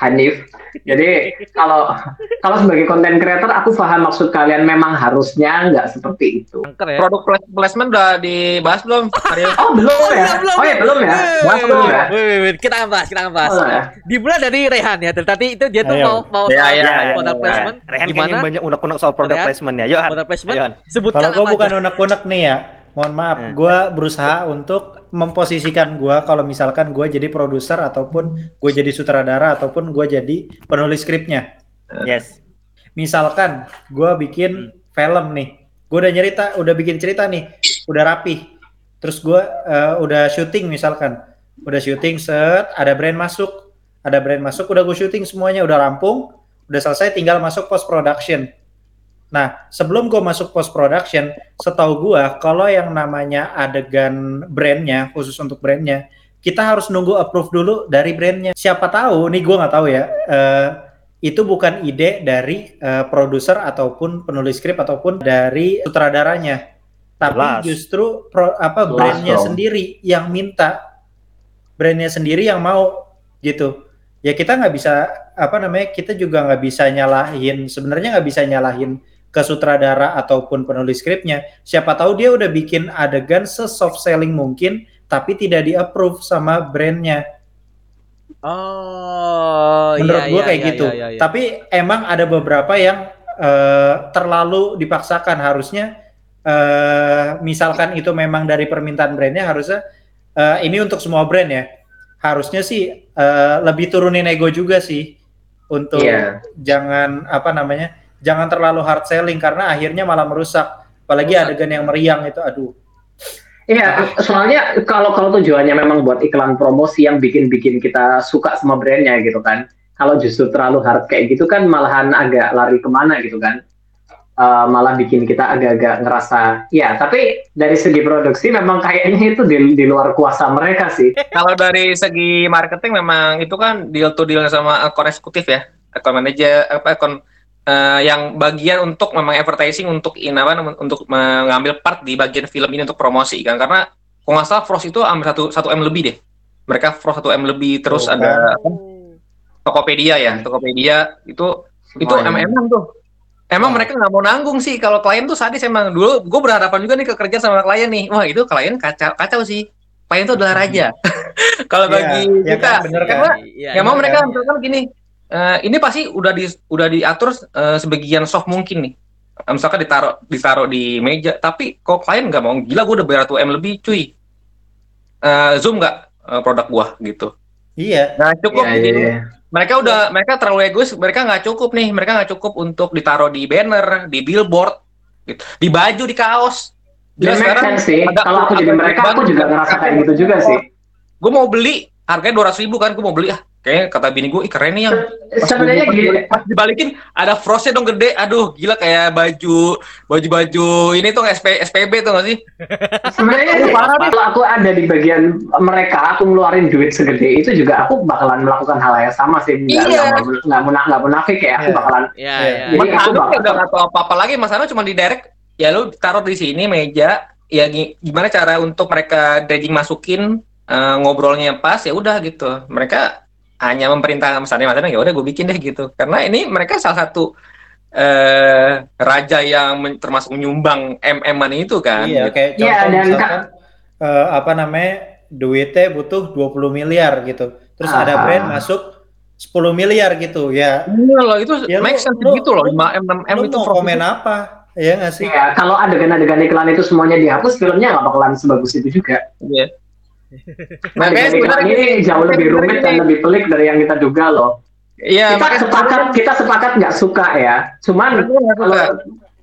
B: Hanif. Jadi kalau kalau sebagai content creator aku paham maksud kalian memang harusnya nggak seperti itu.
A: Angker ya.
I: Produk pla- placement udah dibahas belum?
B: Oh belum ya? Oh ya belum ya? Bahas belum ya?
A: Wait, wait, wait. Kita akan bahas, kita akan bahas.
B: Oh, ya.
A: Dimulai dari Rehan ya. Tadi itu dia tuh
C: Ayo.
A: mau mau
I: Ya, ya, ya,
A: product
I: ya.
A: placement.
D: Rehan
A: Gimana?
D: kayaknya banyak unek-unek soal product
A: Rehan?
D: placement ya yuk Han.
A: Product placement. Sebutkan
C: Kalau gue bukan unek-unek nih ya, mohon maaf,
D: Hmm.
C: gue berusaha untuk memposisikan gue kalau misalkan gue jadi produser ataupun gue jadi sutradara ataupun gue jadi penulis skripnya.
D: yes
C: Misalkan gue bikin film nih, gue udah nyerita, udah bikin cerita nih, udah rapi, terus gue eh, udah syuting misalkan, udah syuting set, ada brand masuk, ada brand masuk, udah gue syuting semuanya, udah rampung, udah selesai, tinggal masuk post production. Nah, sebelum gue masuk post production, setahu gue kalau yang namanya adegan brandnya khusus untuk brandnya, kita harus nunggu approve dulu dari brandnya. Siapa tahu, nih gue nggak tahu ya, eh, itu bukan ide dari eh, produser ataupun penulis skrip ataupun dari sutradaranya, tapi
D: Jelas.
C: justru pro- apa
B: Jelas
C: brandnya
B: dong.
C: sendiri yang minta, brandnya sendiri yang mau gitu. Ya kita nggak bisa apa namanya, kita juga nggak bisa nyalahin, sebenarnya nggak bisa nyalahin ke sutradara ataupun penulis skripnya. Siapa tahu dia udah bikin adegan se-soft selling mungkin, tapi tidak di-approve sama brandnya.
A: Oh,
C: Menurut
A: iya,
C: gua
A: iya,
C: kayak
A: iya,
C: gitu.
A: iya, iya.
C: Tapi emang ada beberapa yang eh, terlalu dipaksakan. Harusnya eh, misalkan itu memang dari permintaan brandnya, harusnya eh, ini untuk semua brand ya. Harusnya sih eh, lebih turunin ego juga sih untuk
B: Iya.
C: jangan apa namanya, jangan terlalu hard selling karena akhirnya malah merusak. Apalagi adegan yang meriang itu, aduh.
B: Iya, soalnya kalau kalau tujuannya memang buat iklan promosi yang bikin-bikin kita suka sama brandnya gitu kan. Kalau justru terlalu hard kayak gitu kan malahan agak lari ke mana gitu kan. Eh, malah bikin kita agak-agak ngerasa, ya tapi dari segi produksi memang kayaknya itu di, di luar kuasa mereka sih.
I: Kalau dari segi marketing memang itu kan deal to deal sama akun eksekutif ya, akun manajer apa akun eh, yang bagian untuk memang advertising untuk in apa untuk mengambil part di bagian film ini untuk promosi kan karena kalau nggak salah Frost itu ambil satu satu m lebih deh. Mereka Frost satu m lebih terus
C: Tuh,
I: ada Tokopedia ya, Tokopedia itu itu
B: Semuanya.
I: MM tuh. Emang
C: Wah.
I: mereka nggak mau nanggung sih kalau klien tuh sadis emang dulu gue berhadapan juga nih ke kerja sama klien nih wah itu klien kacau kacau sih klien tuh adalah raja kalau
C: Iya,
I: bagi
C: iya
I: kita
C: kan, bener kan?
I: karena
A: Iya,
I: yang mau
C: bener
I: mereka
C: kan?
I: misalkan gini eh, ini pasti udah di udah diatur eh, sebagian soft mungkin nih. Eh, misalkan ditaruh ditaruh di meja tapi kok klien nggak mau gila gue udah bayar 1 m lebih cuy. Eh, zoom nggak eh, produk gua gitu.
C: Iya,
I: nah cukup.
B: Iya, iya, iya.
I: mereka udah mereka terlalu egois mereka nggak cukup nih. Mereka nggak cukup untuk ditaruh di banner di billboard gitu. Di baju di kaos.
B: Ya, make sense sih.
I: ada-
B: Kalau aku jadi mereka, aku juga ngerasa kayak gitu juga sih.
I: gue mau beli harganya dua ribu kan gue mau beli ah kayaknya kata bini gue ih keren nih yang Pas
B: Sebenarnya gini,
I: pas dibalikin ada frostnya dong gede aduh gila kayak baju baju baju ini tuh SP, SPB tuh gak sih
B: sebenarnya sih, kalau aku ada di bagian mereka, aku ngeluarin duit segede itu juga aku bakalan melakukan hal yang sama sih. Nggak
I: Iya.
B: nggak nggak munafik nggak munafik ya. Aku
C: Iya.
B: bakalan
A: Iya,
C: Iya.
A: iya.
B: Jadi
I: Mas
B: aku bakal-
I: udah gak tau apa-apa lagi Mas Anu cuma di direct ya lu taruh di sini meja ya gi- gimana cara untuk mereka dredging masukin eh, ngobrolnya yang pas ya udah gitu. Mereka hanya memerintahkan misalnya misalnya ya udah gue bikin deh gitu. Karena ini mereka salah satu eh raja yang men- termasuk menyumbang MM-an itu kan.
C: Iya,
I: gitu.
C: kayak
B: Iya,
C: contoh
B: dan
C: misalkan eh, apa namanya duitnya butuh 20 miliar gitu. Terus ada
B: Ah.
C: brand masuk 10 miliar gitu ya.
I: Iya loh itu
C: Ya,
I: make sense
C: lu-
I: gitu loh
C: lu-
I: 5M 6M
C: Lu
I: itu
C: mau komen apa? Iya nggak sih?
B: Ya, kalau adegan-adegan iklan itu semuanya dihapus, filmnya nggak bakalan sebagus itu juga.
I: Iya. Makanya
B: iklan
I: sebenarnya
B: ini jauh lebih
I: makanya
B: rumit dan lebih pelik dari yang kita duga loh.
I: Iya,
B: kita
I: makanya
B: sepakat, kita sepakat nggak suka ya. Cuman
I: suka.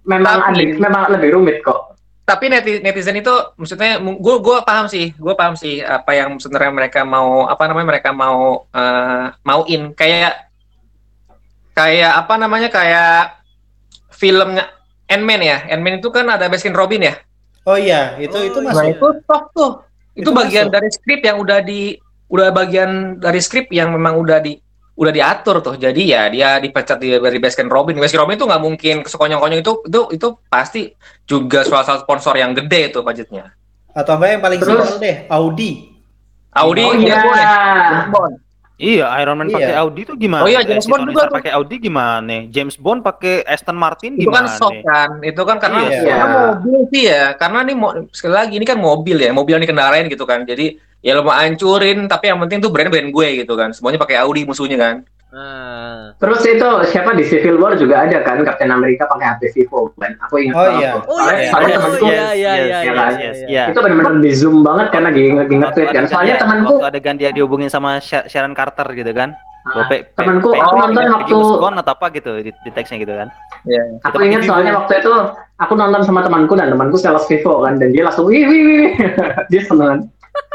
B: memang
I: Tapi-
B: adik, memang lebih rumit kok.
I: tapi neti- netizen itu maksudnya gue gue paham sih gue paham sih apa yang sebenarnya mereka mau apa namanya mereka mau eh, mauin kayak kayak apa namanya kayak filmnya Ant-Man ya Ant-Man itu kan ada Baskin Robin ya
C: Oh iya, itu itu
A: Oh,
I: nah
C: masuk.
I: itu toh tuh itu,
C: Itu
I: bagian
C: masuk.
I: dari skrip yang udah di udah bagian dari skrip yang memang udah di udah diatur tuh jadi ya dia dipecat di, dari Baskin Robin Baskin Robin itu nggak mungkin sekonyong-konyong itu itu itu pasti juga salah satu sponsor yang gede itu budgetnya
C: Atau enggak yang paling
B: Terus-
C: simpel deh, Audi.
I: Audi
B: oh
I: ya? Bond.
D: Iya, Iron Man
C: Iya.
D: pakai Audi tuh gimana?
I: Oh iya,
D: Eh,
I: James
D: si
I: Bond juga
D: pakai Audi gimana? James Bond pakai Aston Martin
I: itu kan
D: gimana?
I: sok kan itu kan karena
C: Iya.
I: karena mobil sih ya karena ini sekali lagi ini kan mobil ya mobil yang dikendarain gitu kan jadi ya lo mau hancurin tapi yang penting tuh brand brand gue gitu kan semuanya pakai Audi musuhnya kan
A: Ah.
B: Terus itu siapa di Civil War juga ada kan Captain Amerika pakai HP Vivo kan? Aku ingat
C: Oh iya.
A: Oh
B: Soalnya-
A: iya,
B: soalnya
C: yes,
B: temanku
A: iya, iya, iya, iya,
B: kan?
A: iya.
D: iya.
B: itu benar-benar di zoom banget kan lagi lagi nge-tweet kan. Soalnya
D: dia-
B: temanku
D: waktu adegan dia dihubungin sama Sha- Sharon Carter gitu kan.
B: Ah,
D: Pe-
B: temanku, aku nonton waktu-
D: Bond atau apa gitu di, di teksnya gitu kan.
B: aku
D: Itu
B: ingat soalnya waktu itu aku nonton sama temanku dan temanku sales Vivo kan dan dia langsung wih wih wih dia seneng.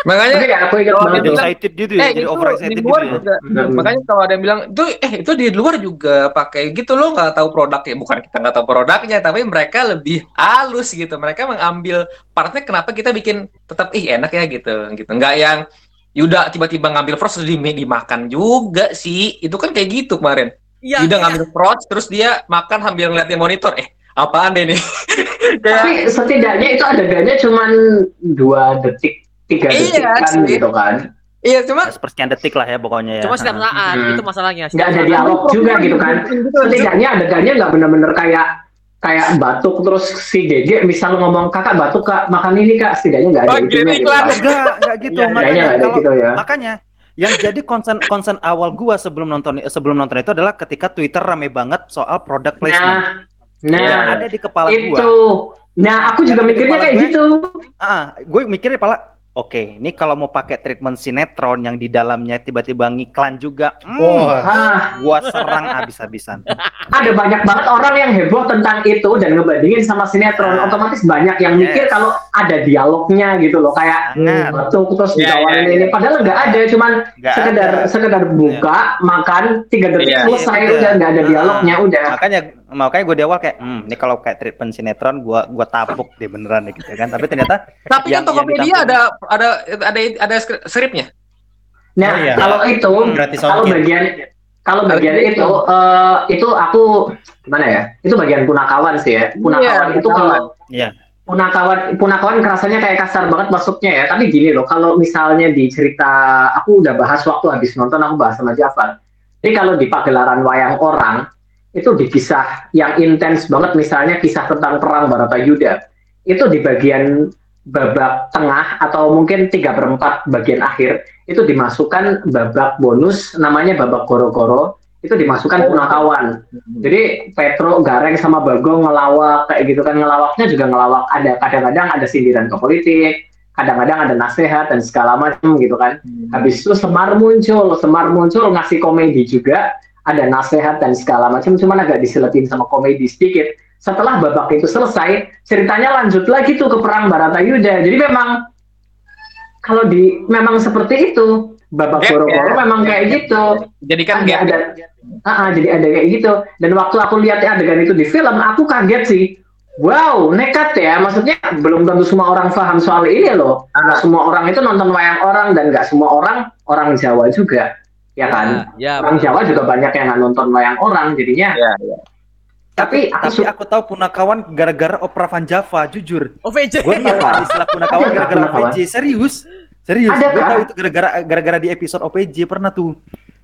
I: Makanya
B: Tapi ya aku ingat
I: Oh,
B: banget.
D: excited gitu ya,
I: eh
D: jadi
I: itu
D: over
I: di
D: excited gitu
I: luar
D: ya.
I: juga.
B: Hmm.
I: makanya kalau ada yang bilang itu eh itu di luar juga pakai gitu lo nggak tahu produknya bukan kita nggak tahu produknya tapi mereka lebih halus gitu. Mereka mengambil partnya kenapa kita bikin tetap ih enak ya gitu gitu. Nggak yang Yuda tiba-tiba ngambil frost terus di- dimakan juga sih. Itu kan kayak gitu kemarin.
A: Iya,
I: Yuda
A: iya.
I: ngambil frost terus dia makan sambil ngeliatin monitor. Eh apaan deh nih kayak
B: Tapi setidaknya itu adegannya cuma dua detik, tiga detik
I: Iya,
B: kan
I: sih.
B: gitu kan.
I: iya cuma
D: Sepersekian detik lah ya pokoknya ya.
A: Cuma setiap
D: Ah.
A: saat
B: Hmm.
A: itu masalahnya.
B: Nggak ada dialog juga gitu kan.
I: Gitu,
B: Setidaknya adegannya nggak bener-bener kayak kayak batuk terus si Gege misal ngomong kakak batuk kak makan ini kak setidaknya nggak ada itunya gitu kan.
D: Enggak, enggak gitu.
C: Iya,
D: makanya
B: nggak ada
D: kalau
B: gitu ya.
D: makanya yang jadi concern concern awal gua sebelum nonton sebelum nonton itu adalah ketika Twitter rame banget soal product placement.
B: Nah,
D: yang
B: nah
D: ada di kepala
B: itu.
D: gua.
B: Nah aku juga
D: Yang
B: mikirnya kayak
D: gue,
B: gitu.
D: Ah, gue mikirnya kepala Oke, ini kalau mau pakai treatment sinetron yang di dalamnya tiba-tiba ngiklan juga, hmm,
C: Wah,
B: Ah,
D: gua serang habis-habisan.
B: ada banyak banget orang yang heboh tentang itu dan ngebandingin sama sinetron.
D: Nah.
B: Otomatis banyak yang mikir
D: Yes.
B: kalau ada dialognya gitu loh kayak
D: Sangat.
B: batuk terus
I: Iya,
B: ditawarin
I: iya,
B: ini. Padahal nggak ada, cuman
D: Nggak
B: sekedar
D: ada.
B: sekedar buka makan tiga detik
I: Iya.
B: selesai
D: Iya,
B: udah nggak ada
D: Ah.
B: dialognya udah.
D: makanya makanya gue di awal kayak hmm, ini kalau kayak treatment sinetron gua gua tapuk deh beneran deh gitu kan tapi ternyata
I: tapi kan
D: Yang- yang
I: Tokopedia ada ada ada ada skripnya
B: Nah
C: Oh, iya.
B: kalau itu
C: gratis
B: kalau bagian kalau bagian itu eh, itu aku gimana ya? Itu bagian punakawan sih ya. Punakawan
I: Iya,
B: itu kalau
D: Iya.
B: punakawan punakawan kerasanya kayak kasar banget masuknya ya. Tapi gini loh, kalau misalnya di cerita aku udah bahas waktu habis nonton aku bahas sama Jafar. Jadi kalau di pagelaran wayang orang itu di kisah yang intens banget misalnya kisah tentang perang Baratayuda itu di bagian babak tengah atau mungkin tiga perempat bagian akhir itu dimasukkan babak bonus namanya babak goro-goro itu dimasukkan punakawan jadi Petro Gareng sama Bagong ngelawak kayak gitu kan ngelawaknya juga ngelawak. Ada kadang-kadang ada sindiran ke politik kadang-kadang ada nasihat dan segala macam gitu kan. Habis itu Semar muncul Semar muncul ngasih komedi juga ada nasihat dan segala macam cuman agak diseletin sama komedi sedikit setelah babak itu selesai ceritanya lanjut lagi tuh ke perang Baratayuda jadi memang kalau di memang seperti itu. Babak
I: Gap,
B: goro-goro
I: ya.
B: memang kayak gitu.
I: Jadi kan
B: ada ada Ah, ah, jadi ada kayak gitu. Dan waktu aku lihat adegan itu di film aku kaget sih. Wow nekat ya. Maksudnya belum tentu semua orang paham soal ini loh. Nggak semua orang itu nonton wayang orang dan nggak semua orang orang Jawa juga ya kan?
A: Ya,
B: orang
A: benar.
B: Jawa juga banyak yang nggak nonton wayang orang jadinya
I: ya, ya.
B: Tapi aku
D: tapi
B: su-
D: aku tahu punakawan gara-gara opera Van Java, jujur.
A: OVJ.
D: Gue tahu
B: Iya.
D: istilah punakawan
B: Ada
D: gara-gara? OPJ, serius. Serius,
B: Ada
D: gue tahu itu gara-gara gara-gara di episode OPJ pernah tuh.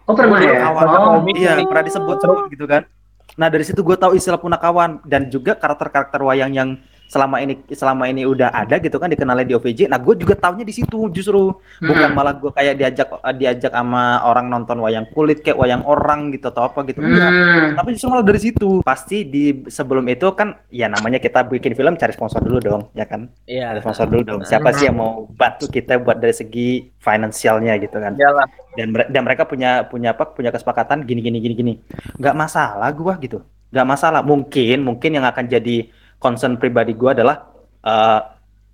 B: oh pernah ya? Oh,
D: iya pernah disebut-sebut gitu kan. Nah dari situ gue tahu istilah punakawan dan juga karakter-karakter wayang yang selama ini selama ini udah ada gitu kan dikenalin di OVJ. Nah gue juga taunya di situ justru bukan
B: Hmm.
D: malah gue kayak diajak diajak sama orang nonton wayang kulit kayak wayang orang gitu atau apa gitu. Enggak.
B: Hmm.
D: Tapi justru malah dari situ. Pasti di sebelum itu kan ya namanya kita bikin film cari sponsor dulu dong, ya kan? Cari
A: Iya.
D: sponsor dulu dong. Siapa sih yang mau bantu kita buat dari segi finansialnya gitu kan?
I: Iyalah.
D: Dan dan mereka punya punya apa? Punya kesepakatan gini gini gini gini. Nggak masalah gua gitu. Nggak masalah. Mungkin mungkin yang akan jadi concern pribadi gua adalah eh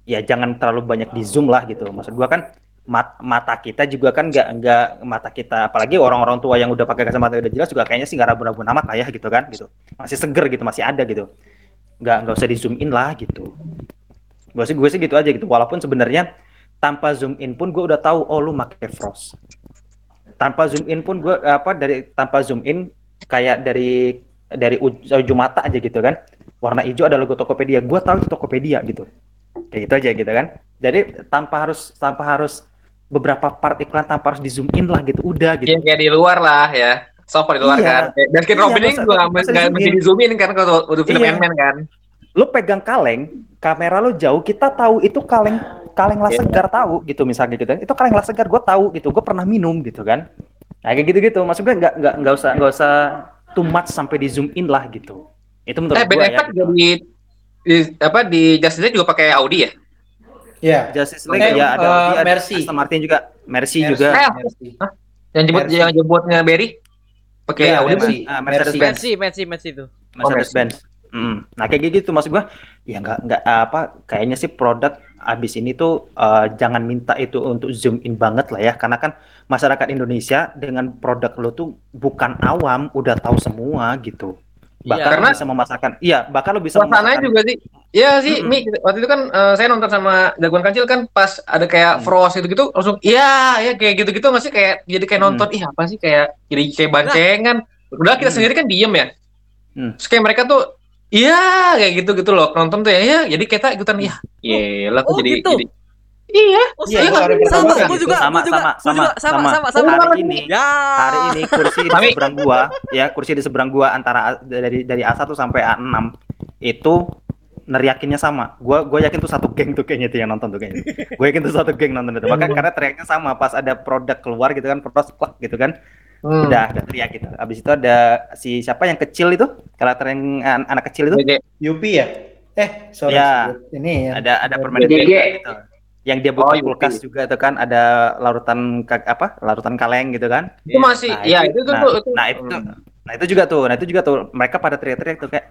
D: ya jangan terlalu banyak di zoom lah gitu. Maksud gua kan mat- mata kita juga kan nggak nggak mata kita apalagi orang-orang tua yang udah pakai kacamata udah jelas juga kayaknya sih nggak ragu-ragu amat lah ya gitu kan gitu. Masih seger gitu masih ada gitu. Nggak nggak usah di zoom in lah gitu. Gue sih gue sih gitu aja gitu. Walaupun sebenarnya tanpa zoom in pun gue udah tahu oh lu pakai frost. Tanpa zoom in pun gue apa dari tanpa zoom in kayak dari dari uj- ujung mata aja gitu kan warna hijau ada logo Tokopedia gue tahu itu Tokopedia gitu kayak gitu aja gitu kan jadi tanpa harus tanpa harus beberapa part iklan tanpa harus di zoom in lah gitu udah gitu
I: Yang kayak di luar lah ya. Sofa di luar
D: Iya.
I: kan. Dan Skin
D: Iya,
I: Robin ini juga nggak mesti di zoom in kan kalau udah film
D: Iya.
I: Ant-Man kan.
D: lu pegang kaleng, kamera lu jauh, kita tahu itu kaleng kaleng lah
I: Iya.
D: segar tahu gitu misalnya gitu. Itu kaleng lah segar gue tahu gitu, gue pernah minum gitu kan. Nah, kayak gitu-gitu. Maksud gue nggak nggak nggak usah nggak usah too much sampai di zoom in lah gitu. Itu menurut
I: Eh Ben
D: gue ya.
I: Juga di, di apa di Justice League juga pakai Audi ya?
C: Iya.
D: Justice League ya ada,
C: eh,
D: Audi, ada
C: Mercy.
D: Aston Martin juga, Mercy,
C: Mercy.
D: juga.
I: Eh,
C: Mercy.
I: Yang jemput
C: Mercy.
I: yang jemputnya Barry pakai
C: Iya,
I: Audi.
C: Mercy.
D: Ah, Mercedes
C: Mercy.
D: Benz.
A: Messi, Messi, Messi itu.
D: Mercedes
I: Mercy.
D: Benz. Mm. Nah kayak gitu maksud gua ya nggak nggak apa kayaknya sih produk abis ini tuh eh, jangan minta itu untuk zoom in banget lah ya karena kan masyarakat Indonesia dengan produk lo tuh bukan awam udah tahu semua gitu bahkan
A: Iya.
I: Karena-
D: bisa memasarkan iya bahkan lo bisa
I: Suasananya juga sih. Iya sih,
D: Mm-mm.
I: Mi. Waktu itu kan eh, saya nonton sama Jagoan Kancil kan pas ada kayak
D: Hmm.
I: Frost itu gitu langsung iya, ya kayak gitu-gitu nggak sih kayak jadi kayak
D: Hmm.
I: nonton ih apa sih kayak jadi kayak bancengan. Udah kita
D: Hmm.
I: sendiri kan diem ya.
D: Hmm.
I: Terus kayak mereka tuh iya kayak gitu-gitu loh nonton tuh ya, ya jadi kita ikutan ya. Iya lah
A: Oh,
I: jadi,
A: gitu?
I: jadi Iya.
A: Oh,
D: Iya,
A: sama,
D: itu
A: sama,
D: hari pertama
A: sama,
D: kan
A: gua juga,
D: Sama,
A: juga,
D: sama, sama,
A: sama,
D: sama.
A: sama, sama.
D: hari ini
A: Ya.
D: hari ini kursi di seberang gua ya kursi di seberang gua antara dari dari A1 sampai A6 itu neriakinnya sama. Gua gua yakin tuh satu geng tuh kayaknya tuh yang nonton tuh kayaknya. Gua yakin tuh satu geng nonton itu. Maka karena teriaknya sama pas ada produk keluar gitu kan, produk klak gitu kan.
I: Hmm.
D: Udah ada teriak gitu. Habis itu ada si siapa yang kecil itu? Karakter yang an- anak kecil itu
C: Yupi ya? Eh, sorry.
D: Ya.
C: Ini ya.
D: ada ada permainan gitu. Yang dia buka
I: Oh, Yupi.
D: kulkas juga itu kan ada larutan apa? Larutan kaleng gitu kan.
I: itu masih
D: Nah,
I: ya
D: itu-
I: itu tuh
D: nah,
I: tuh, itu.
D: nah, itu nah itu juga tuh nah itu juga tuh mereka pada teriak-teriak tuh kayak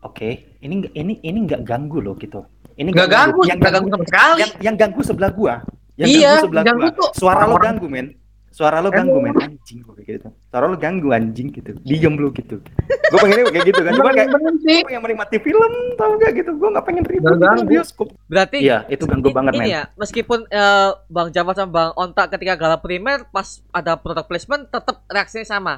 D: oke ini nggak- ini ini nggak ganggu loh gitu ini
I: Nggak ganggu,
D: yang
I: nggak ganggu sama sekali.
D: yang, yang ganggu sebelah gua yang
I: Iya,
D: ganggu sebelah
I: ganggu
D: gua
I: tuh
D: suara lo ganggu men suara lo ganggu men. Anjing gua kayak gitu. Suara lo ganggu anjing gitu. Diem lu gitu. Gua pengennya kayak gitu kan. Cuma kayak gua yang menikmati film tau gak gitu. Gua nggak pengen ribut di bioskop.
A: Berarti
D: iya itu ganggu banget men.
A: ya, meskipun eh, Bang Java sama Bang Onta ketika gala primer pas ada product placement tetap reaksinya sama.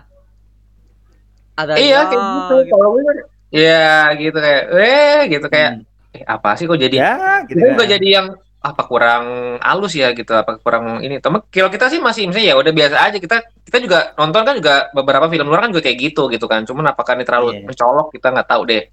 A: Ada
I: Iya
A: ya,
I: kayak gitu. Kalau gue kan ya gitu kayak eh gitu kayak
D: Hmm.
I: eh apa sih kok jadi
D: ya gitu
I: kita
D: kan.
I: jadi yang apa kurang halus ya gitu apa kurang ini temen kalau kita sih masih misalnya ya udah biasa aja kita kita juga nonton kan juga beberapa film luar kan juga kayak gitu gitu kan cuman apakah ini terlalu
D: Iya.
I: mencolok kita nggak tahu deh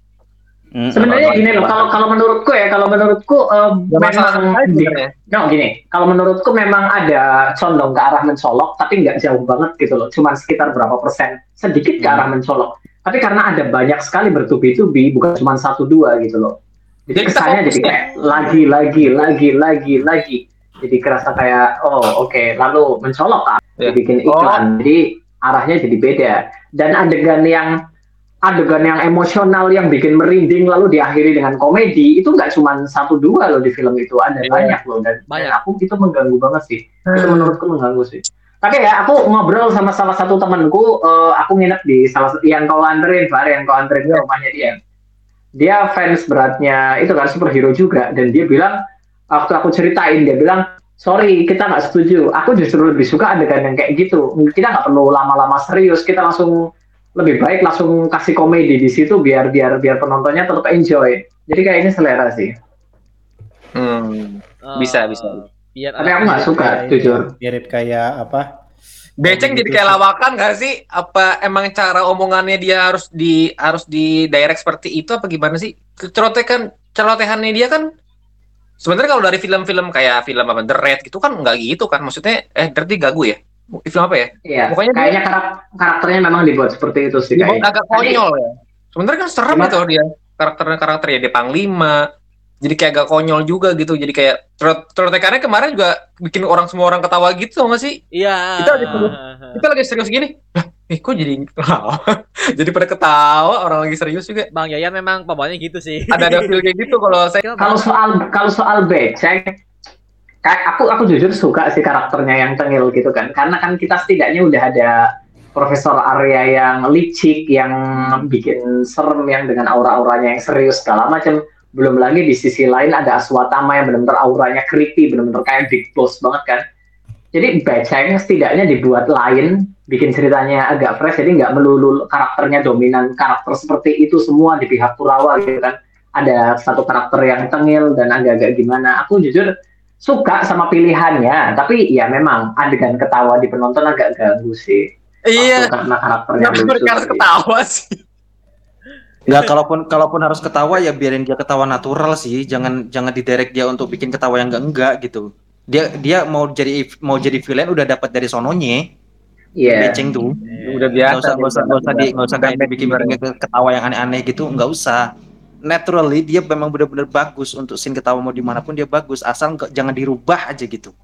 D: Mm,
B: Sebenarnya gini loh, kalau kalau menurutku ya, kalau menurutku eh,
I: sama
B: memang di- No, gini, kalau menurutku memang ada condong ke arah mencolok, tapi nggak jauh banget gitu loh. Cuman sekitar berapa persen, sedikit ke arah mencolok. Tapi karena ada banyak sekali bertubi-tubi, bukan cuma satu dua gitu loh. Jadi kesannya jadi
I: ya.
B: kayak lagi, lagi, lagi, lagi, lagi. Jadi kerasa kayak, oh oke, lalu mencolok kan,
I: Ya.
B: dibikin iklan. Jadi arahnya jadi beda. Dan adegan yang adegan yang emosional yang bikin merinding lalu diakhiri dengan komedi itu nggak cuma satu dua loh di film itu ada
I: Iya.
B: banyak loh dan, dan
A: Banyak.
B: aku itu mengganggu banget sih itu
I: Hmm.
B: menurutku mengganggu sih tapi ya aku ngobrol sama salah satu temanku eh, aku nginep di salah satu yang kau anterin Far yang kau anterin ke rumahnya dia dia fans beratnya itu kan superhero juga dan dia bilang waktu aku ceritain dia bilang sorry kita nggak setuju aku justru lebih suka adegan yang kayak gitu kita nggak perlu lama-lama serius kita langsung lebih baik langsung kasih komedi di situ biar biar biar penontonnya tetap enjoy. Jadi kayaknya selera sih.
I: Hmm.
A: Eh,
I: Bisa, bisa.
A: Biar
B: Tapi aku nggak suka,
C: Kayak
B: jujur.
C: ini, Mirip kayak apa?
I: Beceng
C: Gitu
I: jadi kayak
C: sih.
I: lawakan gak sih? Apa emang cara omongannya dia harus di harus di direct seperti itu apa gimana sih? Celotehan celotehannya dia kan sebenarnya kalau dari film-film kayak film apa The Red gitu kan nggak gitu kan maksudnya eh berarti gagu ya? Film apa ya?
B: Iya.
I: Pokoknya
B: Kayaknya karak- karakternya memang dibuat seperti itu sih kayaknya.
I: agak konyol ya. Sebenarnya kan serem itu dia karakternya karakternya dia panglima. Jadi kayak agak konyol juga gitu. Jadi kayak celotehannya kemarin juga bikin orang semua orang ketawa gitu nggak sih?
A: Iya.
I: Kita lagi serius. Kita lagi serius gini. Lah, eh kok jadi ketawa? jadi pada ketawa orang lagi serius juga.
A: Bang Yayan memang pembawanya gitu sih.
I: Ada ada feel kayak gitu kalau saya
B: Kalau soal kalau soal becek, kayak aku aku jujur suka sih karakternya yang tengil gitu kan. Karena kan kita setidaknya udah ada Profesor Arya yang licik, yang bikin serem, yang dengan aura-auranya yang serius segala macam. Belum lagi di sisi lain ada Aswatama yang benar-benar auranya creepy, benar-benar kayak big boss banget kan. Jadi becek setidaknya dibuat lain, bikin ceritanya agak fresh, jadi nggak melulu karakternya dominan karakter seperti itu semua di pihak Kurawa gitu kan ada satu karakter yang tengil dan agak-agak gimana. Aku jujur suka sama pilihannya, tapi ya memang adegan ketawa di penonton agak ganggu sih.
I: iya.
B: Karena karakternya lucu. sih.
I: ketawa sih?
G: Nggak, kalaupun kalaupun harus ketawa ya biarin dia ketawa natural sih. Jangan jangan diderek dia untuk bikin ketawa yang enggak enggak gitu. Dia dia mau jadi mau jadi villain udah dapat dari sononya.
B: Iya.
G: Beceng tuh.
I: Udah biasa.
G: Nggak usah nggak usah nggak usah di nggak usah kayak bikin bikin ketawa yang aneh-aneh gitu. Nggak usah. Naturally dia memang benar-benar bagus untuk scene ketawa mau di mana pun dia bagus. Asal jangan dirubah aja gitu.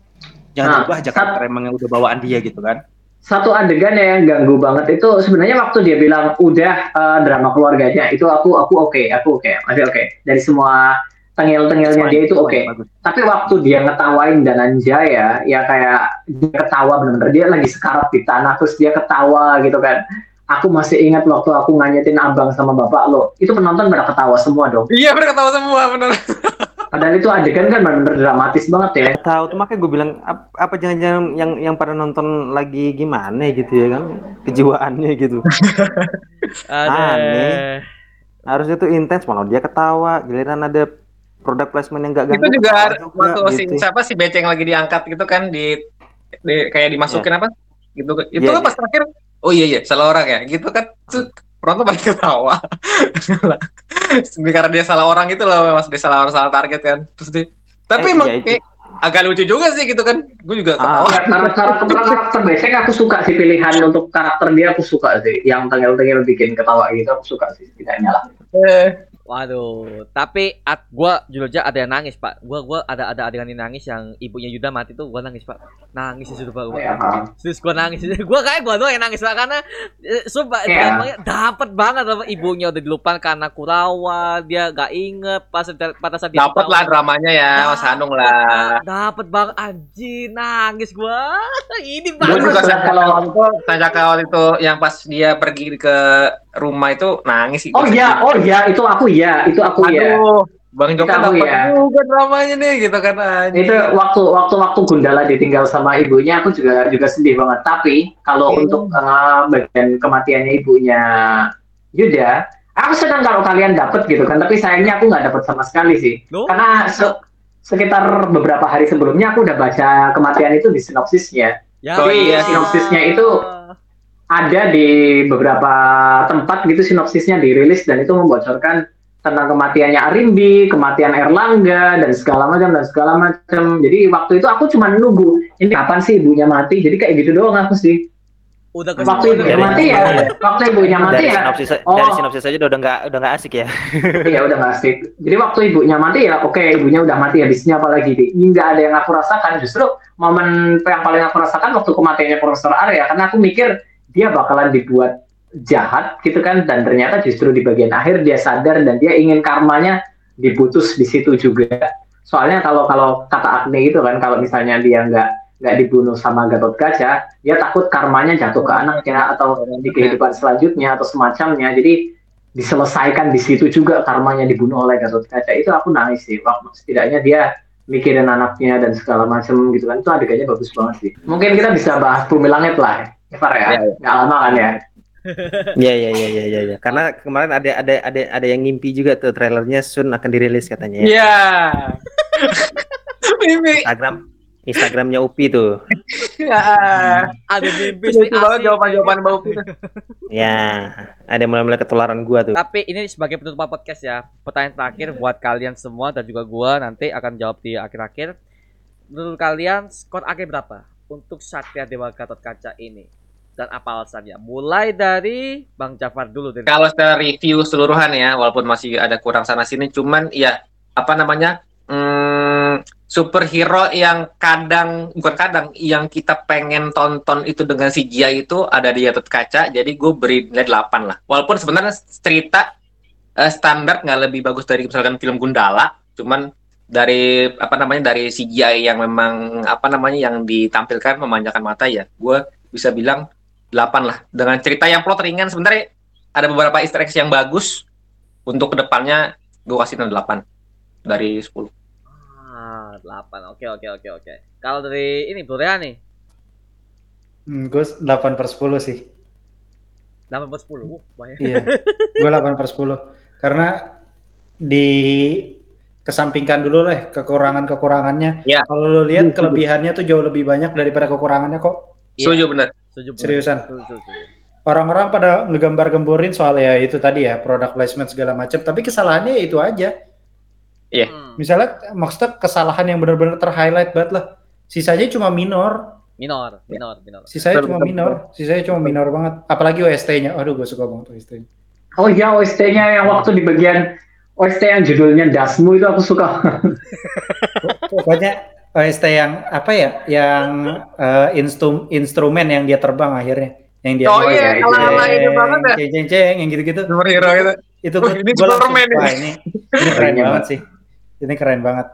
G: Jangan
B: Nah,
G: dirubah aja karakter emang yang udah bawaan dia gitu kan.
B: Satu adegan yang ganggu banget itu sebenarnya waktu dia bilang udah eh, drama keluarganya itu aku aku oke, aku oke, masih oke. Dari semua tengil-tengilnya dia itu oke.
G: Bagus.
B: Tapi waktu dia ngetawain Dananjaya, ya kayak dia ketawa bener-bener dia lagi sekarat di tanah terus dia ketawa gitu kan. Aku masih ingat waktu aku nganyetin abang sama bapak lo, itu penonton pada ketawa semua dong.
I: Iya, mereka ketawa semua bener.
B: Padahal itu adegan kan bener-bener dramatis banget ya.
D: tahu tuh makanya gue bilang ap- apa jangan-jangan yang yang pada nonton lagi gimana gitu ya kan kejiwaannya gitu
A: Aneh.
D: harusnya tuh intens malah dia ketawa giliran ada produk placement yang gak
I: Itu
D: ganggu
I: juga
D: ketawa
I: waktu si
D: gitu.
I: siapa si Beceng lagi diangkat gitu kan di, di- kayak dimasukin apa? Gitu. Itu
D: Iya,
I: kan pas terakhir oh iya iya salah orang ya. Gitu kan. Terus penonton pada ketawa. Karena dia salah orang gitu loh, Mas. Dia salah orang salah target kan. Terus dia tapi
D: Eh,
I: emang
D: iya, itu.
I: kayak agak lucu juga sih gitu kan. Gue juga
D: Ah.
I: ketawa.
B: Karakter karakter karakter basic aku suka sih pilihan untuk karakter dia aku suka sih. Yang tengil-tengil bikin ketawa gitu aku suka sih setidaknya lah.
I: Eh,
A: Waduh, tapi at, gua jujur aja ada yang nangis, Pak. Gua gua ada ada adegan yang nangis yang ibunya Yuda mati tuh gua nangis, Pak. Nangis di situ, Pak. Gua.
B: Ya, paham.
A: Terus gua nangis. Gua kayak gua doang yang nangis, Pak, karena eh, sumpah
B: Iya.
A: dramanya dapet banget apa ibunya udah dilupakan karena Kurawa, dia gak inget pas pada saat dia
I: Dapat lah dramanya ya, Mas Hanung lah.
A: Dapet banget anjir, nangis gua. Ini
I: Gue
A: bagus.
I: juga
B: kalau-
I: itu, sejak awal itu yang pas dia pergi ke rumah itu nangis.
B: Oh iya, oh iya itu aku ya, itu aku ya.
I: Aduh, Bang Joko dapat
B: ya.
I: juga dramanya nih gitu kan anjing.
B: Itu waktu waktu waktu Gundala ditinggal sama ibunya aku juga juga sedih banget. Tapi kalau
I: Hmm.
B: untuk eh, bagian kematiannya ibunya Yuda, aku senang kalau kalian dapet gitu kan. Tapi sayangnya aku nggak dapet sama sekali sih.
A: Loh?
B: Karena se- sekitar beberapa hari sebelumnya aku udah baca kematian itu di sinopsisnya.
A: Ya,
I: Oh iya,
B: sinopsisnya itu ada di beberapa tempat gitu sinopsisnya dirilis dan itu membocorkan tentang kematiannya Arimbi, kematian Erlangga dan segala macam dan segala macam. Jadi waktu itu aku cuma nunggu ini kapan sih ibunya mati. Jadi kayak gitu doang aku sih.
A: udah
B: Waktu ibunya
D: Dari-
B: mati ya, waktu ibunya mati
D: dari
B: ya.
D: sinopsis
B: Oh.
D: dari sinopsis aja udah nggak udah nggak asik ya
B: Iya udah nggak asik. Jadi waktu ibunya mati ya, oke ibunya udah mati habisnya apa lagi nih? Nggak ada yang aku rasakan. Justru momen yang paling aku rasakan waktu kematiannya Profesor Arya karena aku mikir dia bakalan dibuat jahat gitu kan dan ternyata justru di bagian akhir dia sadar dan dia ingin karmanya diputus di situ juga. Soalnya kalau kalau kata Agni itu kan kalau misalnya dia nggak nggak dibunuh sama Gatot Kaca, dia takut karmanya jatuh ke anaknya atau di kehidupan selanjutnya atau semacamnya. Jadi diselesaikan di situ juga karmanya dibunuh oleh Gatot Kaca itu aku nangis sih waktu setidaknya dia mikirin anaknya dan segala macam gitu kan itu adegannya bagus banget sih mungkin kita bisa bahas Bumi Langit lah ya Far ya
I: Ya, ya.
B: nggak lama kan ya
D: Iya iya iya iya iya. Ya. Karena kemarin ada ada ada ada yang ngimpi juga tuh trailernya Sun akan dirilis katanya. ya.
I: Iya. Mimi.
D: Instagram Instagramnya Upi tuh.
I: Ya.
A: Ada mimpi sih
I: Lucu banget jawaban-jawaban Mbak Upi.
D: Ya, ada mulai-mulai ketularan gua tuh.
A: Tapi ini sebagai penutup podcast ya. Pertanyaan terakhir buat kalian semua dan juga gua nanti akan jawab di akhir-akhir. Menurut kalian skor akhir berapa untuk Satria Dewa Gatot Kaca ini? Dan apa alasannya? Mulai dari Bang Jafar dulu dari
I: Kalau secara review seluruhan ya, walaupun masih ada kurang sana sini, cuman ya apa namanya hmm, superhero yang kadang bukan kadang yang kita pengen tonton itu dengan CGI itu ada di Gatot Kaca, jadi gue beri nilai 8 lah. Walaupun sebenarnya cerita eh, standar nggak lebih bagus dari misalkan film Gundala, cuman dari apa namanya dari CGI yang memang apa namanya yang ditampilkan memanjakan mata ya, gue bisa bilang 8 lah. Dengan cerita yang plot ringan sebenarnya ada beberapa easter eggs yang bagus untuk ke depannya gue kasih 8 dari 10
A: Ah, 8. Oke, oke, oke, oke. Kalau dari ini Borea nih,
C: Hmm, gue 8 per 10 sih.
A: 8 per 10. Uh, banyak.
C: Iya, gue 8 per 10. Karena di kesampingkan dulu lah kekurangan-kekurangannya.
I: Iya.
C: Kalau lo lihat kelebihannya tuh jauh lebih banyak daripada kekurangannya kok.
A: Iya.
I: setuju bener
A: Setuju.
C: Seriusan.
A: Setuju, setuju, setuju.
C: Orang-orang pada ngegambar-gemborin soal ya itu tadi ya product placement segala macam, tapi kesalahannya ya itu aja.
I: Iya.
A: Hmm,
C: Misalnya maksudnya kesalahan yang benar-benar ter-highlight banget lah. Sisanya cuma minor,
A: minor, minor, minor.
C: sisanya
I: Betul,
C: cuma
I: betul,
C: minor, sisanya cuma minor banget. Apalagi OST-nya. Aduh, gue suka banget OST-nya.
B: Oh iya OST-nya yang waktu di bagian OST yang judulnya Dasmu itu aku suka.
C: Pokoknya OST yang apa ya? Yang eh, instrum instrumen yang dia terbang akhirnya. Yang dia
I: oh
B: Oh,
I: iya
B: iya,
I: ala-ala ini banget ya
C: ceng ceng ceng yang gitu-gitu.
I: superhero itu
C: Itu gua-
I: ini Superman ini.
C: ini ini keren banget sih. Ini keren banget.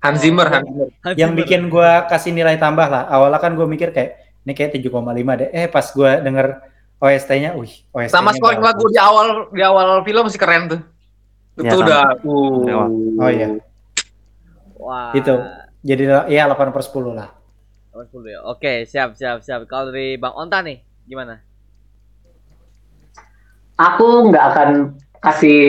I: Hans Zimmer Hans Zimmer
C: Yang bikin gua kasih nilai tambah lah. Awalnya kan gua mikir kayak ini kayak 7,5 deh. Eh pas gua denger OST-nya, wih, OST-nya
I: sama scoring lagu di awal di awal film masih keren tuh itu
D: Ya,
I: udah uh.
C: Oh iya.
A: Wah.
C: Itu. Jadi ya 8 per 10 lah.
A: 80 ya. Oke, siap, siap, siap. Kalau dari Bang Onta nih, gimana?
B: aku nggak akan kasih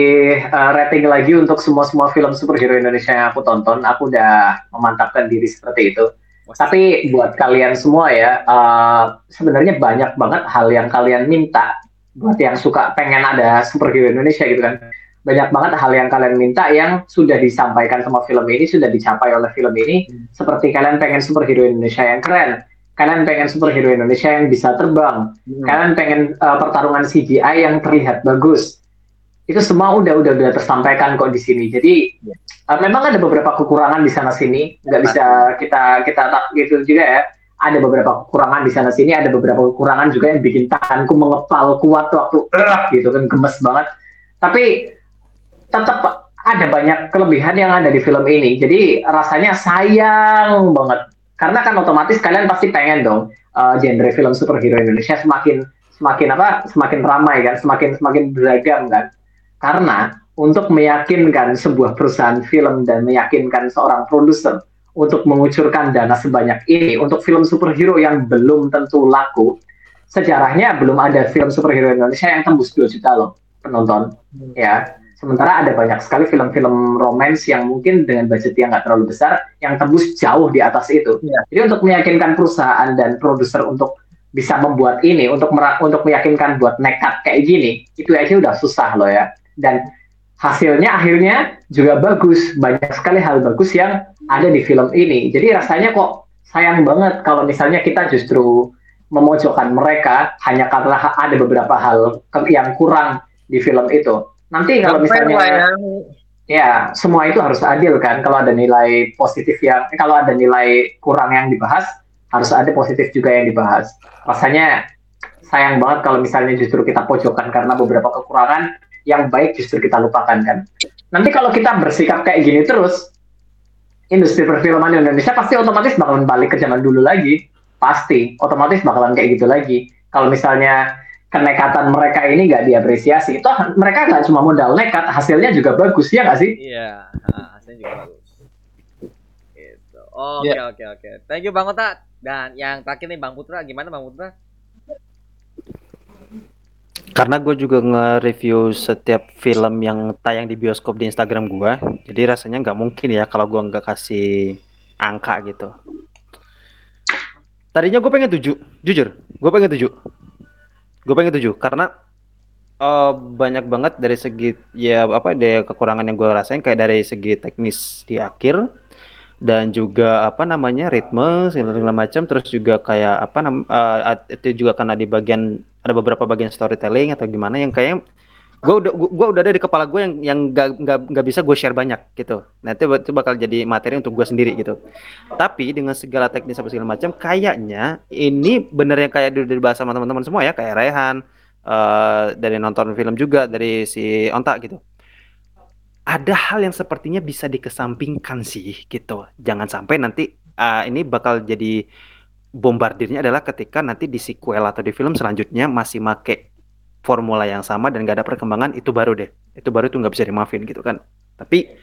B: uh, rating lagi untuk semua semua film superhero Indonesia yang aku tonton. Aku udah memantapkan diri seperti itu. Tapi buat kalian semua ya, uh, sebenarnya banyak banget hal yang kalian minta buat yang suka pengen ada superhero Indonesia gitu kan. Banyak banget hal yang kalian minta yang sudah disampaikan sama film ini, sudah dicapai oleh film ini. Seperti kalian pengen superhero Indonesia yang keren, kalian pengen superhero Indonesia yang bisa terbang, kalian pengen uh, pertarungan CGI yang terlihat bagus. Itu semua udah udah udah tersampaikan kok di sini. Jadi uh, memang ada beberapa kekurangan di sana sini, nggak bisa kita kita tak gitu juga ya. Ada beberapa kekurangan di sana sini, ada beberapa kekurangan juga yang bikin tanganku mengepal kuat waktu gitu kan gemes banget. Tapi tetap ada banyak kelebihan yang ada di film ini. Jadi rasanya sayang banget. Karena kan otomatis kalian pasti pengen dong uh, genre film superhero Indonesia semakin semakin apa? Semakin ramai kan, semakin semakin beragam kan. Karena untuk meyakinkan sebuah perusahaan film dan meyakinkan seorang produser untuk mengucurkan dana sebanyak ini untuk film superhero yang belum tentu laku, sejarahnya belum ada film superhero Indonesia yang tembus 2 juta loh penonton. Ya, Sementara ada banyak sekali film-film romance yang mungkin dengan budget yang nggak terlalu besar, yang tembus jauh di atas itu.
I: Iya.
B: Jadi untuk meyakinkan perusahaan dan produser untuk bisa membuat ini, untuk untuk meyakinkan buat nekat kayak gini, itu aja udah susah loh ya. Dan hasilnya akhirnya juga bagus. Banyak sekali hal bagus yang ada di film ini. Jadi rasanya kok sayang banget kalau misalnya kita justru memojokkan mereka hanya karena ada beberapa hal yang kurang di film itu. Nanti kalau misalnya
I: ya.
B: ya semua itu harus adil kan. Kalau ada nilai positif yang eh, kalau ada nilai kurang yang dibahas, harus ada positif juga yang dibahas. Rasanya sayang banget kalau misalnya justru kita pojokkan karena beberapa kekurangan yang baik justru kita lupakan kan. Nanti kalau kita bersikap kayak gini terus, industri perfilman Indonesia pasti otomatis bakalan balik ke zaman dulu lagi. Pasti, otomatis bakalan kayak gitu lagi. Kalau misalnya kenekatan mereka ini nggak diapresiasi, itu mereka nggak cuma modal nekat, hasilnya juga bagus ya nggak sih?
A: Iya, ah, hasilnya juga bagus. Gitu. Oke,
I: Iya.
A: oke, oke. Thank you Bang Onta. Dan yang terakhir nih Bang Putra, gimana Bang Putra?
D: Karena gue juga nge-review setiap film yang tayang di bioskop di Instagram gua, jadi rasanya nggak mungkin ya kalau gua nggak kasih angka gitu. Tadinya gue pengen tujuh, jujur, gue pengen tujuh, gue pengen tujuh karena eh, banyak banget dari segi ya apa dari kekurangan yang gue rasain kayak dari segi teknis di akhir dan juga apa namanya ritme segala macam terus juga kayak apa nam eh, itu juga karena di bagian ada beberapa bagian storytelling atau gimana yang kayak gue udah gua udah ada di kepala gue yang yang gak, nggak nggak bisa gue share banyak gitu. Nanti itu bakal jadi materi untuk gue sendiri gitu. Tapi dengan segala teknis apa segala macam kayaknya ini bener yang kayak udah dibahas sama teman-teman semua ya kayak Rehan eh, dari nonton film juga dari si Onta gitu. Ada hal yang sepertinya bisa dikesampingkan sih gitu. Jangan sampai nanti eh, ini bakal jadi bombardirnya adalah ketika nanti di sequel atau di film selanjutnya masih make formula yang sama dan gak ada perkembangan itu baru deh itu baru tuh nggak bisa dimaafin gitu kan tapi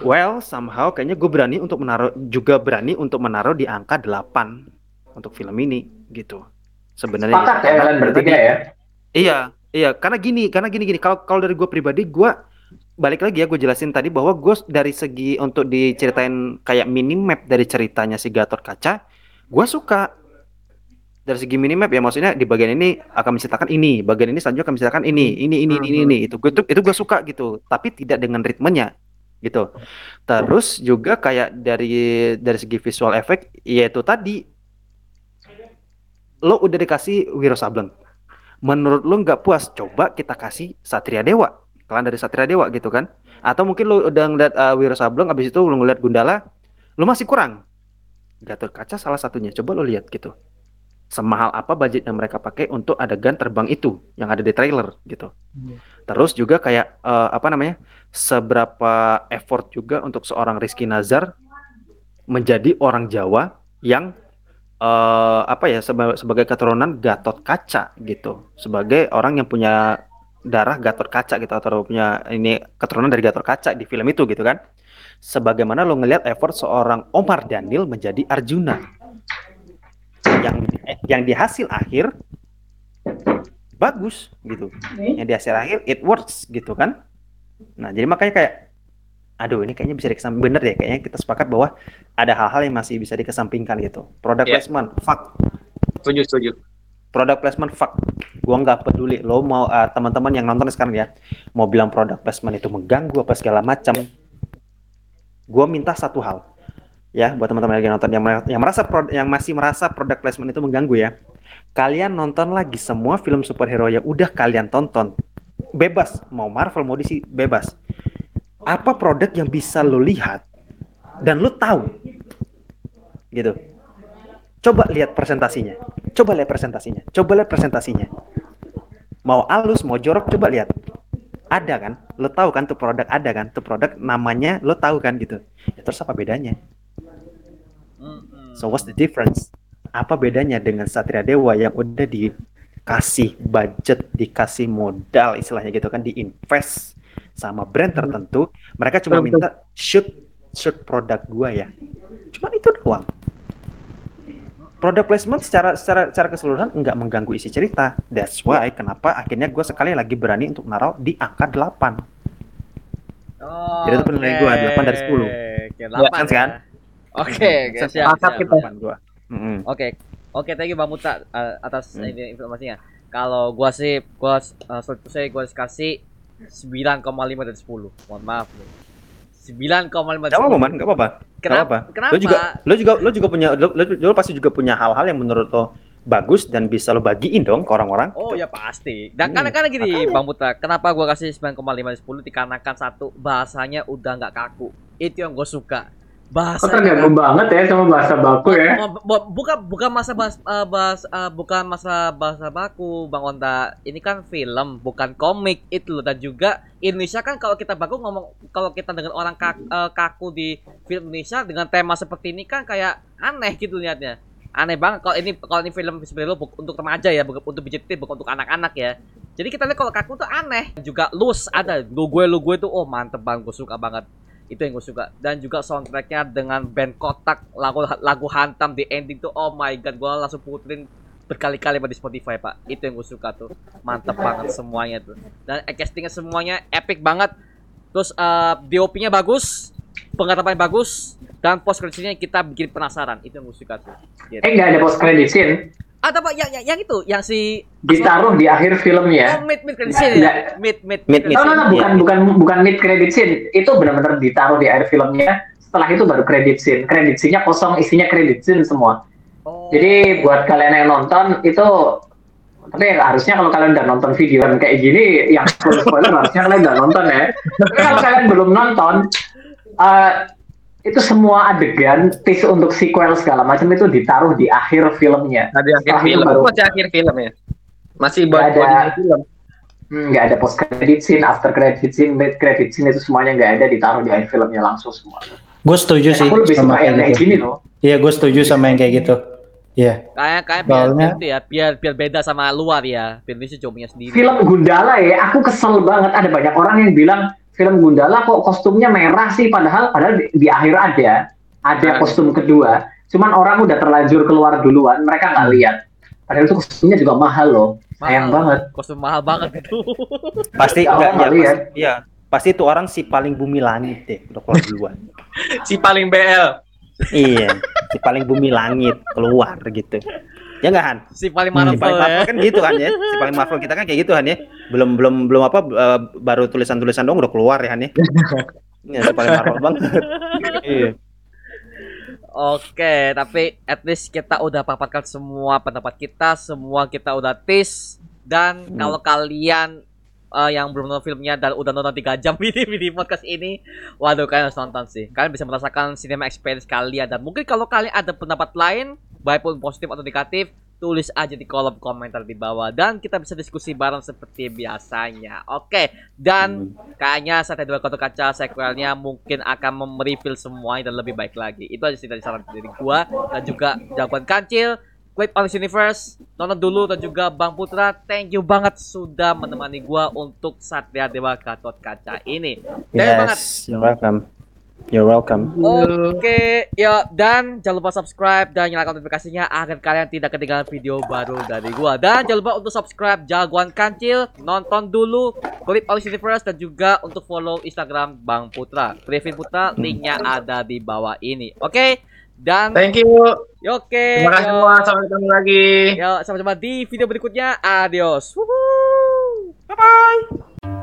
D: well somehow kayaknya gue berani untuk menaruh juga berani untuk menaruh di angka 8 untuk film ini gitu sebenarnya
B: Sepakat
D: gitu.
B: ya kalian bertiga ya.
D: Iya, iya, karena gini, karena gini gini. Kalau kalau dari gue pribadi, gue balik lagi ya, gue jelasin tadi bahwa gue dari segi untuk diceritain kayak minimap dari ceritanya si Gatot Kaca, gue suka dari segi minimap ya maksudnya di bagian ini akan menceritakan ini, bagian ini selanjutnya akan menceritakan ini, ini, ini, ini, ini, itu gue itu, itu gue suka gitu, tapi tidak dengan ritmenya gitu. Terus juga kayak dari dari segi visual effect, yaitu tadi lo udah dikasih Wiro Sableng menurut lo nggak puas coba kita kasih Satria Dewa kalian dari Satria Dewa gitu kan. Atau mungkin lo udah ngeliat uh, Wiro Sableng abis itu lo ngeliat Gundala lo masih kurang. Gatot Kaca salah satunya coba lo lihat gitu semahal apa budget yang mereka pakai untuk adegan terbang itu yang ada di trailer gitu. Terus juga kayak uh, apa namanya seberapa effort juga untuk seorang Rizky Nazar menjadi orang Jawa yang eh apa ya seba- sebagai keturunan Gatot Kaca gitu. Sebagai orang yang punya darah Gatot Kaca gitu atau punya ini keturunan dari Gatot Kaca di film itu gitu kan. Sebagaimana lo ngelihat effort seorang Omar Daniel menjadi Arjuna yang eh, yang di hasil akhir bagus gitu. Yang di hasil akhir it works gitu kan. Nah jadi makanya kayak aduh ini kayaknya bisa dikesampingkan bener deh kayaknya kita sepakat bahwa ada hal-hal yang masih bisa dikesampingkan gitu. Product
I: Iya.
D: placement fuck.
I: Setuju, setuju.
D: product placement fuck. Gua nggak peduli lo mau uh, teman-teman yang nonton sekarang ya mau bilang product placement itu mengganggu apa segala macam gua minta satu hal ya buat teman-teman yang nonton yang, yang merasa prod- yang masih merasa product placement itu mengganggu ya. Kalian nonton lagi semua film superhero yang udah kalian tonton. Bebas mau Marvel mau DC bebas. Apa produk yang bisa lo lihat dan lo tahu? Gitu. Coba lihat presentasinya. Coba lihat presentasinya. Coba lihat presentasinya. Mau halus mau jorok coba lihat. Ada kan? Lo tahu kan tuh produk ada kan? Tuh produk namanya lo tahu kan gitu. Ya, terus apa bedanya so what's the difference? Apa bedanya dengan Satria Dewa yang udah dikasih budget dikasih modal istilahnya gitu kan diinvest sama brand tertentu mereka cuma minta shoot shoot produk gua ya. Cuma itu doang. Product placement secara secara secara keseluruhan nggak mengganggu isi cerita. That's why kenapa akhirnya gue sekali lagi berani untuk naruh di angka 8.
A: Oh,
D: Jadi itu penilaian gua, 8 dari 10.
A: Oke, 8
D: kan, kan?
A: Oke, oke, siap,
B: Sepakat
A: siap.
B: kita.
D: 8 gua. Mm-mm.
A: Oke, oke, thank you Bang Muta uh, atas ini informasinya. Kalau gua sih, gua uh, sorry, saya gua kasih 9,5 dari 10. Mohon maaf nih. 9,5 dari
D: Gak
A: 10.
D: apa-apa, man, gak apa-apa.
A: Kenapa? Kenapa?
D: Lo juga, lo juga, lo juga punya, lo, lo, lo pasti juga punya hal-hal yang menurut lo bagus dan bisa lo bagiin dong ke orang-orang.
A: Oh
D: gitu.
A: ya pasti. Dan
D: Hmm,
A: karena karena gini
D: makanya.
A: Bang Putra, kenapa gua kasih 9,5 dari 10 dikarenakan satu bahasanya udah nggak kaku. Itu yang gue suka. Bahasa
B: Kok terganggu banget ya sama bahasa baku ya?
A: Oh, bu- bukan bukan masa bahas, eh, bahas eh, bukan masa bahasa baku Bang Onta. Ini kan film, bukan komik itu loh dan juga Indonesia kan kalau kita baku ngomong kalau kita dengan orang kak- eh, kaku di film Indonesia dengan tema seperti ini kan kayak aneh gitu lihatnya. Aneh banget kalau ini kalau ini film bu- untuk remaja ya, bukan untuk BJT, bukan untuk anak-anak ya. Jadi kita lihat kalau kaku tuh aneh. Juga loose ada lu gue lu gue tuh oh mantep banget gue suka banget itu yang gue suka. Dan juga soundtracknya dengan band kotak lagu lagu hantam di ending tuh oh my god gue langsung puterin berkali-kali di Spotify pak. Itu yang gue suka tuh. Mantep banget semuanya tuh. Dan castingnya semuanya epic banget. Terus eh, DOP-nya bagus penggarapannya bagus dan post creditnya kita bikin penasaran. Itu yang gue suka tuh. Gitu.
B: Eh nggak ada post credit scene,
A: ada pak yang, yang yang itu yang si
B: ditaruh di akhir
A: oh
B: filmnya.
A: mid mid credit scene ya mid mid
D: Mid- mid.
B: No, no, no,
D: Iya.
B: bukan bukan bukan mid credit scene. Itu benar-benar ditaruh di akhir filmnya. Setelah itu baru credit scene. Credit scene-nya kosong, isinya credit scene semua.
A: Oh.
B: Jadi buat kalian yang nonton itu tapi harusnya kalau kalian udah nonton video yang kayak gini yang spoiler harusnya kalian udah nonton ya. Tapi kalau kalian belum nonton eh, itu semua adegan tease untuk sequel segala macam itu ditaruh di akhir filmnya.
I: Nah, di akhir
B: Setelah
I: film.
B: baru-
I: masih akhir film ya. Masih buat
B: ada.
I: film.
B: Hmm, nggak ada post credit scene, after credit scene, mid credit scene itu semuanya nggak ada ditaruh di akhir filmnya langsung semua.
C: Gue setuju sih
B: Aku lebih
C: sama
B: yang kayak
C: kayak
B: gini
C: gitu.
B: loh.
C: Iya, gue setuju sama yang kayak gitu. Iya.
A: kayak kayak biar
C: Soalnya-
A: gitu ya biar biar beda sama luar ya Indonesia cuma punya sendiri
B: Film Gundala ya, aku kesel banget ada banyak orang yang bilang film Gundala kok kostumnya merah sih padahal padahal di, di akhir ada ada
I: Hmm.
B: kostum kedua. Cuman orang udah terlanjur keluar duluan, mereka nggak lihat. Padahal itu kostumnya juga mahal loh. Sayang
A: Mahal.
B: banget.
A: kostum mahal banget itu
D: Pasti
B: Ya,
D: enggak
B: orang
D: ya,
B: ya.
D: pasti, iya. Pasti itu orang si paling bumi langit deh, udah keluar duluan.
I: Si paling BL.
D: iya, si paling bumi langit keluar gitu. Ya enggak Han?
A: si paling
D: Si
A: Marvel
D: paling
A: ya
D: Marvel kan gitu kan ya. Si paling Marvel kita kan kayak gitu Han ya. Belum belum belum apa eh, baru tulisan-tulisan dong udah keluar ya Han ya. Paling Marvel banget. Iya.
A: Oke, tapi at least kita udah paparkan semua pendapat kita, semua kita udah tes dan
D: Hmm.
A: kalau kalian eh, yang belum nonton filmnya dan udah nonton 3 jam ini di podcast ini, waduh kalian harus nonton sih. Kalian bisa merasakan cinema experience kalian dan mungkin kalau kalian ada pendapat lain, baik pun positif atau negatif, tulis aja di kolom komentar di bawah dan kita bisa diskusi bareng seperti biasanya. Oke, dan kayaknya Sate Dua Kotak Kaca sequelnya mungkin akan mereveal semuanya dan lebih baik lagi. Itu aja sih dari saran dari gua dan juga jawaban kancil. Clip on Universe nonton dulu dan juga Bang Putra thank you banget sudah menemani gua untuk Satria Dewa Gatot Kaca ini. Thank you banget.
D: Yes, you're welcome. You're welcome.
A: Oke, ya dan jangan lupa subscribe dan nyalakan notifikasinya agar kalian tidak ketinggalan video baru dari gua. Dan jangan lupa untuk subscribe Jagoan Kancil, nonton dulu klip All Universe dan juga untuk follow Instagram Bang Putra. Previn Putra, linknya ada di bawah ini. Oke, dan
I: Thank you.
A: oke,
I: Terima kasih
A: yo,
I: semua. Sampai ketemu lagi.
A: yo, sampai jumpa di video berikutnya. Adios. Wuhu.
I: Bye bye.